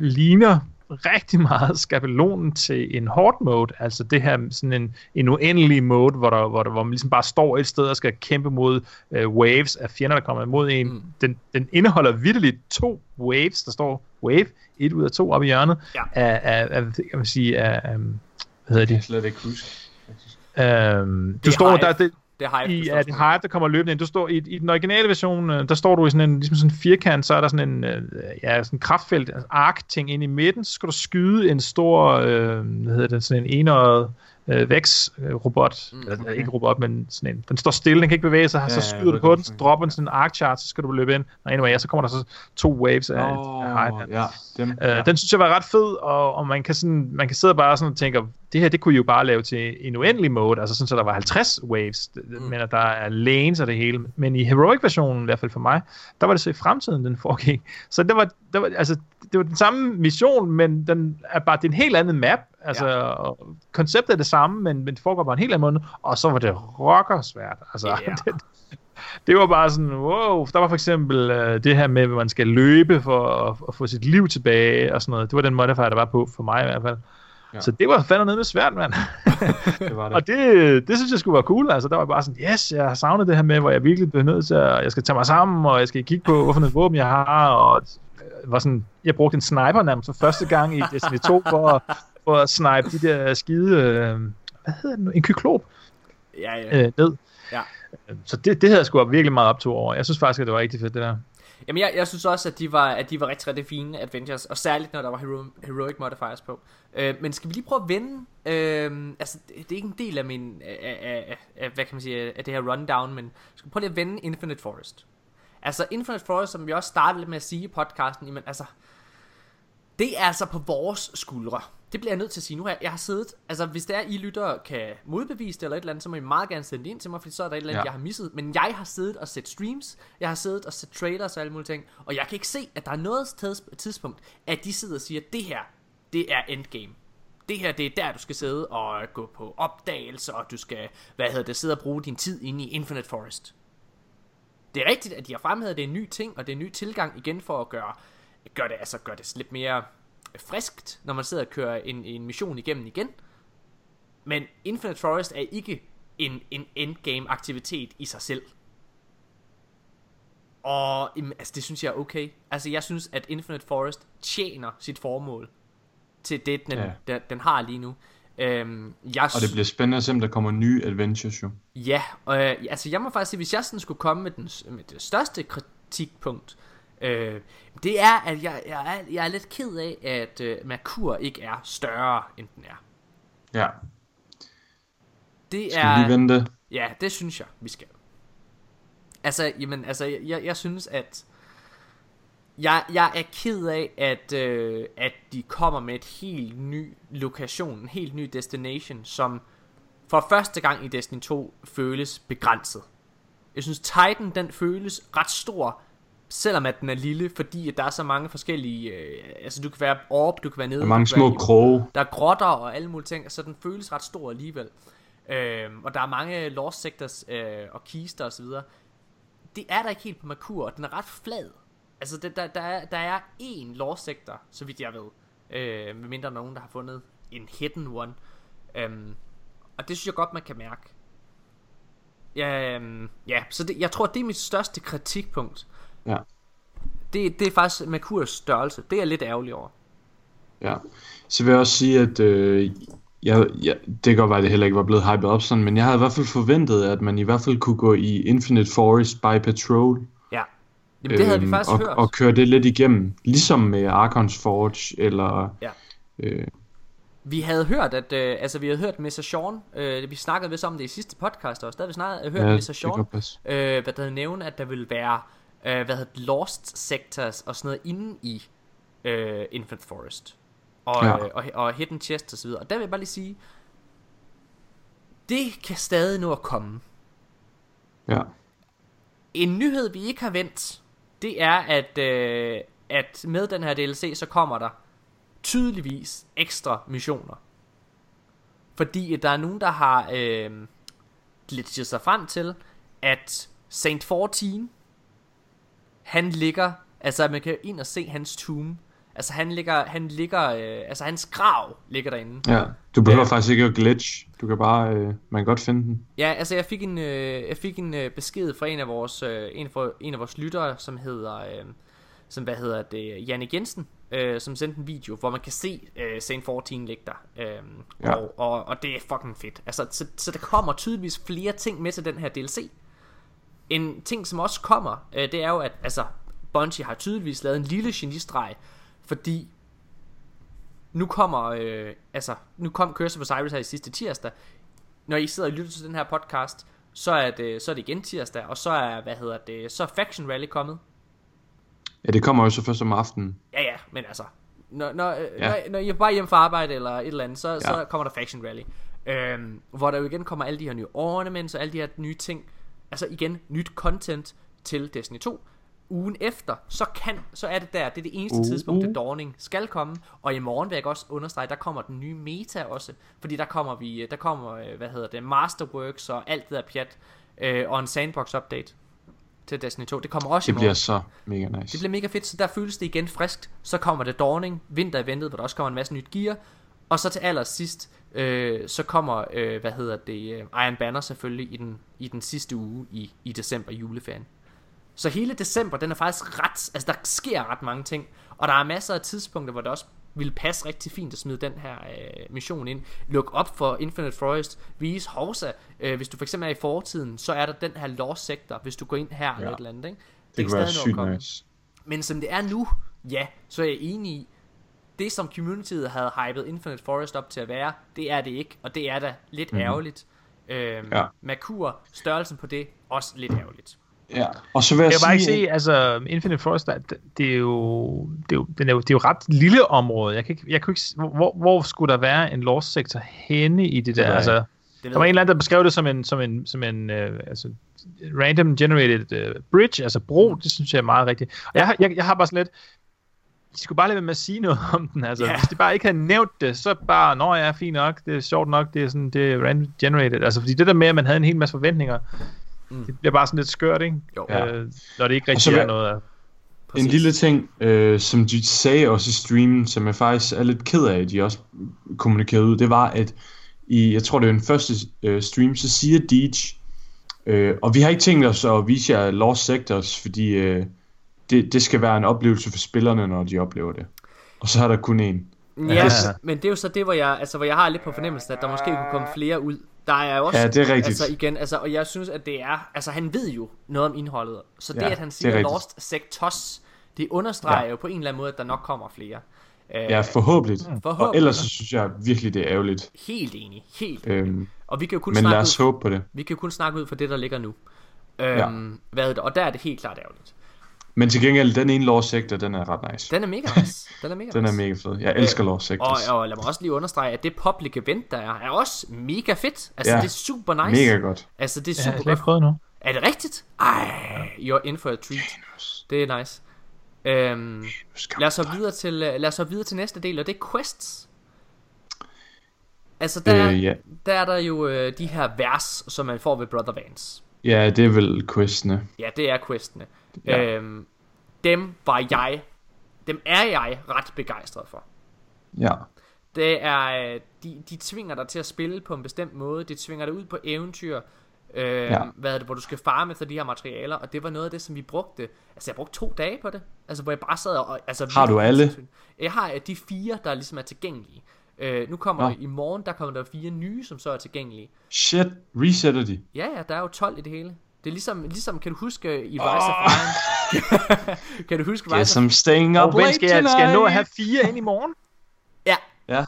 ligner rigtig meget skabelonen til en hard mode, altså det her sådan en, en uendelig mode, hvor, der, hvor, der, hvor man ligesom bare står et sted og skal kæmpe mod øh, waves af fjender, der kommer imod en. Mm. Den, den indeholder vidderligt to waves, der står wave, et ud af to oppe i hjørnet, Ja. af, af, af, kan man sige, af, af hvad hedder Jeg de? kan slet ikke huske. Øhm, du er står der, det, Det er hype. i, det Hive, der kommer løbende ind. Du står i, i den originale version, øh, der står du i sådan en, ligesom sådan en firkant, så er der sådan en, øh, ja, sådan kraftfelt, altså ark-ting ind i midten, så skal du skyde en stor, øh, hvad hedder det, sådan en enøjet øh, vækst-robot, mm, okay. ikke robot, men sådan en, den står stille, den kan ikke bevæge sig, ja, så skyder du på den, så dropper den sådan en arc-chart, så skal du løbe ind, og anyway, ja, så kommer der så to waves af, Hive. ja, dem. Øh, ja. Den synes jeg var ret fed, og, og man kan sådan, man kan sidde bare sådan og tænke, det her, det kunne I jo bare lave til en uendelig mode, altså sådan, så der var 50 waves, mm. men at der er lanes og det hele. Men i Heroic-versionen, i hvert fald for mig, der var det så i fremtiden, den foregik. Så det var, det var, altså, det var den samme mission, men den er bare, det er en helt anden map, altså, ja. konceptet er det samme, men, men det foregår bare en helt anden måde, og så var det rockersvært, altså, Ja. [laughs] det, det var bare sådan, wow, der var for eksempel øh, det her med, at man skal løbe for at, at få sit liv tilbage og sådan noget. Det var den modifier, der var på, for mig i hvert fald. Ja. Så det var fandme ned med svært, mand. [laughs] Det var det. og det, det synes jeg skulle være cool. Altså, der var bare sådan, yes, jeg har savnet det her med, hvor jeg virkelig blev nødt til at, jeg skal tage mig sammen, og jeg skal kigge på, hvorfor et våben jeg har, og øh, var sådan, jeg brugte en sniper nærmest for første gang i Destiny 2 for, at- for at snipe de der skide, øh, hvad hedder det nu, en kyklop Ja, ja. øh, ned. Ja. Så det, det havde jeg sgu virkelig meget op to over. Jeg synes faktisk, at det var rigtig fedt, det der. Jamen, jeg, jeg synes også, at de var, at de var rigtig, rigtig fine adventures, og særligt når der var hero, heroic modifiers på. Øh, men skal vi lige prøve at vende? Øh, altså, det, det er ikke en del af min, af, af, af, hvad kan man sige, af det her rundown, men skal vi prøve lige at vende Infinite Forest. Altså, Infinite Forest, som vi også startede med at sige i podcasten, jamen, altså, det er altså på vores skuldre. Det bliver jeg nødt til at sige. Nu har jeg, har siddet, altså hvis der I lytter kan modbevise det eller et eller andet, så må I meget gerne sende det ind til mig, fordi så er der et eller andet, Ja. jeg har misset. Men jeg har siddet og set streams, jeg har siddet og set trailers og alle mulige ting, og jeg kan ikke se, at der er noget tids- tidspunkt, at de sidder og siger, at det her, det er endgame. Det her, det er der, du skal sidde og gå på opdagelse, og du skal, hvad hedder det, sidde og bruge din tid inde i Infinite Forest. Det er rigtigt, at de har fremhævet, at det er en ny ting, og det er en ny tilgang igen for at gøre, gøre det, altså gøre det lidt mere friskt, når man sidder og kører en, en mission igennem igen. Men Infinite Forest er ikke en, en endgame aktivitet i sig selv. Og jamen, altså, det synes jeg er okay. Altså jeg synes, at Infinite Forest tjener sit formål til det, den. Ja. den, den har lige nu. Øhm, jeg Og det bliver spændende at se, om der kommer nye adventures jo. Ja, og øh, altså jeg må faktisk sige, hvis jeg sådan skulle komme med, den, med det største kritikpunkt, øh, det er, at jeg, jeg, er, jeg er lidt ked af, at øh, Merkur ikke er større, end den er. Ja. Det Skal vi er, lige vente? Ja, det synes jeg, vi skal. Altså, jamen, altså, jeg, jeg synes, at jeg, jeg er ked af, at, øh, at de kommer med et helt ny lokation, en helt ny destination, som for første gang i Destiny 2 føles begrænset. Jeg synes, Titan, den føles ret stor, selvom at den er lille, fordi at der er så mange forskellige, øh, altså du kan være op, du kan være nede, Der er mange små kroge. der er grotter og alle mulige ting, så den føles ret stor alligevel. Øhm, og der er mange lost sectors øh, og kister og så videre. Det er der ikke helt på Merkur, og den er ret flad. Altså, der, der, der, er, der er én lost sector, så vidt jeg ved. Øh, medmindre nogen, der har fundet en hidden one. Øhm, og det synes jeg godt, man kan mærke. Ja, øhm, ja så det, jeg tror, det er mit største kritikpunkt. Ja. Det, det er faktisk Merkurs størrelse. Det er jeg lidt ærgerlig over. Ja. Så vil jeg også sige, at øh, jeg, jeg, det kan godt være, at det heller ikke var blevet hyped op sådan, men jeg havde i hvert fald forventet, at man i hvert fald kunne gå i Infinite Forest by Patrol. Ja. Jamen, det havde vi faktisk og, hørt. og køre det lidt igennem, ligesom med Arkons Forge, eller... Ja. Øh, Vi havde hørt, at øh, altså vi havde hørt Mr. Sean, øh, vi snakkede vist om det i sidste podcast også, der havde vi snakket, hørt Ja, Mr. Sean, øh, hvad der havde nævnt, at der ville være, øh, hvad hedder Lost Sectors og sådan noget inde i øh, Infinite Forest. Og, Ja. øh, og, og Hidden Chest og så videre. Og der vil jeg bare lige sige, det kan stadig nå at komme. ja. En nyhed, vi ikke har vendt, det er, at, øh, at med den her DLC, så kommer der tydeligvis ekstra missioner. Fordi der er nogen, der har øh, glitchet sig frem til, at Saint 14, han ligger, altså man kan ind og se hans tomb. Altså han ligger, han ligger, øh, altså hans grav ligger derinde. ja. Du behøver Ja. faktisk ikke at glitch. Du kan bare... Øh, man kan godt finde den. Ja, altså jeg fik en, øh, jeg fik en øh, besked fra en af vores, øh, en, fra, en af vores lyttere, som hedder, øh, som hvad hedder det, Janne Jensen, øh, som sendte en video, hvor man kan se øh, Saint 14 ligge der. Øh, Ja. og, og, og det er fucking fedt. Altså, så, så der kommer tydeligvis flere ting med til den her DLC. En ting, som også kommer, øh, det er jo, at altså, Bungie har tydeligvis lavet en lille genistreg, fordi nu kommer, øh, altså, nu kom Curse of Osiris her i sidste tirsdag. Når I sidder og lytter til den her podcast, så er det, så er det igen tirsdag, og så er, hvad hedder det, så er Faction Rally kommet. Ja, det kommer jo så først om aftenen. Ja, ja, men altså, når, når, ja. Ja. når, når I er bare hjem fra arbejde eller et eller andet, så, ja. så kommer der Faction Rally. Øhm, hvor der jo igen kommer alle de her nye ornaments og alle de her nye ting. Altså igen, nyt content til Destiny 2. Ugen efter, så kan, så er det der, det er det eneste Uh. tidspunkt, det Dawning skal komme. Og i morgen vil jeg også understrege, der kommer den nye meta også. Fordi der kommer vi, der kommer, øh, hvad hedder det, Masterworks og alt det der pjat. Øh, og en sandbox update til Destiny 2. Det kommer også i Det morgen. bliver så mega nice. Det bliver mega fedt, så der føles det igen friskt. Så kommer det Dawning, vinter-eventet, hvor der også kommer en masse nyt gear. Og så til allersidst, øh, så kommer, øh, hvad hedder det, øh, Iron Banner selvfølgelig i den, i den sidste uge i, i december juleferien. Så hele december, den er faktisk ret, altså der sker ret mange ting. Og der er masser af tidspunkter, hvor det også vil passe rigtig fint at smide den her øh, mission ind. Luk op for Infinite Forest. Vise Horsa. Øh, hvis du for eksempel er i fortiden, så er der den her Lost Sector, hvis du går ind her ja. eller et eller andet. Ikke? det kan kunne være sygt nice. Men som det er nu, ja, så er jeg enig i, det som communityet havde hypet Infinite Forest op til at være, det er det ikke, og det er da lidt mm. ærgerligt. Øhm, ja. Merkur, størrelsen på det, også lidt ærgerligt. Ja. Og så vil jeg, Jeg kan bare ikke sige... se, altså Infinite Forest, det er jo, det er jo, den er jo, det er jo ret lille område. Jeg kan ikke, jeg kan ikke, hvor, hvor skulle der være en lost sector henne i det der? jeg Altså, Det der var en eller anden, der beskrev det som en, som en, som en uh, altså, random generated uh, bridge, altså bro, det synes jeg er meget rigtigt. Og jeg, har- jeg, jeg har bare sådan lidt, de skulle bare lade være med at sige noget om den. Altså, yeah. Hvis de bare ikke havde nævnt det, så bare, nå ja, fint nok, det er sjovt nok, det er sådan, det er random generated. Altså, fordi det der med, at man havde en hel masse forventninger, mm. det bliver bare sådan lidt skørt, ikke? Jo. Øh, når det ikke så rigtig vil- er noget af... En lille ting, øh, som de sagde også i streamen, som jeg faktisk er lidt ked af, at de også kommunikerede ud, det var, at i, jeg tror det er den første øh, stream, så siger Deej, øh, og vi har ikke tænkt os at vise jer Lost Sectors, fordi øh, det, det skal være en oplevelse for spillerne, når de oplever det. Og så er der kun en. Ja, Ja. men det er jo så det, hvor jeg, altså, hvor jeg har lidt på fornemmelsen, at der måske kunne komme flere ud. Der er jo også, Ja, det er rigtigt. Altså igen, altså, og jeg synes, at det er, altså han ved jo noget om indholdet. Så det, Ja, at han det er siger rigtigt. Lost Sectors, det understreger Ja. jo på en eller anden måde, at der nok kommer flere. Øh, Ja, forhåbentlig. Og Forhåbentlig. ellers så synes jeg virkelig, det er ærgerligt. Helt enig, helt enig. Øhm, Og vi kan jo kun men snakke lad os ud, håbe på det. vi kan jo kun snakke ud for det, der ligger nu. Øhm, hvad er det? Og der er det helt klart ærgerligt. Men til gengæld, den ene Lost Sector, den er ret nice. Den er mega nice. Den er mega [laughs] Den er mega fed. Jeg elsker Lost Sectors. Og, og lad mig også lige understrege, at det public event, der er, er også mega fedt. Altså, Ja. det er super nice. Mega godt. Altså, det er Jeg har super slet ikke godt. prøvet nu. Er det rigtigt? Ej, you're in for a treat. Det er nice. Øhm, lad os hoppe videre til, øh, lad os hoppe videre til næste del, og det er quests. Altså, der, Øh, ja. der er der jo øh, de her vers, som man får ved Brother Vance. Ja, det er vel questene. Ja, det er questene. Ja. Øhm, dem var jeg, dem er jeg ret begejstret for. Ja. Det er, øh, de, de tvinger dig til at spille på en bestemt måde. De tvinger dig ud på eventyr, øh, ja. Ja. hvad er det, hvor du skal farme efter de her materialer. Og det var noget af det, som vi brugte. Altså, jeg brugte to dage på det. Altså, hvor jeg bare sad og... Altså, Har du alle? Jeg har øh, de fire, der ligesom er tilgængelige. Øh, nu kommer der, i morgen, der kommer der fire nye, som så er tilgængelige. Shit, resetter de. Ja, ja, der er jo 12 i det hele. Det er ligesom, ligesom kan du huske øh, i Rise of Iron? [laughs] kan du huske Rise of... I'm staying Og up hvem late skal, jeg, skal jeg nå at have fire ind i morgen? Ja, Ja,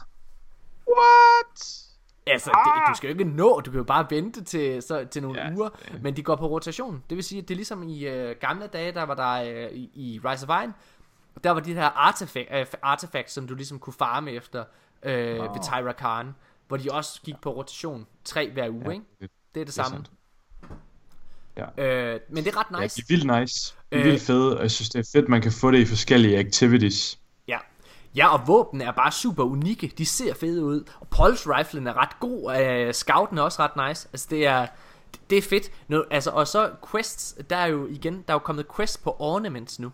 What? altså, det, du skal jo ikke nå, du kan jo bare vente til, så, til nogle Ja, uger, men de går på rotation. Det vil sige, at det er ligesom i øh, gamle dage, der var der øh, i, i Rise of Iron, der var de her artifact, øh, artifacts, som du ligesom kunne farme efter øh, ved Tyra Khan, hvor de også gik på rotation tre hver uge, Ja, ikke? det- Det er det er samme. sandt. Ja. Øh, men det er ret ja, nice. de er vildt nice. Er Øh. vildt fede, og jeg synes, det er fedt, man kan få det i forskellige activities. Ja. Ja, og våben er bare super unikke. De ser fede ud. Og pulse riflen er ret god. Uh, scouten er også ret nice. Altså, det er, det er fedt. Nu, altså, og så quests, der er jo igen, der er jo kommet quests på ornaments nu.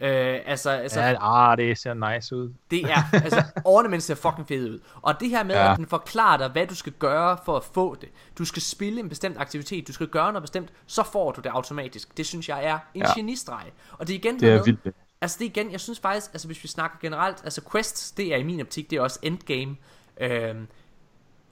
Øh, altså, altså Ja, ah, det ser nice ud. det er, [laughs] altså, ornaments ser fucking fede ud. Og det her med, ja. At den forklarer dig, hvad du skal gøre for at få det. Du skal spille en bestemt aktivitet, du skal gøre noget bestemt, så får du det automatisk. Det synes jeg er en ja. Ja. genistreg. Og det er igen Det er med- vildt. Altså det er igen, jeg synes faktisk, altså hvis vi snakker generelt, altså quests, det er i min optik, det er også endgame. Øhm,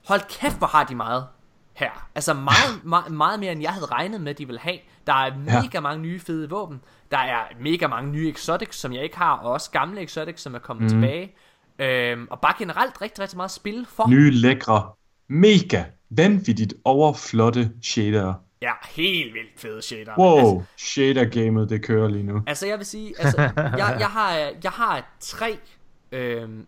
hold kæft, hvor har de meget her. Altså meget, meget, meget mere, end jeg havde regnet med, de ville have. Der er mega ja. mange nye fede våben. Der er mega mange nye exotics, som jeg ikke har, og også gamle exotics, som er kommet mm. tilbage. Øhm, og bare generelt rigtig, rigtig meget spil for. Nye, lækre, mega, vanvittigt overflotte shader. Ja, helt vildt fede shader. Wow, Altså, shader-gamet, det kører lige nu. Altså jeg vil sige, altså, [laughs] jeg, jeg, har, jeg har tre, øhm,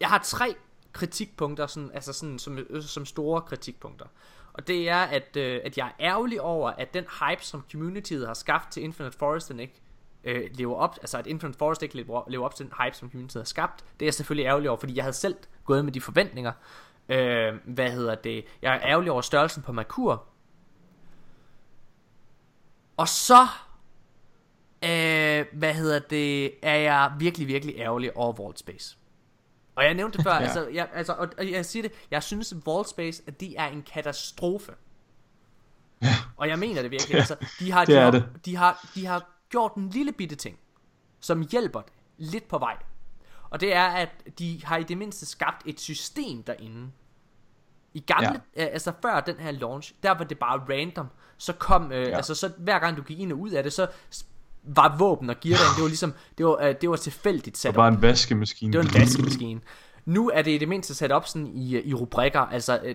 jeg har tre kritikpunkter, sådan, altså sådan, som, som store kritikpunkter. Og det er, at, øh, at jeg er ærgerlig over, at den hype, som communityet har skabt til Infinite Forest, den ikke øh, lever op, altså at Infinite Forest ikke lever, lever op til den hype, som communityet har skabt. Det er jeg selvfølgelig ærgerlig over, fordi jeg havde selv gået med de forventninger. Øh, hvad hedder det? Jeg er ærgerlig over størrelsen på Merkur. Og så øh, hvad hedder det, er jeg virkelig, virkelig ærgerlig over Vault Space. Og jeg nævnte det før, [laughs] ja. altså, jeg, altså og, og jeg siger det, jeg synes Vault Space, at det er en katastrofe. Ja. Og jeg mener det virkelig, altså, de har, [laughs] det de, har, det. de, har, de har gjort en lille bitte ting, som hjælper det lidt på vej. Og det er, at de har i det mindste skabt et system derinde. I gamle, ja. øh, altså før den her launch, der var det bare random. Så kom, øh, ja. altså så hver gang du gik ind og ud af det, så var våben og gear derinde, det var ligesom, det var, øh, det var tilfældigt Det sat var bare en vaskemaskine. det var en vaskemaskine. Nu er det i det mindste sat op sådan i, i rubrikker, altså øh,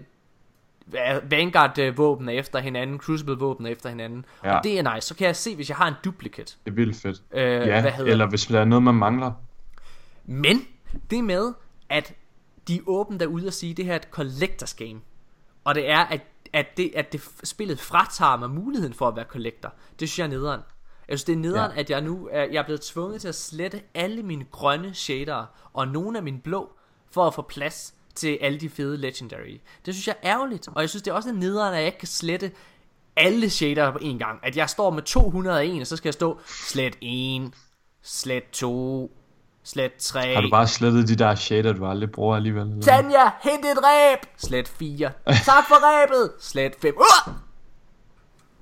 Vanguard-våben er efter hinanden, Crucible-våben er efter hinanden, ja. Og det er nice. Så kan jeg se, hvis jeg har en duplicate. Det er vildt fedt. Øh, ja, hvad eller hvis der er noget, man mangler. Men det med, at de er åbent derude og sige, at det her er et collectors game. Og det er, at, at, det, at det spillet fratager mig muligheden for at være collector. Det synes jeg er nederen. Jeg synes, det er nederen, ja. At jeg nu er, jeg er blevet tvunget til at slette alle mine grønne shader og nogle af mine blå, for at få plads til alle de fede legendary. Det synes jeg er ærgerligt, og jeg synes, det er også nederen, at jeg ikke kan slette alle shader på en gang. At jeg står med 201, og så skal jeg stå slet 1, slet 2, slet 3. Har du bare slettet de der shader, du aldrig bruger alligevel? Eller? Tanja, hent et ræb! Slet 4. [laughs] Tak for ræbet! Slet 5. Uh!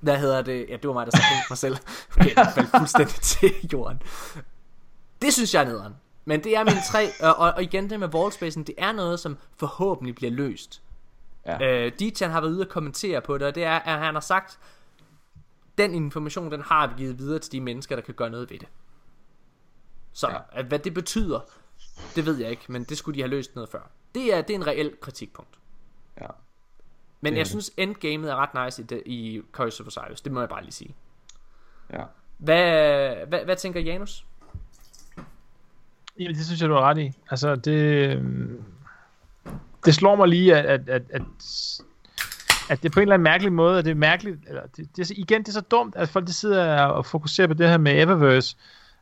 Hvad hedder det? Ja, det var mig, der sagde mig selv. Okay, jeg faldt [laughs] fuldstændig til jorden. Det synes jeg er nederen. Men det er mine tre, og, og, igen det med wallspacen, det er noget, som forhåbentlig bliver løst. Ja. Øh, Dichan har været ude og kommentere på det, og det er, at han har sagt, den information, den har vi givet videre til de mennesker, der kan gøre noget ved det. Så. Ja. at, hvad det betyder, det ved jeg ikke, men det skulle de have løst noget før. Det er, det er en reel kritikpunkt. Ja. Men Det jeg det. synes, endgamet er ret nice i, det, i Curse of Osiris. Det må jeg bare lige sige. ja. Hvad, hvad, hvad tænker Janus? Jamen, det synes jeg, du har ret i. Altså, det... øhm, Det slår mig lige, at, at, at, at, at det på en eller anden mærkelig måde, at det er mærkeligt, eller det, det, er, igen, det er så dumt, at folk de sidder og fokuserer på det her med Eververse.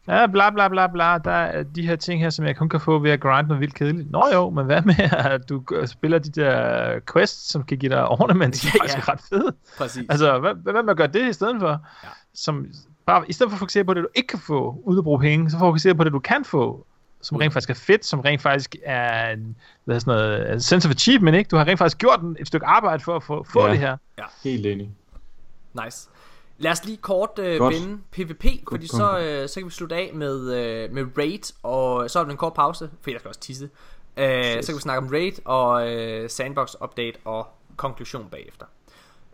Ja, bla bla bla bla, der er de her ting her, som jeg kun kan få ved at grinde noget vildt kedeligt. Nå jo, men hvad med, at du spiller de der quests, som kan give dig ornaments, som [laughs] Ja, faktisk ja. er ret fede. Præcis. Altså, hvad, hvad med at gøre det i stedet for? Ja. Som, bare, I stedet for at fokusere på det, du ikke kan få, uden at bruge penge, så fokusere på det, du kan få, som rent faktisk er fedt, som rent faktisk er en, hvad er sådan noget, en sense of achievement, ikke? Du har rent faktisk gjort en, et stykke arbejde for at få, få Ja. det her. Helt enig. Nice. Lad os lige kort øh, Godt. vende PvP, fordi punkt. så, øh, så kan vi slutte af med, øh, med Raid, og så er der en kort pause, for jeg skal også tisse. Øh, så kan vi snakke om Raid og øh, Sandbox Update og konklusion bagefter.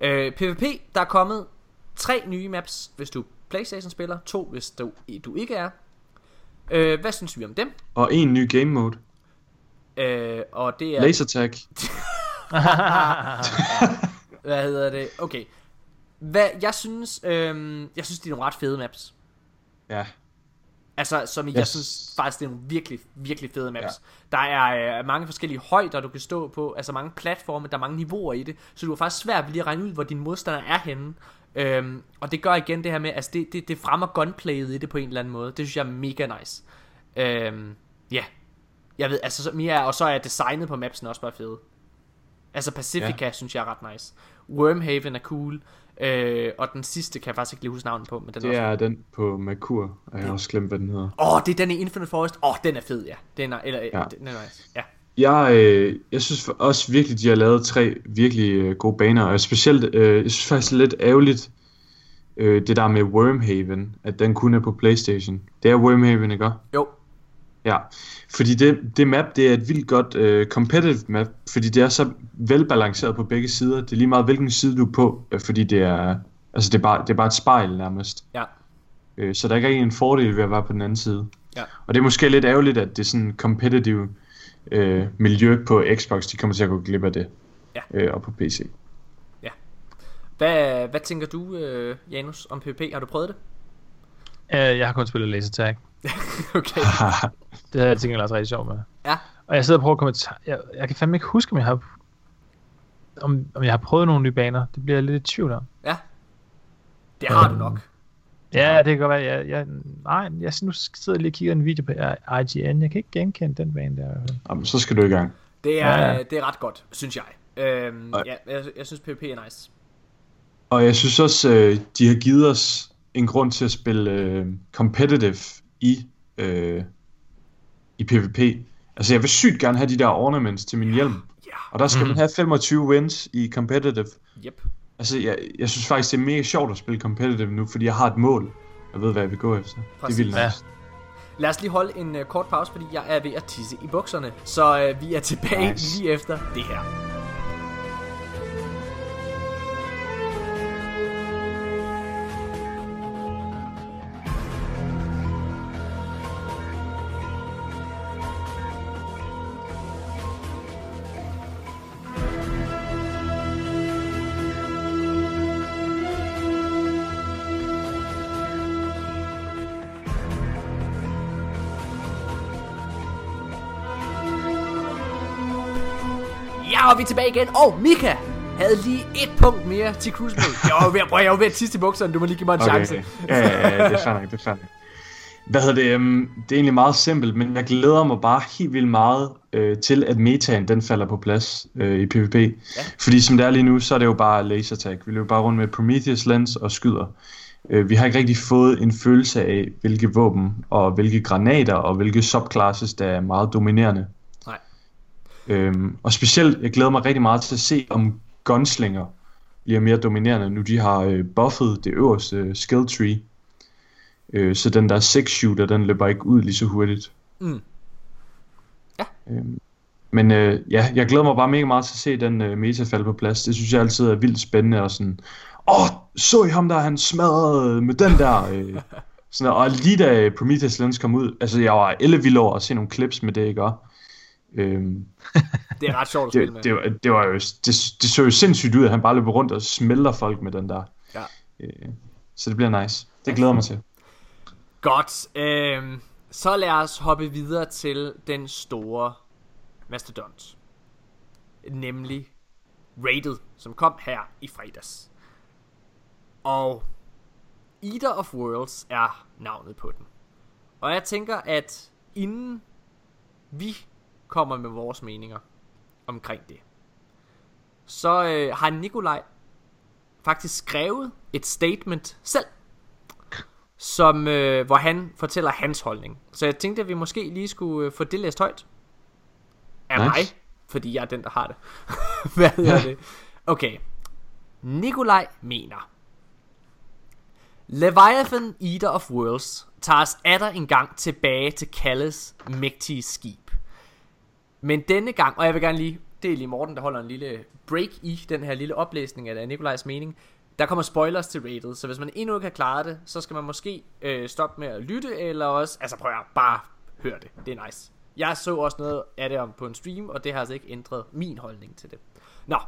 Øh, PvP, der er kommet tre nye maps, hvis du Playstation-spiller. To, hvis du, du ikke er. Øh, hvad synes vi om dem? Og en ny game mode. Øh, og det er... Laser tag. [laughs] [laughs] Hvad hedder det? Okay. Hvad, jeg synes, øhm, jeg synes, de er nogle ret fede maps. Ja. Altså, som Yes. jeg synes faktisk, det er nogle virkelig, virkelig fede maps. Ja. Der er øh, mange forskellige højder, du kan stå på, altså mange platforme, der er mange niveauer i det, så du er faktisk svært ved lige at regne ud, hvor din modstander er henne. Øhm, og det gør igen det her med, altså det, det, det fremmer gunplayet i det på en eller anden måde. Det synes jeg er mega nice. Øhm, ja. Yeah. Jeg ved, altså så- mere, og så er designet på mapsen også bare fede. Altså Pacifica ja. synes jeg er ret nice. Wormhaven er cool. Øh, og den sidste kan jeg faktisk ikke lige huske navnet på, men den Det også er den på Merkur, og jeg har også glemt, hvad den hedder. Åh, oh, det er den i Infinite Forest. Åh, oh, den er fed, ja. Den er, eller, ja. Den er nice. Ja. Jeg, øh, jeg synes også virkelig, de har lavet tre virkelig øh, gode baner, og specielt, øh, jeg synes faktisk er lidt ærgerligt, øh, det der med Wormhaven, at den kun er på Playstation. Det er Wormhaven, ikke? Jo. Ja, fordi det, det map, det er et vildt godt øh, competitive map, fordi det er så velbalanceret på begge sider. Det er lige meget, hvilken side du er på, øh, fordi det er, altså det er, bare, det er bare et spejl nærmest. Ja. Øh, så der er ikke en fordel ved at være på den anden side. Ja. Og det er måske lidt ærgerligt, at det er sådan competitive øh, miljø på Xbox, de kommer til at gå glip af det. Ja. Øh, og på PC. Hvad, hvad tænker du, øh, Janus, om PvP? Har du prøvet det? Øh, jeg har kun spillet laser tag. [laughs] okay. [laughs] Det havde jeg tænkt også rigtig sjovt med. Ja. Og jeg sidder og prøver at komme jeg, jeg kan fandme ikke huske, om jeg har om, om jeg har prøvet nogle nye baner. Det bliver jeg lidt i tvivl om. Ja. Det har du Øhm, nok. Ja, det kan godt være. Jeg, jeg, nej, jeg nu sidder jeg lige og kigger en video på IGN. Jeg kan ikke genkende den bane der. Jamen, så skal du i gang. Det er, Ja. ja. det er ret godt, synes jeg. Øhm, Og- ja, jeg, jeg synes PvP er nice. Og jeg synes også, øh, de har givet os en grund til at spille øh, competitive i, øh, i PvP. Altså jeg vil sygt gerne have de der ornaments til min hjelm. Ja. Og der skal man have 25 wins i competitive. Yep. Altså jeg, jeg synes faktisk, det er mega sjovt at spille competitive nu, fordi jeg har et mål. Jeg ved, hvad jeg vil gå efter. Det Præcis. er vildt Ja. Lad os lige holde en uh, kort pause, fordi jeg er ved at tisse i bukserne. Så uh, vi er tilbage Nice. lige efter det her. Og vi tilbage igen. Og Mika havde lige et punkt mere til Mode. [laughs] Jeg var ved at, jeg var ved at tisse i bukserne. Du må lige give mig en chance. Ja, ja, ja, det er nok, det er nok. Hvad hedder det? Um, det er egentlig meget simpelt, men jeg glæder mig bare helt vildt meget øh, til, at metaen den falder på plads øh, i PvP. Ja. Fordi som det er lige nu, så er det jo bare laser tag. Vi løber bare rundt med Prometheus lens og skyder. Øh, vi har ikke rigtig fået en følelse af, hvilke våben og hvilke granater og hvilke subclasses, der er meget dominerende. Øhm, og specielt, jeg glæder mig rigtig meget til at se, om gunslinger bliver mere dominerende, nu de har øh, buffet det øverste øh, skill tree. Øh, så den der 6 shooter, den løber ikke ud lige så hurtigt. Mm. Ja. Øhm, men øh, ja, jeg glæder mig bare mega meget til at se den øh, meta falde på plads. Det synes jeg altid er vildt spændende og sådan, åh, så I ham der, han smadrede med den der. Øh, [laughs] sådan, og lige da Prometheus Lens kom ud, altså jeg var ellevild over at se nogle clips med det, ikke? Og, øhm, [laughs] Det er ret sjovt at spille med. det, det, var, det var jo, det, det så jo sindssygt ud, at han bare løber rundt og smelter folk med den der. Ja. Øh, så det bliver nice. Det glæder mig til. Godt. Øhm, så lad os hoppe videre til den store mastodont. Nemlig Rated, som kom her i fredags. Og Eater of Worlds er navnet på den. Og jeg tænker, at inden vi kommer med vores meninger omkring det, så øh, har Nikolaj faktisk skrevet et statement selv som, øh, hvor han fortæller hans holdning. Så jeg tænkte, at vi måske lige skulle øh, få det læst højt. Af Nice. mig, fordi jeg er den, der har det. [laughs] Hvad hedder det? Okay. Nikolaj mener. Leviathan Eater of Worlds tager os atter en gang tilbage til Kalles mægtige skib. Men denne gang, og jeg vil gerne lige, det er lige Morten, der holder en lille break i den her lille oplæsning af Nikolajs mening. Der kommer spoilers til rated, så hvis man endnu ikke har klaret det, så skal man måske øh, stoppe med at lytte, eller også, altså prøv at bare hør det, det er nice. Jeg så også noget af det om på en stream, og det har altså ikke ændret min holdning til det. Nå,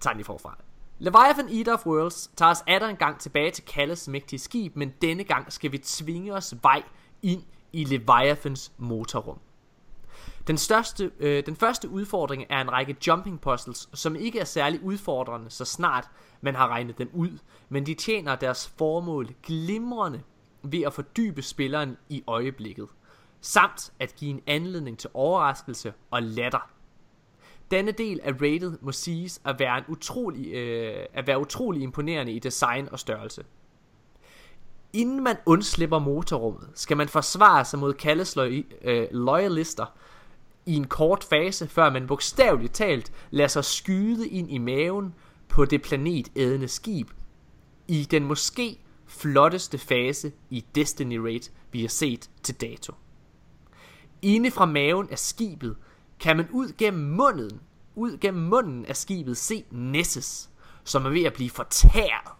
tager den lige forfra. Leviathan Eater of Worlds tager os atter en gang tilbage til Kalles mægtige skib, men denne gang skal vi tvinge os vej ind i Leviathans motorrum. Den, største, øh, den første udfordring er en række jumping puzzles, som ikke er særlig udfordrende, så snart man har regnet dem ud, men de tjener deres formål glimrende ved at fordybe spilleren i øjeblikket, samt at give en anledning til overraskelse og latter. Denne del af rated må siges at være, en utrolig, øh, at være utrolig imponerende i design og størrelse. Inden man undslipper motorrummet, skal man forsvare sig mod Kalles øh, loyalister i en kort fase, før man bogstaveligt talt lader sig skyde ind i maven på det planetædende skib i den måske flotteste fase i Destiny Raid, vi har set til dato. Inde fra maven af skibet kan man ud gennem munden, ud gennem munden af skibet se Nessus, som er ved at blive fortæret.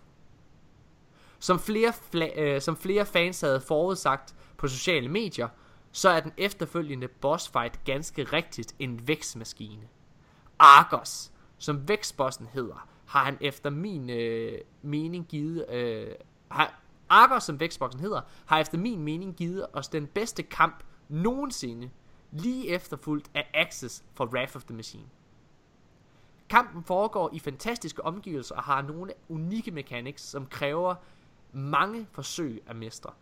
Som flere, fla- øh, som flere fans havde forudsagt på sociale medier, så er den efterfølgende boss fight ganske rigtigt en vækstmaskine. Argos, som vækstbossen hedder, har han efter min øh, mening givet... Øh, har, Argos, som vækstbossen hedder, har efter min mening givet os den bedste kamp nogensinde, lige efterfulgt af Axis for Wrath of the Machine. Kampen foregår i fantastiske omgivelser og har nogle unikke mechanics, som kræver mange forsøg at mestre.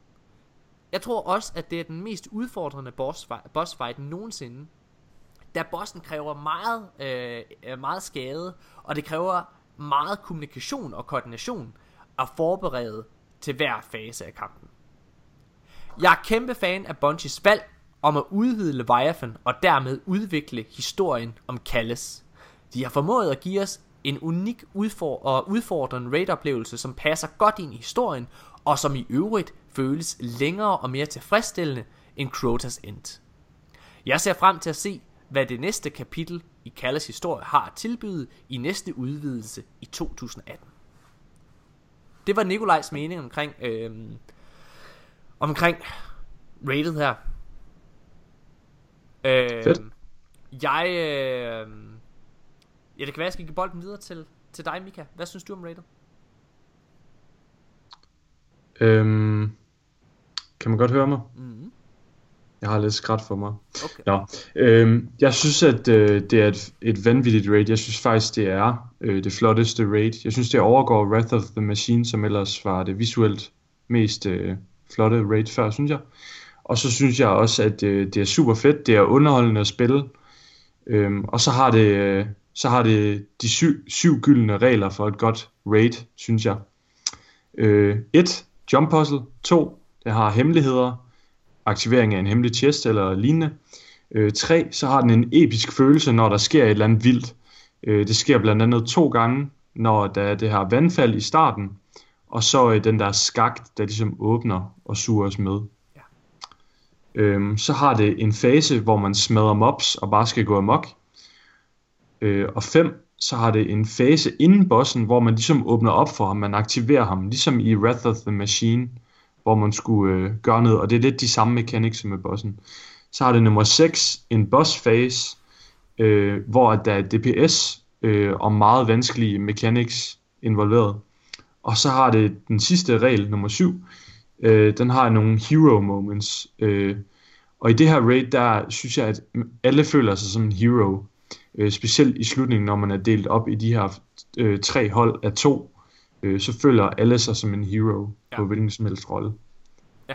Jeg tror også, at det er den mest udfordrende boss fight, boss fight nogensinde, da bossen kræver meget, øh, meget skade, og det kræver meget kommunikation og koordination at forberede til hver fase af kampen. Jeg er kæmpe fan af Bungies valg om at udvide Leviathan og dermed udvikle historien om Kalles. De har formået at give os en unik udfor- og udfordrende raid-oplevelse, som passer godt ind i historien, og som i øvrigt føles længere og mere tilfredsstillende end Crotas End. Jeg ser frem til at se, hvad det næste kapitel i Kalles historie har at tilbyde i næste udvidelse i 2018. Det var Nikolajs mening omkring, øh, omkring rated her. Øh, Fedt. Jeg, øh, ja det kan være, jeg skal give bolden videre til, til dig, Mika. Hvad synes du om rated? Øhm, kan man godt høre mig? Mm-hmm. Jeg har lidt skræt for mig. Okay. Nå, øhm, jeg synes, at øh, det er et, et vanvittigt raid. Jeg synes faktisk, det er øh, det flotteste raid. Jeg synes, det overgår Wrath of the Machine, som ellers var det visuelt mest øh, flotte raid før, synes jeg. Og så synes jeg også, at øh, det er super fedt. Det er underholdende at spille. Øhm, og så har det, øh, så har det de syv, syv gyldne regler for et godt raid, synes jeg. 1. Øh, et, jump puzzle. 2. Det har hemmeligheder aktivering af en hemmelig chest eller lignende. Øh, 3. Så har den en episk følelse, når der sker et eller andet vildt. Øh, det sker blandt andet to gange, når der er det her vandfald i starten, og så øh, den der skagt, der ligesom åbner og suger os med. Ja. Øhm, så har det en fase, hvor man smadrer mobs og bare skal gå amok. Øh, og 5. Så har det en fase inden bossen, hvor man ligesom åbner op for ham, man aktiverer ham, ligesom i Wrath of the Machine, hvor man skulle øh, gøre noget, og det er lidt de samme mechanics som med bossen. Så har det nummer 6, en boss phase, øh, hvor der er DPS øh, og meget vanskelige mechanics involveret. Og så har det den sidste regel, nummer 7, øh, den har nogle hero moments. Øh, og i det her raid, der synes jeg, at alle føler sig som en hero. Øh, specielt i slutningen, når man er delt op i de her øh, tre hold af to, øh, så føler alle sig som en hero ja. På hvilken som helst rolle. Ja.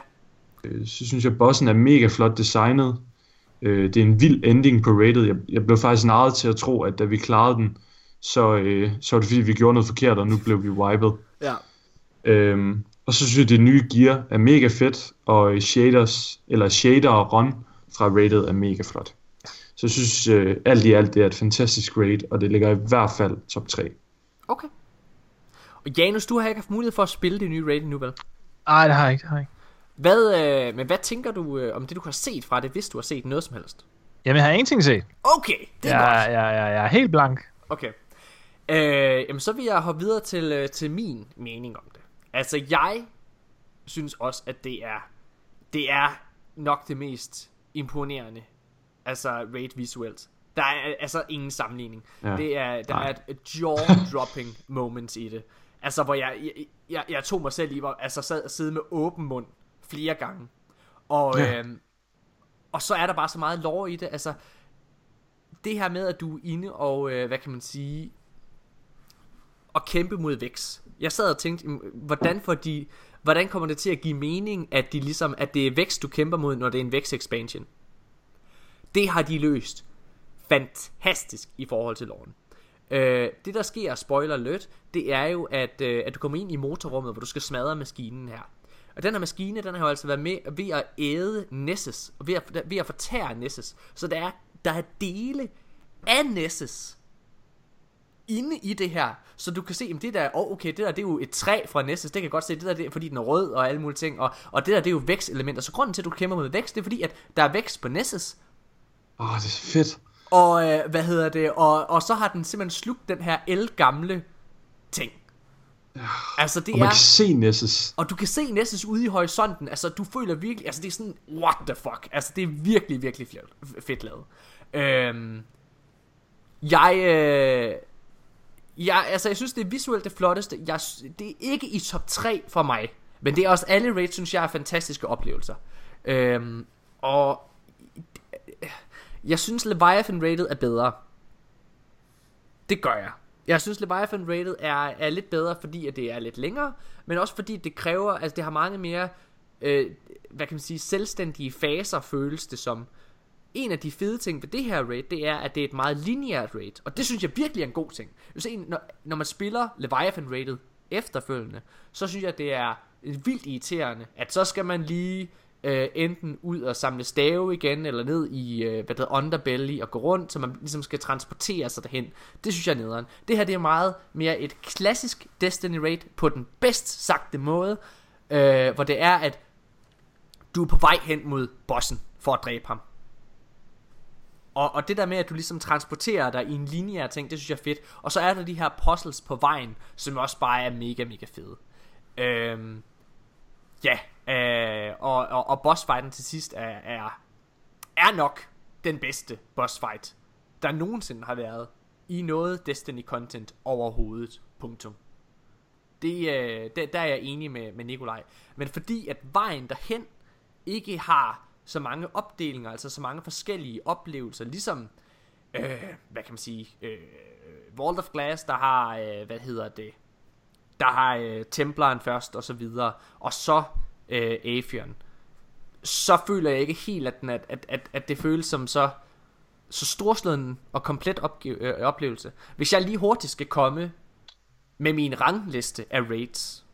Øh, så synes jeg, bossen er mega flot designet. Øh, det er en vild ending på rated. Jeg, jeg blev faktisk narret til at tro, at da vi klarede den, så, øh, så var det fordi, vi gjorde noget forkert, og nu blev vi wiped. Ja. Øhm, og så synes jeg, at det nye gear er mega fedt, og shaders, eller shader og run fra rated er mega flot. Så jeg synes, øh, alt i alt, det er et fantastisk raid, og det ligger i hvert fald top 3. Okay. Janus, du har ikke haft mulighed for at spille det nye raid nu, vel? Nej, det har jeg ikke, det har jeg ikke. Hvad, øh, men hvad tænker du øh, om det, du har set fra det, hvis du har set noget som helst? Jamen, jeg har ingenting set. Okay, det er Jeg, godt. jeg, jeg, jeg er helt blank. Okay. Øh, jamen, så vil jeg hoppe videre til, øh, til min mening om det. Altså, jeg synes også, at det er, det er nok det mest imponerende, altså raid visuelt. Der er altså ingen sammenligning. Ja. Det er, der Nej. er et jaw-dropping [laughs] moments i det. Altså, hvor jeg, jeg, jeg, jeg tog mig selv i, hvor, altså sad og sidde med åben mund flere gange. Og, ja. Øhm, og så er der bare så meget lore i det. Altså, det her med, at du er inde og, øh, hvad kan man sige, og kæmpe mod Vex. Jeg sad og tænkte, hvordan får de, hvordan kommer det til at give mening, at de ligesom, at det er Vex, du kæmper mod, når det er en Vex expansion? Det har de løst fantastisk i forhold til loven. Øh, det der sker, spoiler alert, det er jo, at, øh, at du kommer ind i motorrummet, hvor du skal smadre maskinen her. Og den her maskine, den har jo altså været med ved at æde Nessus, og ved at, ved at fortære Nessus. Så der er, der er dele af Nessus inde i det her, så du kan se, at det der, oh, okay, det der, det er jo et træ fra Nessus, det kan jeg godt se, det der, det er, fordi den er rød og alle mulige ting, og, og det der, det er jo vækstelementer, så grunden til, at du kæmper mod vækst, det er fordi, at der er vækst på Nessus, Åh, oh, det er fedt og øh, hvad hedder det, og, og så har den simpelthen slugt den her el-gamle ting. Altså det Og man er, kan se Nessus. og du kan se Nessus ude i horisonten, altså du føler virkelig, altså det er sådan, what the fuck, altså det er virkelig, virkelig fedt, fedt lavet. Øhm, jeg, øh, jeg, altså jeg synes det er visuelt det flotteste, jeg, det er ikke i top 3 for mig, men det er også alle raids, synes jeg er fantastiske oplevelser. Øhm, og jeg synes Leviathan rated er bedre. Det gør jeg. Jeg synes Leviathan rated er, er lidt bedre, fordi at det er lidt længere, men også fordi det kræver, altså det har mange mere, øh, hvad kan man sige, selvstændige faser, føles det som. En af de fede ting ved det her raid, det er, at det er et meget lineært raid, og det synes jeg virkelig er en god ting. Hvis en, når, når man spiller Leviathan rated efterfølgende, så synes jeg, det er vildt irriterende, at så skal man lige øh, enten ud og samle stave igen, eller ned i, øh, hvad det hedder, underbelly, og gå rundt, så man ligesom skal transportere sig derhen. Det synes jeg er nederen. Det her, det er meget mere et klassisk Destiny raid, på den bedst sagte måde, øh, hvor det er, at du er på vej hen mod bossen, for at dræbe ham. Og, og det der med, at du ligesom transporterer dig i en lineær ting, det synes jeg er fedt. Og så er der de her puzzles på vejen, som også bare er mega, mega fede. Øhm, ja, øh, og, og, og bossfighten til sidst er, er, er nok den bedste bossfight, der nogensinde har været i noget Destiny-content overhovedet. Punktum. Det, øh, der, der er jeg enig med, med Nikolaj. Men fordi at vejen derhen ikke har så mange opdelinger, altså så mange forskellige oplevelser, ligesom, øh, hvad kan man sige, øh, Vault of Glass, der har, øh, hvad hedder det, der har øh, Templaren først, og så videre, og så øh, Afion, så føler jeg ikke helt, at, den, at, at, at, at det føles som så, så storslået og komplet opgive, øh, oplevelse. Hvis jeg lige hurtigt skal komme med min rangliste af raids,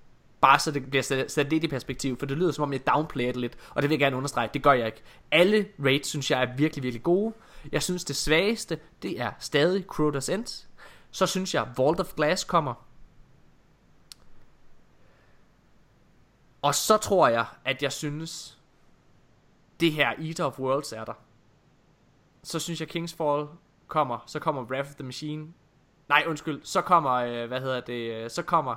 bare så det bliver sat, sat lidt i perspektiv, for det lyder som om jeg downplayer det lidt, og det vil jeg gerne understrege, det gør jeg ikke. Alle raids synes jeg er virkelig, virkelig gode. Jeg synes det svageste, det er stadig Crota's End. Så synes jeg Vault of Glass kommer. Og så tror jeg, at jeg synes, det her Eater of Worlds er der. Så synes jeg Kingsfall kommer, så kommer Wrath of the Machine. Nej, undskyld, så kommer, øh, hvad hedder det, øh, så kommer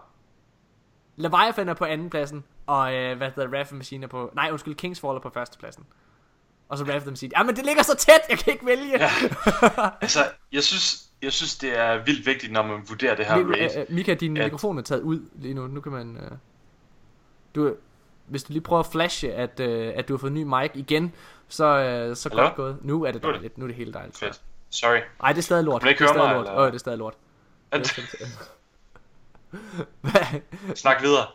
Leviathan er på anden pladsen, og øh, hvad hedder Wrath of the Machine er på, nej undskyld, Kingsfall er på første pladsen. Og så Wrath of the Machine. Ja, men det ligger så tæt, jeg kan ikke vælge. Ja. Altså, jeg synes, jeg synes, det er vildt vigtigt, når man vurderer det her øh, Mika, din at- mikrofon er taget ud lige nu. Nu kan man... Øh, du, hvis du lige prøver at flashe, at, øh, at du har fået ny mic igen, så, øh, så Hallo? godt gået. Nu er det Nu er det- dejligt. Nu er det helt dejligt. Fedt. Sorry. Nej, det er stadig lort. Kan man ikke det er stadig mig, lort. eller? Åh, det er stadig lort. [laughs] Snak videre.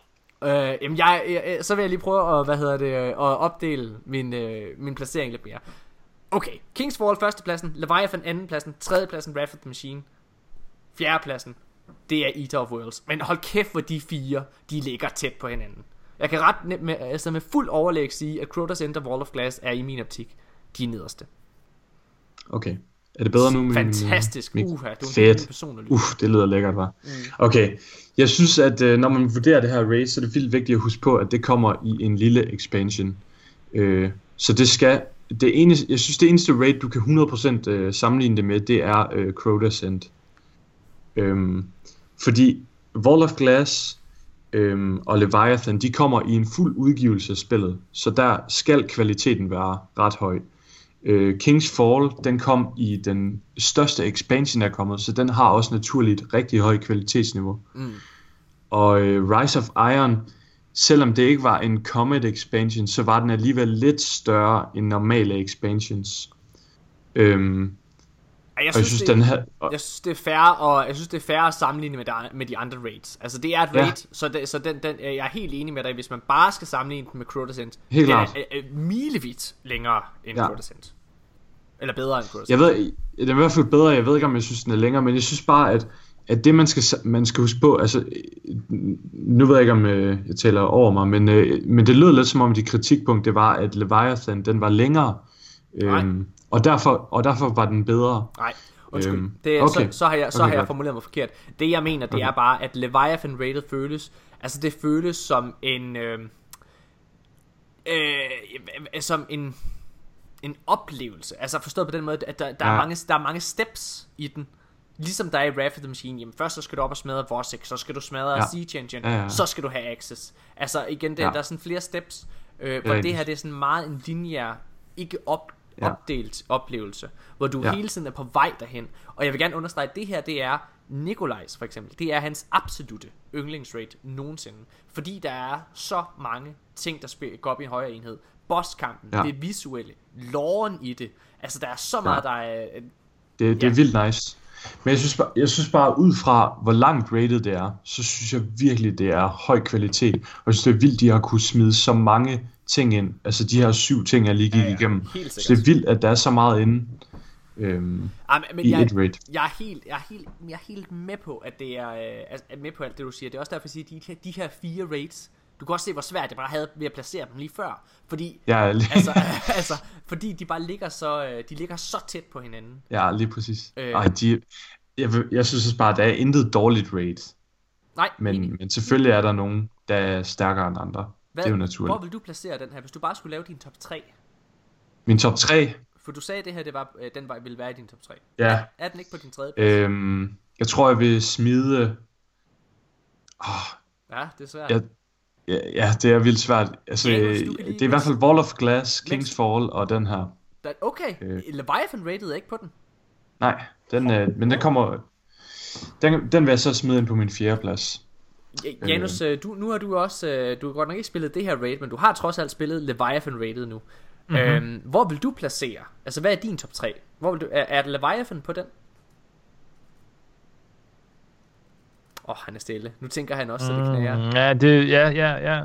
Øh, jamen jeg, jeg, så vil jeg lige prøve at, hvad hedder det, øh, at opdele min, øh, min placering lidt mere. Okay, Kingsfall førstepladsen, Leviathan andenpladsen, tredjepladsen of the Machine, fjerdepladsen, det er Eater of Worlds. Men hold kæft, hvor de fire, de ligger tæt på hinanden. Jeg kan ret ne- med, altså med fuld overlæg sige, at Crota's End og Wall of Glass er i min optik de nederste. Okay. Er det bedre nu? Min, Fantastisk. Min, Uha, du er en person lytte Uff, det lyder lækkert, var. Mm. Okay. Jeg synes, at øh, når man vurderer det her race, så er det vildt vigtigt at huske på, at det kommer i en lille expansion. Øh, så det skal... Det eneste, jeg synes, det eneste raid, du kan 100% øh, sammenligne det med, det er øh, Crota's End. Øhm, fordi Wall of Glass øhm, og Leviathan, de kommer i en fuld udgivelse af spillet, så der skal kvaliteten være ret høj. Øh, King's Fall, den kom i den største expansion, der er kommet, så den har også naturligt rigtig høj kvalitetsniveau. Mm. Og øh, Rise of Iron, selvom det ikke var en Comet expansion, så var den alligevel lidt større end normale expansions. Øhm, Jeg og jeg synes, synes, det, den her... jeg synes, det er fair, og jeg synes, det er fair at sammenligne med de, med de andre raids. Altså, det er et Ja. raid, så, det, så den, den, jeg er helt enig med dig, hvis man bare skal sammenligne den med Crudescent. Helt klart. er, er, er milevidt længere end Ja. Crudescent. Eller bedre end Crudescent. Jeg ved, den er i hvert fald bedre, jeg ved ikke, om jeg synes, den er længere, men jeg synes bare, at, at det, man skal, man skal huske på, altså, øh, nu ved jeg ikke, om øh, jeg taler over mig, men, øh, men det lød lidt som om, de kritikpunkt, det var, at Leviathan, den var længere, Nej. Og, derfor, og derfor var den bedre. Nej, undskyld. Øhm, det, okay. så, så har jeg, så Okay, har jeg formuleret mig forkert. Det jeg mener, det Okay. er bare, at Leviathan Rated føles, altså det føles som en, øh, øh, som en, en oplevelse. Altså forstået på den måde, at der, der, er, Ja. mange, der er mange steps i den. Ligesom der er i Wrath of the Machine, jamen først så skal du op og smadre Vortex, så skal du smadre Ja. Siege Engine, Ja, ja. så skal du have Access. Altså igen, det, Ja. der er sådan flere steps, øh, hvor rigtigt. det her det er sådan meget en lineær, ikke op, Ja. opdelt oplevelse, hvor du Ja. hele tiden er på vej derhen. Og jeg vil gerne understrege, at det her, det er Nikolajs for eksempel. Det er hans absolute yndlingsrate nogensinde. Fordi der er så mange ting, der går op i en højere enhed. Bosskampen, Ja. det visuelle, loven i det. Altså, der er så meget, der er... Det, det Ja. er vildt nice. Men jeg synes, bare, jeg synes bare, ud fra hvor langt rated det er, så synes jeg virkelig, det er høj kvalitet. Og jeg synes, det er vildt, de har kunne smide så mange ting ind. Altså de her syv ting, jeg lige gik Ja, ja, igennem. Så det er vildt, at der er så meget inde øhm, Ah, men, i jeg, et raid. jeg, er helt, jeg, er helt, jeg er helt med på, at det er, øh, altså, er med på alt det, du siger. Det er også derfor, jeg siger, at de, her- de her fire raids, du kan også se, hvor svært det bare havde ved at placere dem lige før. Fordi, Ja, [laughs] lige, altså, [laughs] altså, fordi de bare ligger så, øh, de ligger så tæt på hinanden. ja, lige præcis. Øh. Ej, de, jeg, jeg synes også bare, at der er intet dårligt raid. Nej, Men, enig. men selvfølgelig er der nogen, der er stærkere end andre. Hvad, det er jo Hvor naturligt. vil du placere den her, hvis du bare skulle lave din top 3? Min top 3, For du sagde, at det her det var, øh, den var, ville være i din top 3. ja. Er den ikke på din tredje plads? Øhm, jeg tror, jeg vil smide... Oh, Ja, det er svært. jeg, ja, ja, det er vildt svært. Altså, Janus, øh, det er i hvert fald Wall of Glass, King's Fall og den her. Okay, Øh. Leviathan rated ikke på den. Nej, den, øh, men den kommer... Den, den vil jeg så smide ind på min fjerde plads. Ja- Janus, øh, du, nu har du også, øh, du har godt nok ikke spillet det her raid, men du har trods alt spillet Leviathan rated nu. Mm-hmm. Øhm, hvor vil du placere? Altså, hvad er din top 3? Hvor vil du, er, er Leviathan på den? Åh, oh, han er stille. Nu tænker han også, så det knager. Mm, ja, det, ja, ja, ja.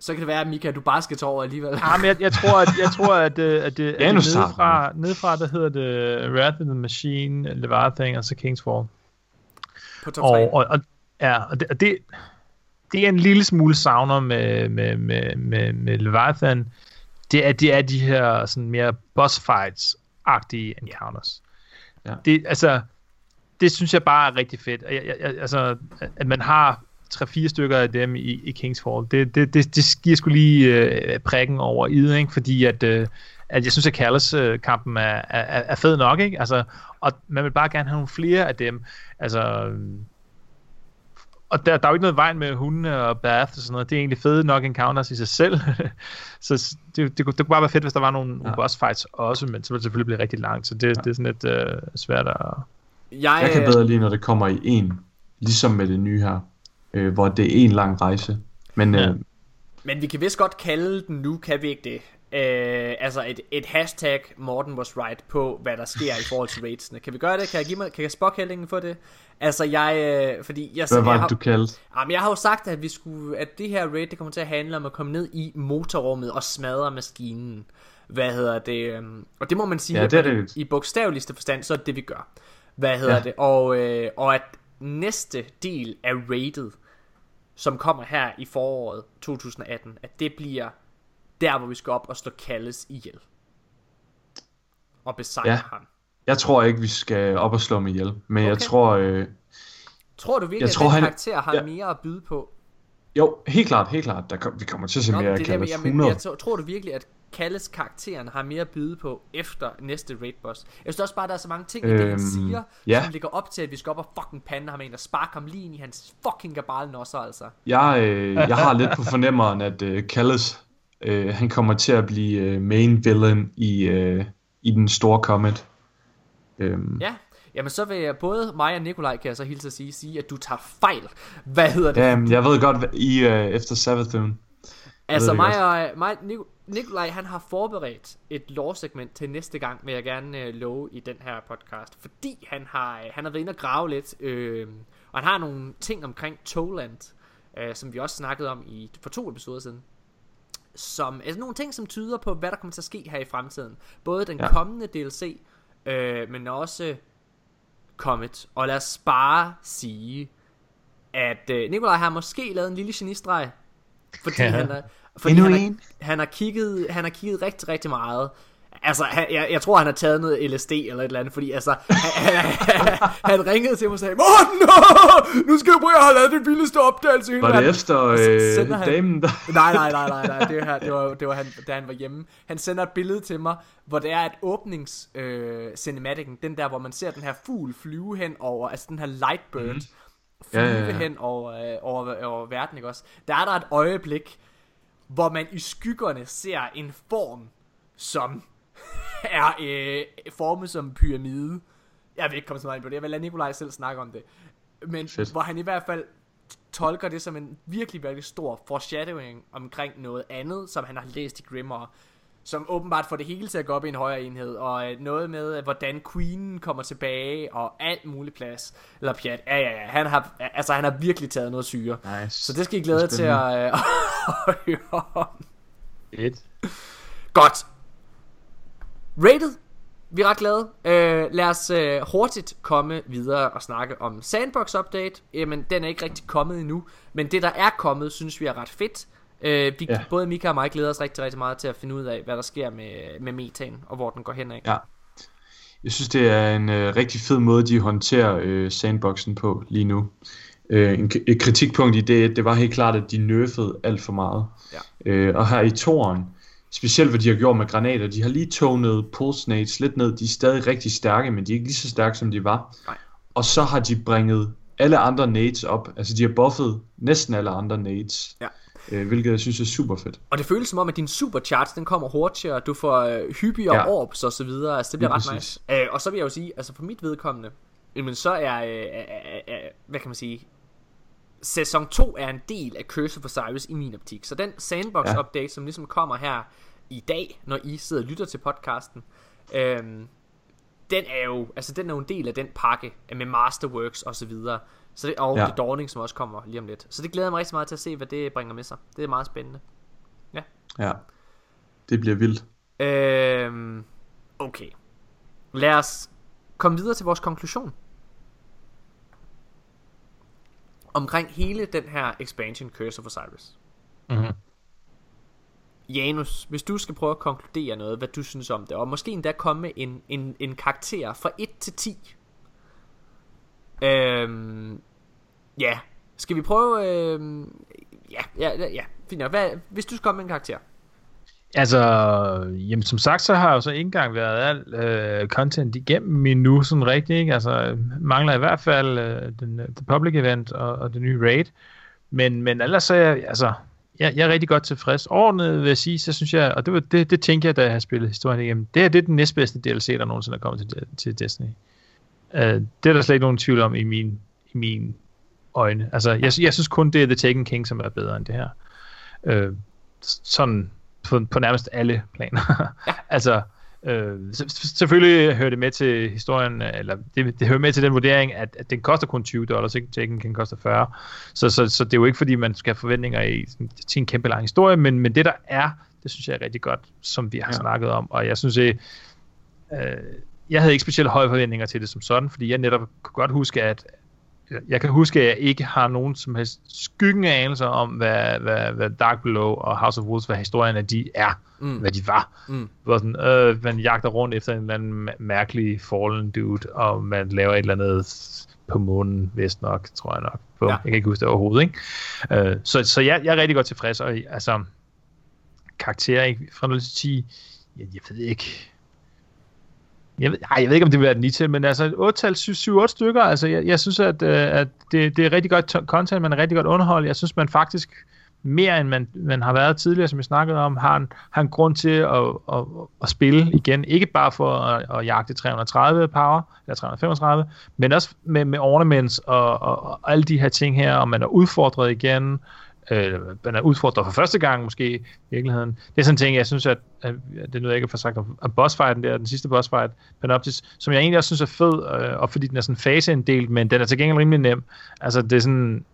Så kan det være, at Mika, du bare skal tage over alligevel. Ah, men jeg, jeg tror, at, jeg tror, at, øh, at det, at Ja, det nedefra, nedefra, der hedder det Wrath of the Machine, Leviathan og så King's Fall. på top 3. Og, og, og, ja, og det, og det, det er en lille smule savner med, med, med, med, med Leviathan. Det er, det er de her sådan mere boss fights-agtige encounters. Ja. Det, altså, det synes jeg bare er rigtig fedt. Jeg, jeg, jeg, altså, at man har tre-fire stykker af dem i, i King's Fall, det, det, det, det giver sgu lige øh, prikken over i det, ikke? fordi at, øh, at jeg synes, at Callis-kampen er, er, er fed nok, ikke? Altså, og man vil bare gerne have nogle flere af dem. Altså, og der, der er jo ikke noget vejen med hundene og bath og sådan noget. Det er egentlig fede nok encounters i sig selv. [laughs] så det, det, kunne- det kunne bare være fedt, hvis der var nogle. Ja. boss fights også, men så ville det selvfølgelig blive rigtig langt. Så det, ja. det er sådan lidt øh, svært at... Jeg, Jeg kan bedre lide, når det kommer i en, ligesom med det nye her, øh, hvor det er en lang rejse. Men Ja. øh, Men vi kan vist godt kalde den nu, kan vi ikke det? Øh, altså et, et hashtag Morten was right på, hvad der sker i forhold til [laughs] ratesene. Kan vi gøre det? Kan jeg give mig, kan jeg spokkællingen for det? Altså jeg, øh, fordi jeg, hvad var jeg, det, du kaldte? Jamen, jeg har jo sagt, at, vi skulle, at det her raid, det kommer til at handle om at komme ned i motorrummet og smadre maskinen. Hvad hedder det? øhm, Og det må man sige, Ja, det er at det. i bogstaveligste forstand, så er det det, vi gør. Hvad hedder Ja. det? Og, øh, og at næste del af raidet, som kommer her i foråret 2018, at det bliver der, hvor vi skal op og slå Kalles ihjel. Og besejre Ja. ham. Jeg tror ikke, vi skal op og slå ham ihjel, men jeg Okay. tror... Øh, Tror du virkelig, Jeg at tror, den han- karakter har ja. mere at byde på? jo, helt klart, helt klart. Der kom, vi kommer til at se Nå, mere er der, Callas jeg, 100. jeg, tror, tror du virkelig, at Kalles karakteren har mere at byde på efter næste raid boss. Jeg synes også bare, der er så mange ting i det, han Øhm, siger, ja. som ligger op til, at vi skal op og fucking pande ham en og sparke ham lige ind i hans fucking gabale nosser, altså. Jeg, øh, jeg har lidt på fornemmeren, at øh, Callis, øh, han kommer til at blive øh, main villain i, øh, i den store comet. Øhm, Ja, jamen så vil jeg både mig og Nikolaj, kan jeg så hilse at sige, sige, at du tager fejl. Hvad hedder det? Jamen, jeg ved godt, I øh, efter Savathun. Altså mig og mig, Nik- Nikolaj, han har forberedt et lore-segment til næste gang, vil jeg gerne øh, love i den her podcast. Fordi han har, øh, han har været inde og grave lidt, øh, og han har nogle ting omkring Toland, øh, som vi også snakkede om i for to episoder siden. Som, altså nogle ting, som tyder på, hvad der kommer til at ske her i fremtiden. Både den Ja. kommende DLC, øh, men også Comet. Og lad os bare sige, at øh, Nikolaj har måske lavet en lille genistreg, fordi Ja. han er, fordi Endnu han, en. har, han har kigget, han har kigget rigtig, rigtig meget. Altså, han, jeg, jeg tror, han har taget noget LSD eller et eller andet, fordi altså, han, han, han ringede til mig og sagde, Morten, nu skal jeg prøve at have lavet det vildeste opdagelse Var det verden." efter øh, han- damen, der... [laughs] Nej, nej, nej, nej, nej. Det, her, det, var, det var han, da han var hjemme. Han sender et billede til mig, hvor det er et åbnings øh, cinematicen, den der, hvor man ser den her fugl flyve hen over, altså den her lightbird, mm. Flyve Ja, ja, ja. hen over, øh, over, over verden, ikke også? Der er der et øjeblik, hvor man i skyggerne ser en form, som [laughs] er øh, formet som en pyramide. Jeg vil ikke komme så meget ind på det, jeg vil lade Nikolaj selv snakke om det. Men Fedt. hvor han i hvert fald tolker det som en virkelig, virkelig stor foreshadowing omkring noget andet, som han har læst i Grimmer, som åbenbart får det hele til at gå op i en højere enhed, og øh, noget med, øh, hvordan Queen kommer tilbage, og alt muligt plads, eller pjat, ja, ja, ja, han har, altså han har virkelig taget noget syre. Nice. Så det skal I glæde jer til at, øh, [laughs] at høre om. Et. Godt. Rated. Vi er ret glade. Øh, lad os øh, hurtigt komme videre og snakke om Sandbox Update. Jamen, den er ikke rigtig kommet endnu. Men det, der er kommet, synes vi er ret fedt. Øh, vi, ja. Både Mika og mig glæder os rigtig, rigtig meget til at finde ud af, hvad der sker med, med metan, og hvor den går hen. Ja. Jeg synes, det er en øh, rigtig fed måde, de håndterer øh, sandboxen på lige nu. Øh, en, et kritikpunkt i det, det var helt klart, at de nerfede alt for meget. Ja. Øh, og her i toren, specielt hvad de har gjort med granater, de har lige tonet pulse nades lidt ned. De er stadig rigtig stærke, men de er ikke lige så stærke, som de var. Nej. Og så har de bringet alle andre nades op. Altså, de har buffet næsten alle andre nades. Ja. Øh, hvilket jeg synes er super fedt. Og det føles som om, at din supercharge, den kommer hurtigere, du får øh, hyppigere ja. Ja. orbs og så videre, altså det bliver Lige ret præcis. nice. Øh, og så vil jeg jo sige, altså for mit vedkommende, jamen så er, øh, øh, øh, hvad kan man sige, sæson 2 er en del af Curse of Osiris i min optik. Så den sandbox Ja. update, som ligesom kommer her i dag, når I sidder og lytter til podcasten, øhm, den er jo, altså den er jo en del af den pakke med Masterworks og så videre. Så det, og ja. Ja. The Dawning, som også kommer lige om lidt. Så det glæder jeg mig rigtig meget til at se, hvad det bringer med sig. Det er meget spændende. Ja. Det bliver vildt. Øhm, okay. Lad os komme videre til vores konklusion. Omkring hele den her expansion Curse of Osiris. Mhm. Janus, hvis du skal prøve at konkludere noget, hvad du synes om det, og måske endda komme med en, en, en karakter fra 1 til 10. Øhm, ja, skal vi prøve... Øhm, ja, ja, ja, fint nok. Hvad, hvis du skal komme med en karakter. Altså, jamen som sagt, så har jeg jo så ikke engang været alt øh, content igennem endnu, sådan rigtigt, ikke? Altså, mangler i hvert fald øh, den, øh, the public event og, og det nye raid. Men, men ellers så er jeg, altså, jeg, jeg er rigtig godt tilfreds. Ordnet vil jeg sige, så synes jeg, og det, var, det, det tænker jeg, da jeg har spillet historien igennem, det her det er den næstbedste DLC, der nogensinde er kommet til, til Destiny. Uh, det er der slet ikke nogen tvivl om i min, i min øjne. Altså, jeg, jeg synes kun, det er The Taken King, som er bedre end det her. Uh, sådan på, på nærmest alle planer. [laughs] altså, øh, selvfølgelig hører det med til historien, eller det, det hører med til den vurdering, at, at den koster kun 20 dollars, ikke? Taken kan koste 40. Så, så, så det er jo ikke, fordi man skal have forventninger i, sådan, til en kæmpe lang historie, men, men det der er, det synes jeg er rigtig godt, som vi har ja. snakket om, og jeg synes, øh, jeg havde ikke specielt høje forventninger til det som sådan, fordi jeg netop kunne godt huske, at jeg kan huske, at jeg ikke har nogen som helst skyggen af anelser om, hvad, hvad, hvad Dark Below og House of Wolves, hvad historien af de er, mm. hvad de var. Mm. Hvor sådan, øh, man jagter rundt efter en eller anden mær- mærkelig fallen dude, og man laver et eller andet på månen, vist nok, tror jeg nok. På. Ja. Jeg kan ikke huske det overhovedet, ikke? Øh, så så jeg, jeg er rigtig godt tilfreds, og altså, karakter ikke? fra 0 til 10, jeg, jeg ved ikke. Jeg ved, ej, jeg ved ikke, om det vil være et 9 til, men altså 8-tal, 7-8 stykker, altså jeg, jeg synes, at, øh, at det, det er rigtig godt content, man er rigtig godt underhold. Jeg synes, man faktisk mere end man, man har været tidligere, som vi snakkede om, har en, har en grund til at, at, at spille igen. Ikke bare for at, at jagte 330 power, eller 335, men også med, med ornaments og, og, og alle de her ting her, og man er udfordret igen, øh, man er udfordret for første gang måske i virkeligheden. Det er sådan en ting, jeg synes, at, at det er noget, jeg ikke har sagt om, om bossfighten der, den sidste bossfight, Panoptis, som jeg egentlig også synes er fed, øh, og fordi den er sådan faseinddelt, men den er til gengæld rimelig nem. Altså det er sådan,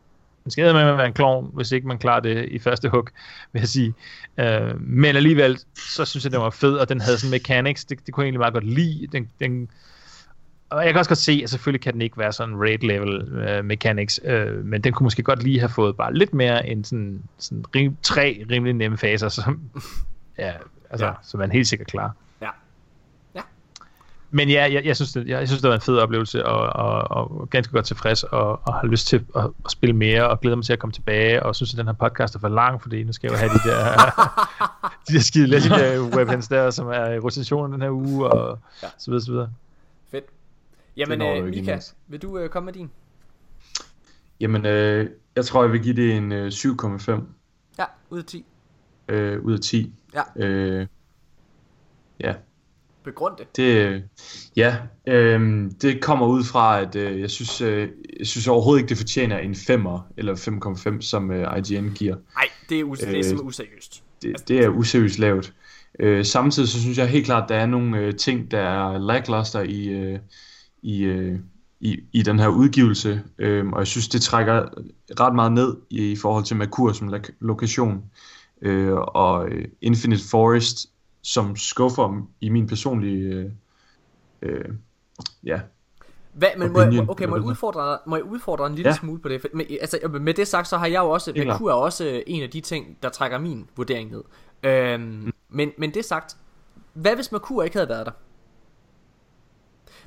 man skal med at være en klovn, hvis ikke man klarer det i første hug, vil jeg sige. Øh, men alligevel, så synes jeg, den var fed, og den havde sådan mechanics, det, det kunne jeg egentlig meget godt lide. Den, den, og jeg kan også godt se, at selvfølgelig kan den ikke være sådan raid level uh, mechanics, uh, men den kunne måske godt lige have fået bare lidt mere end sådan, sådan rim, tre rimelig nemme faser, som, [laughs] ja, altså, Ja. som man helt sikkert klarer. Ja. Ja. Men ja, jeg, jeg, synes, det, jeg, jeg synes, det var en fed oplevelse, og, og, og ganske godt tilfreds, og, og har lyst til at, at spille mere, og glæder mig til at komme tilbage, og synes, at den her podcast er for lang, fordi nu skal jeg jo have de der, [laughs] de der skide legendary weapons der, som er i rotation den her uge, og Ja. så videre, så videre. Jamen, øh, Mika, imens. vil du øh, komme med din? Jamen, øh, jeg tror, jeg vil give det en øh, 7,5 Ja, ud af 10. øh, ud af 10. Ja. Øh, ja, Begrund det. det, øh, ja øh, det kommer ud fra, at øh, jeg, synes, øh, jeg synes overhovedet ikke, det fortjener en 5'er eller 5,5, som øh, IGN giver. Nej, det er, us- det er Øh, simpelthen useriøst. det, det er useriøst lavt. Øh, samtidig så synes jeg helt klart, at der er nogle øh, ting, der er lackluster i, øh, i, øh, i, i den her udgivelse, øh, og jeg synes, det trækker ret meget ned i, i forhold til Merkur som lo- lokation, øh, og øh, Infinite Forest, som skuffer i min personlige øh, øh, ja, Hvad, men må jeg, Opinion, okay, må jeg, udfordre, må jeg udfordre en lille ja. Smule på det? For, med, altså, med det sagt, så har jeg jo også, Merkur er også øh, en af de ting, der trækker min vurdering ned. Øhm, mm. men, men det sagt, hvad hvis Merkur ikke havde været der?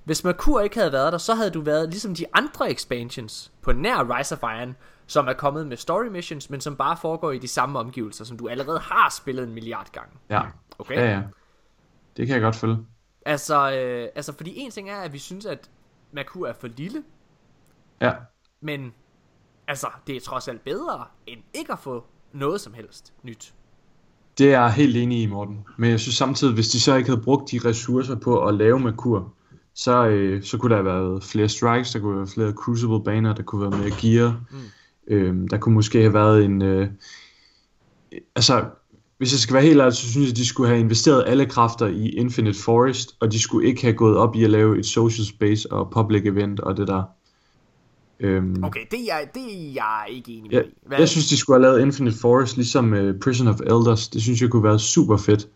Hvis Merkur ikke havde været der, så havde du været ligesom de andre expansions på nær Rise of Iron, som er kommet med story missions, men som bare foregår i de samme omgivelser, som du allerede har spillet en milliard gange. ja, Okay? ja, ja. Det kan jeg godt følge. Altså, øh, altså, fordi en ting er, at vi synes, at Merkur er for lille, Ja, Men altså, det er trods alt bedre, end ikke at få noget som helst nyt. Det er jeg helt enig i, Morten. Men jeg synes samtidig, hvis de så ikke havde brugt de ressourcer på at lave Merkur, så, øh, så kunne der have været flere strikes, der kunne have været flere crucible baner, der kunne have været mere gear. Mm. Øhm, der kunne måske have været en... Øh, altså, hvis jeg skal være helt ærlig, så synes jeg, at de skulle have investeret alle kræfter i Infinite Forest, og de skulle ikke have gået op i at lave et social space og public event og det der. Øhm, Okay, det er det er jeg ikke enig med jeg, i. Hvad, jeg synes, de skulle have lavet Infinite Forest, ligesom uh, Prison of Elders. Det synes jeg kunne være super fedt.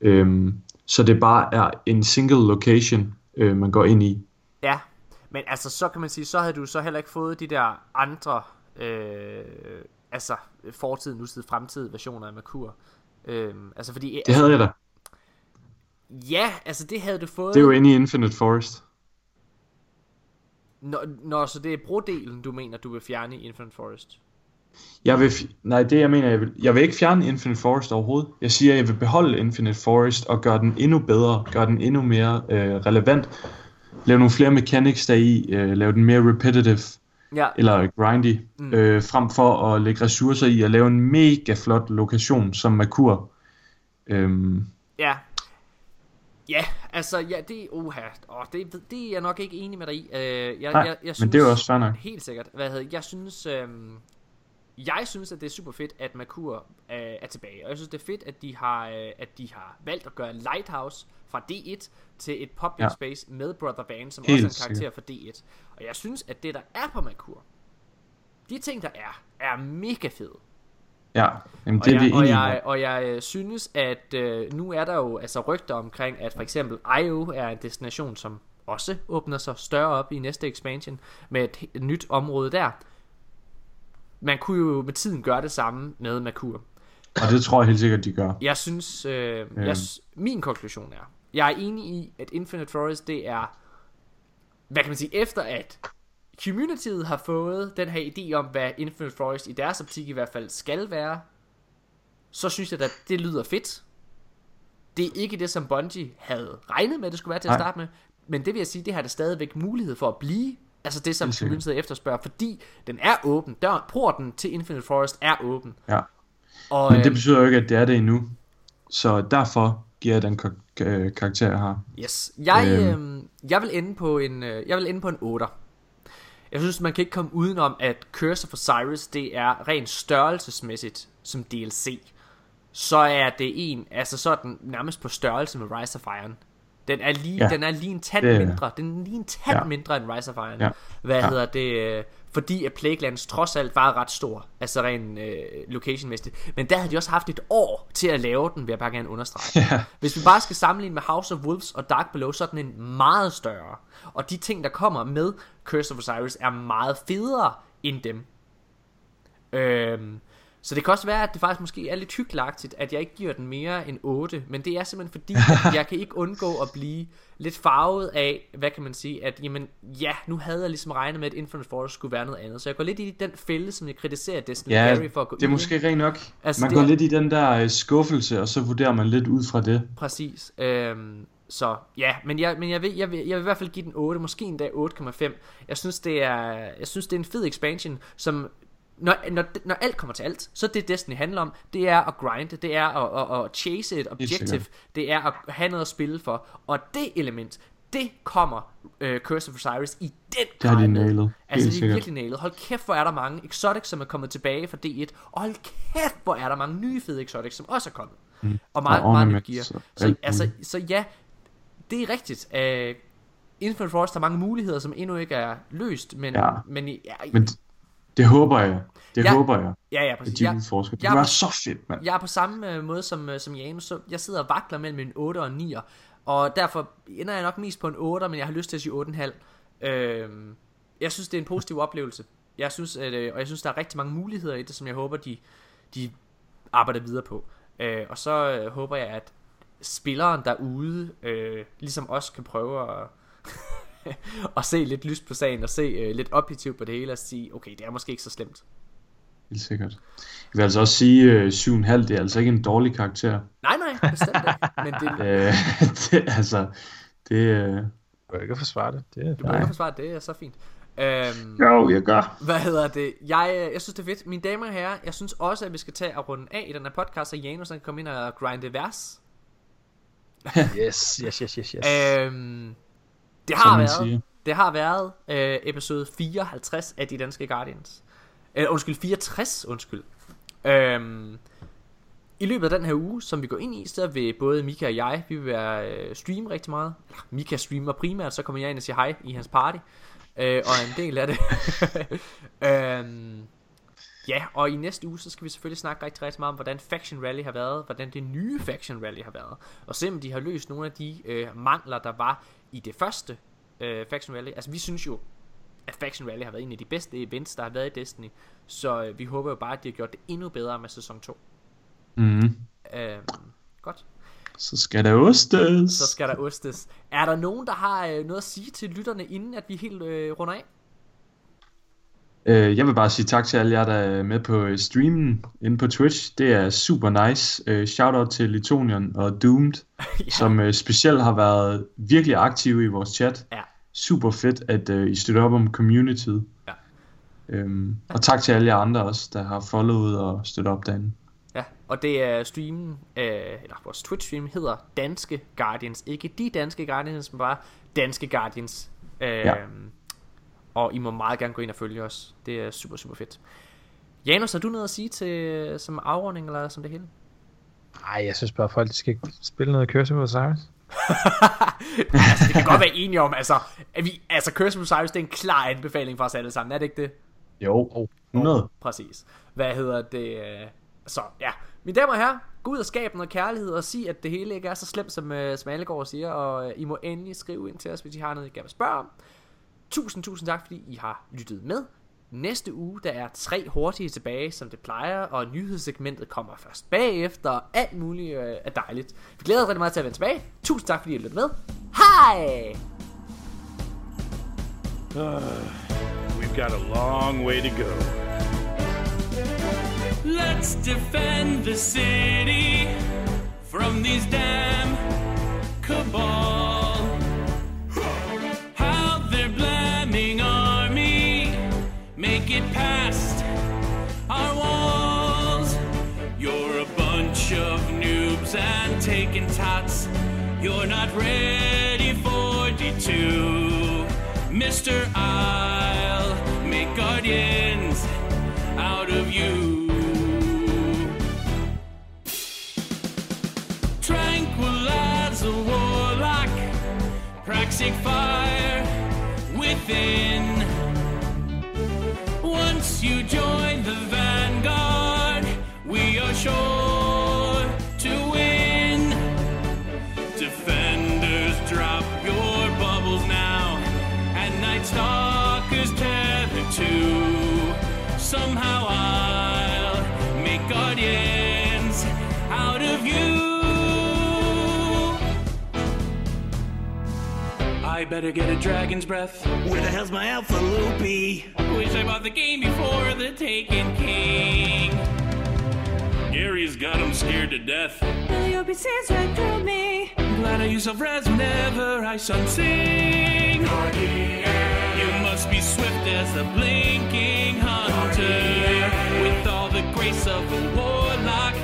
Øhm, så det bare er en single location, øh, man går ind i. Ja, men altså, så kan man sige, så havde du så heller ikke fået de der andre, øh, altså, fortid, nutid, fremtid versioner af Merkur. Øhm, altså, fordi... Det altså, havde jeg da. Ja, altså, det havde du fået... Det er jo inde i Infinite Forest. Når, når så det er brodelen, du mener, du vil fjerne i Infinite Forest. Jeg vil, nej, det jeg mener, jeg vil, jeg vil ikke fjerne Infinite Forest overhovedet. Jeg siger, jeg vil beholde Infinite Forest og gøre den endnu bedre, gøre den endnu mere øh, relevant. Lave nogle flere mechanics deri, øh, lave den mere repetitive, Ja, eller grindy, mm. øh, frem for at lægge ressourcer i at lave en mega flot lokation som Merkur. Øhm, Ja. Ja, altså, ja, det er oha. Åh, det, det er jeg nok ikke enig med dig i. Øh, jeg, Nej, jeg, jeg men det er jo også fair nok. Helt sikkert. Hvad hedder, jeg synes, øhm, jeg synes, at det er super fedt, at Merkur øh, er tilbage. Og jeg synes, det er fedt, at de har, øh, at de har valgt at gøre Lighthouse fra D1 til et public Ja. space med Brother Van, som Helt også er en karakter fra D1. Og jeg synes, at det, der er på Merkur, de ting, der er, er mega fede. ja, jamen, Og det vi jeg, og enige jeg, og jeg synes, at øh, nu er der jo altså rygter omkring, at for eksempel IO er en destination, som også åbner sig større op i næste expansion, med et, et nyt område der. Man kunne jo med tiden gøre det samme med Merkur. Og det tror jeg helt sikkert, de gør. Jeg synes, øh, jeg, s- min konklusion er, jeg er enig i, at Infinite Forest, det er, hvad kan man sige, efter at communityet har fået den her idé om, hvad Infinite Forest i deres optik i hvert fald skal være, så synes jeg at det lyder fedt. Det er ikke det, som Bungie havde regnet med, det skulle være til at Nej. starte med. Men det vil jeg sige, det har det stadigvæk mulighed for at blive. Altså det, som communityet efterspørger, fordi den er åben. Dør, porten til Infinite Forest er åben. Ja. Og, Men det øhm, betyder jo ikke, at det er det endnu. Så derfor giver jeg den kar- øh, karakter, jeg har. Yes. Jeg, Øhm. øhm, jeg vil ende på en øh, jeg vil ende på en 8. Jeg synes man kan ikke komme udenom at Curse of Osiris det er rent størrelsesmæssigt som DLC. Så er det en altså så den nærmest på størrelse med Rise of Iron. Den er lige Ja. den er lige en tand Det mindre. Den er lige en tand Ja. mindre end Rise of Iron. Ja. Hvad Ja. hedder det? øh, Fordi at Plaguelands trods alt var ret stor, altså rent øh, locationmæssigt. Men der havde de også haft et år til at lave den, vil jeg bare gerne understrege. [laughs] Ja. Hvis vi bare skal sammenligne med House of Wolves og Dark Below, så er den en meget større. Og de ting, der kommer med Curse of Osiris, er meget federe end dem. Øhm, så det kan også være, at det faktisk måske er lidt hyggelagtigt, at jeg ikke giver den mere end 8. Men det er simpelthen fordi, at [laughs] jeg kan ikke undgå at blive lidt farvet af, hvad kan man sige, at jamen, ja, nu havde jeg ligesom regnet med, at Infinite Forest skulle være noget andet. Så jeg går lidt i den fælde, som jeg kritiserer Destiny Ja, Gary for at gå det er måske rent nok. Altså, man det går er- lidt i den der øh, skuffelse, og så vurderer man lidt ud fra det. Præcis. Øhm, så ja, men jeg, men jeg vil, jeg, vil, jeg vil i hvert fald give den 8, måske endda 8,5. Jeg synes det er jeg synes det er en fed expansion, som når, når, når alt kommer til alt, så det Destiny handler om, det er at grinde, det er at, at, at chase et objective, det er at have noget at spille for, og det element, det kommer øh, Curse of Osiris i den Det har de grad nailet. Altså det er virkelig nailet. Hold kæft, hvor er der mange exotics, som er kommet tilbage fra D1, og hold kæft, hvor er der mange nye fede exotics, som også er kommet. Mm. Og meget, Og meget nyt gear. Så, alt altså, så ja, det er rigtigt. Uh, Infinite Forest har mange muligheder, som endnu ikke er løst, men, Ja. men, ja, Men det håber jeg. Det Ja. håber jeg, ja, ja, at præcis. de Jeg, vil forske. Det jeg- være så fedt, mand. jeg er på samme øh, måde som, øh, som Janus, så jeg sidder og vakler mellem en 8 og en 9, og derfor ender jeg nok mest på en 8, men jeg har lyst til at sige 8,5. Øh, jeg synes, det er en positiv oplevelse. Jeg synes, at, øh, og jeg synes, der er rigtig mange muligheder i det, som jeg håber, de, de arbejder videre på. Øh, og så øh, håber jeg, at spilleren derude, øh, ligesom os, kan prøve at, [laughs] [laughs] at se lidt lyst på sagen, og se øh, lidt objektivt på det hele, og sige, okay, det er måske ikke så slemt. Helt sikkert. Jeg vil altså også sige, øh, 7,5 det er altså ikke en dårlig karakter. Nej, nej, bestemt ikke. Men det, [laughs] Øh, det, altså, det... Øh, Du kan ikke forsvare det. Det er Du må ikke forsvare, det er så fint. Øhm, jo, jeg gør. hvad hedder det? Jeg, øh, jeg synes, det er fedt. Mine damer og herrer, jeg synes også, at vi skal tage og runde af i den her podcast, så Janus kan komme ind og grinde vers. Yes, yes, yes, yes, yes. Øhm, det har været, siger. det har været øh, episode 54 af De Danske Guardians. Øh, undskyld, 64, undskyld. Øhm, I løbet af den her uge, som vi går ind i, så vil både Mika og jeg, vi vil være øh, streame rigtig meget. Eller, Mika streamer primært, så kommer jeg ind og siger hej i hans party. Øh, og en del af det. [laughs] øhm, ja, og i næste uge, så skal vi selvfølgelig snakke rigtig, rigtig meget om, hvordan Faction Rally har været, hvordan det nye Faction Rally har været, og se om de har løst nogle af de øh, mangler, der var i det første øh, Faction Rally. Altså, vi synes jo, at Faction Rally har været en af de bedste events, der har været i Destiny, så øh, vi håber jo bare, at de har gjort det endnu bedre med sæson 2. Mm. Øhm, godt. Så skal der ostes. Så skal der ostes. Er der nogen, der har øh, noget at sige til lytterne, inden at vi helt øh, runder af? Øh, jeg vil bare sige tak til alle jer, der er med på øh, streamen inde på Twitch. Det er super nice. Øh, Shoutout til Litonian og Doomed, [laughs] ja. som øh, specielt har været virkelig aktive i vores chat. Ja. Super fedt, at øh, I støtter op om communityet. Ja. Øhm, og tak til alle jer andre også, der har followet og støttet op derinde. Ja, og det er streamen, øh, eller vores Twitch-stream hedder Danske Guardians. Ikke de Danske Guardians, men bare Danske Guardians. Øh, Ja. Og I må meget gerne gå ind og følge os. Det er super, super fedt. Janus, har du noget at sige til som afrunding, eller som det hele? Nej, jeg synes bare, at folk skal spille noget Curse of Osiris. altså, [laughs] det kan godt være enige om, altså, at vi, altså Curse of Osiris, det er en klar anbefaling for os alle sammen, er det ikke det? Jo, 100. Præcis. Hvad hedder det? øh, Så ja, mine damer og herrer, gå ud og skabe noget kærlighed og sig, at det hele ikke er så slemt, som, øh, som alle går og siger. Og øh, I må endelig skrive ind til os, hvis I har noget, I gerne vil spørge om. Tusind, tusind tak, fordi I har lyttet med. Næste uge, der er tre hurtige tilbage, som det plejer, og nyhedssegmentet kommer først bagefter, og alt muligt øh, er dejligt. Vi glæder os rigtig meget til at vende tilbage. Tusind tak, fordi I har lyttet med. Hej! We've got a long way to go. Let's defend the city from these damn cabal. You're not ready for D2. Mr. I'll make guardians out of you. Tranquilize a warlock, praxic fire within. Once you join the vanguard, we are sure I better get a dragon's breath. Where the hell's my Alpha Loopy? Wish I bought the game before the Taken King. Gary's got him scared to death. Billy Opie sees right through me. Glad I use self-res whenever I sun sing. You must be swift as a blinking hunter. With all the grace of a warlock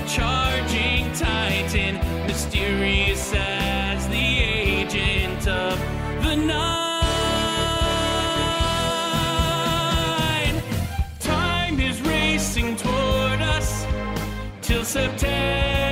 a charging titan. Mysterious as the agent of the nine. Time is racing toward us till September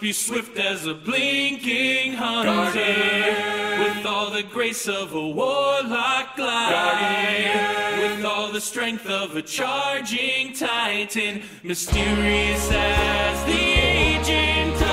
be swift as a blinking hunter, with all the grace of a warlock glide, with all the strength of a charging titan, mysterious as the agent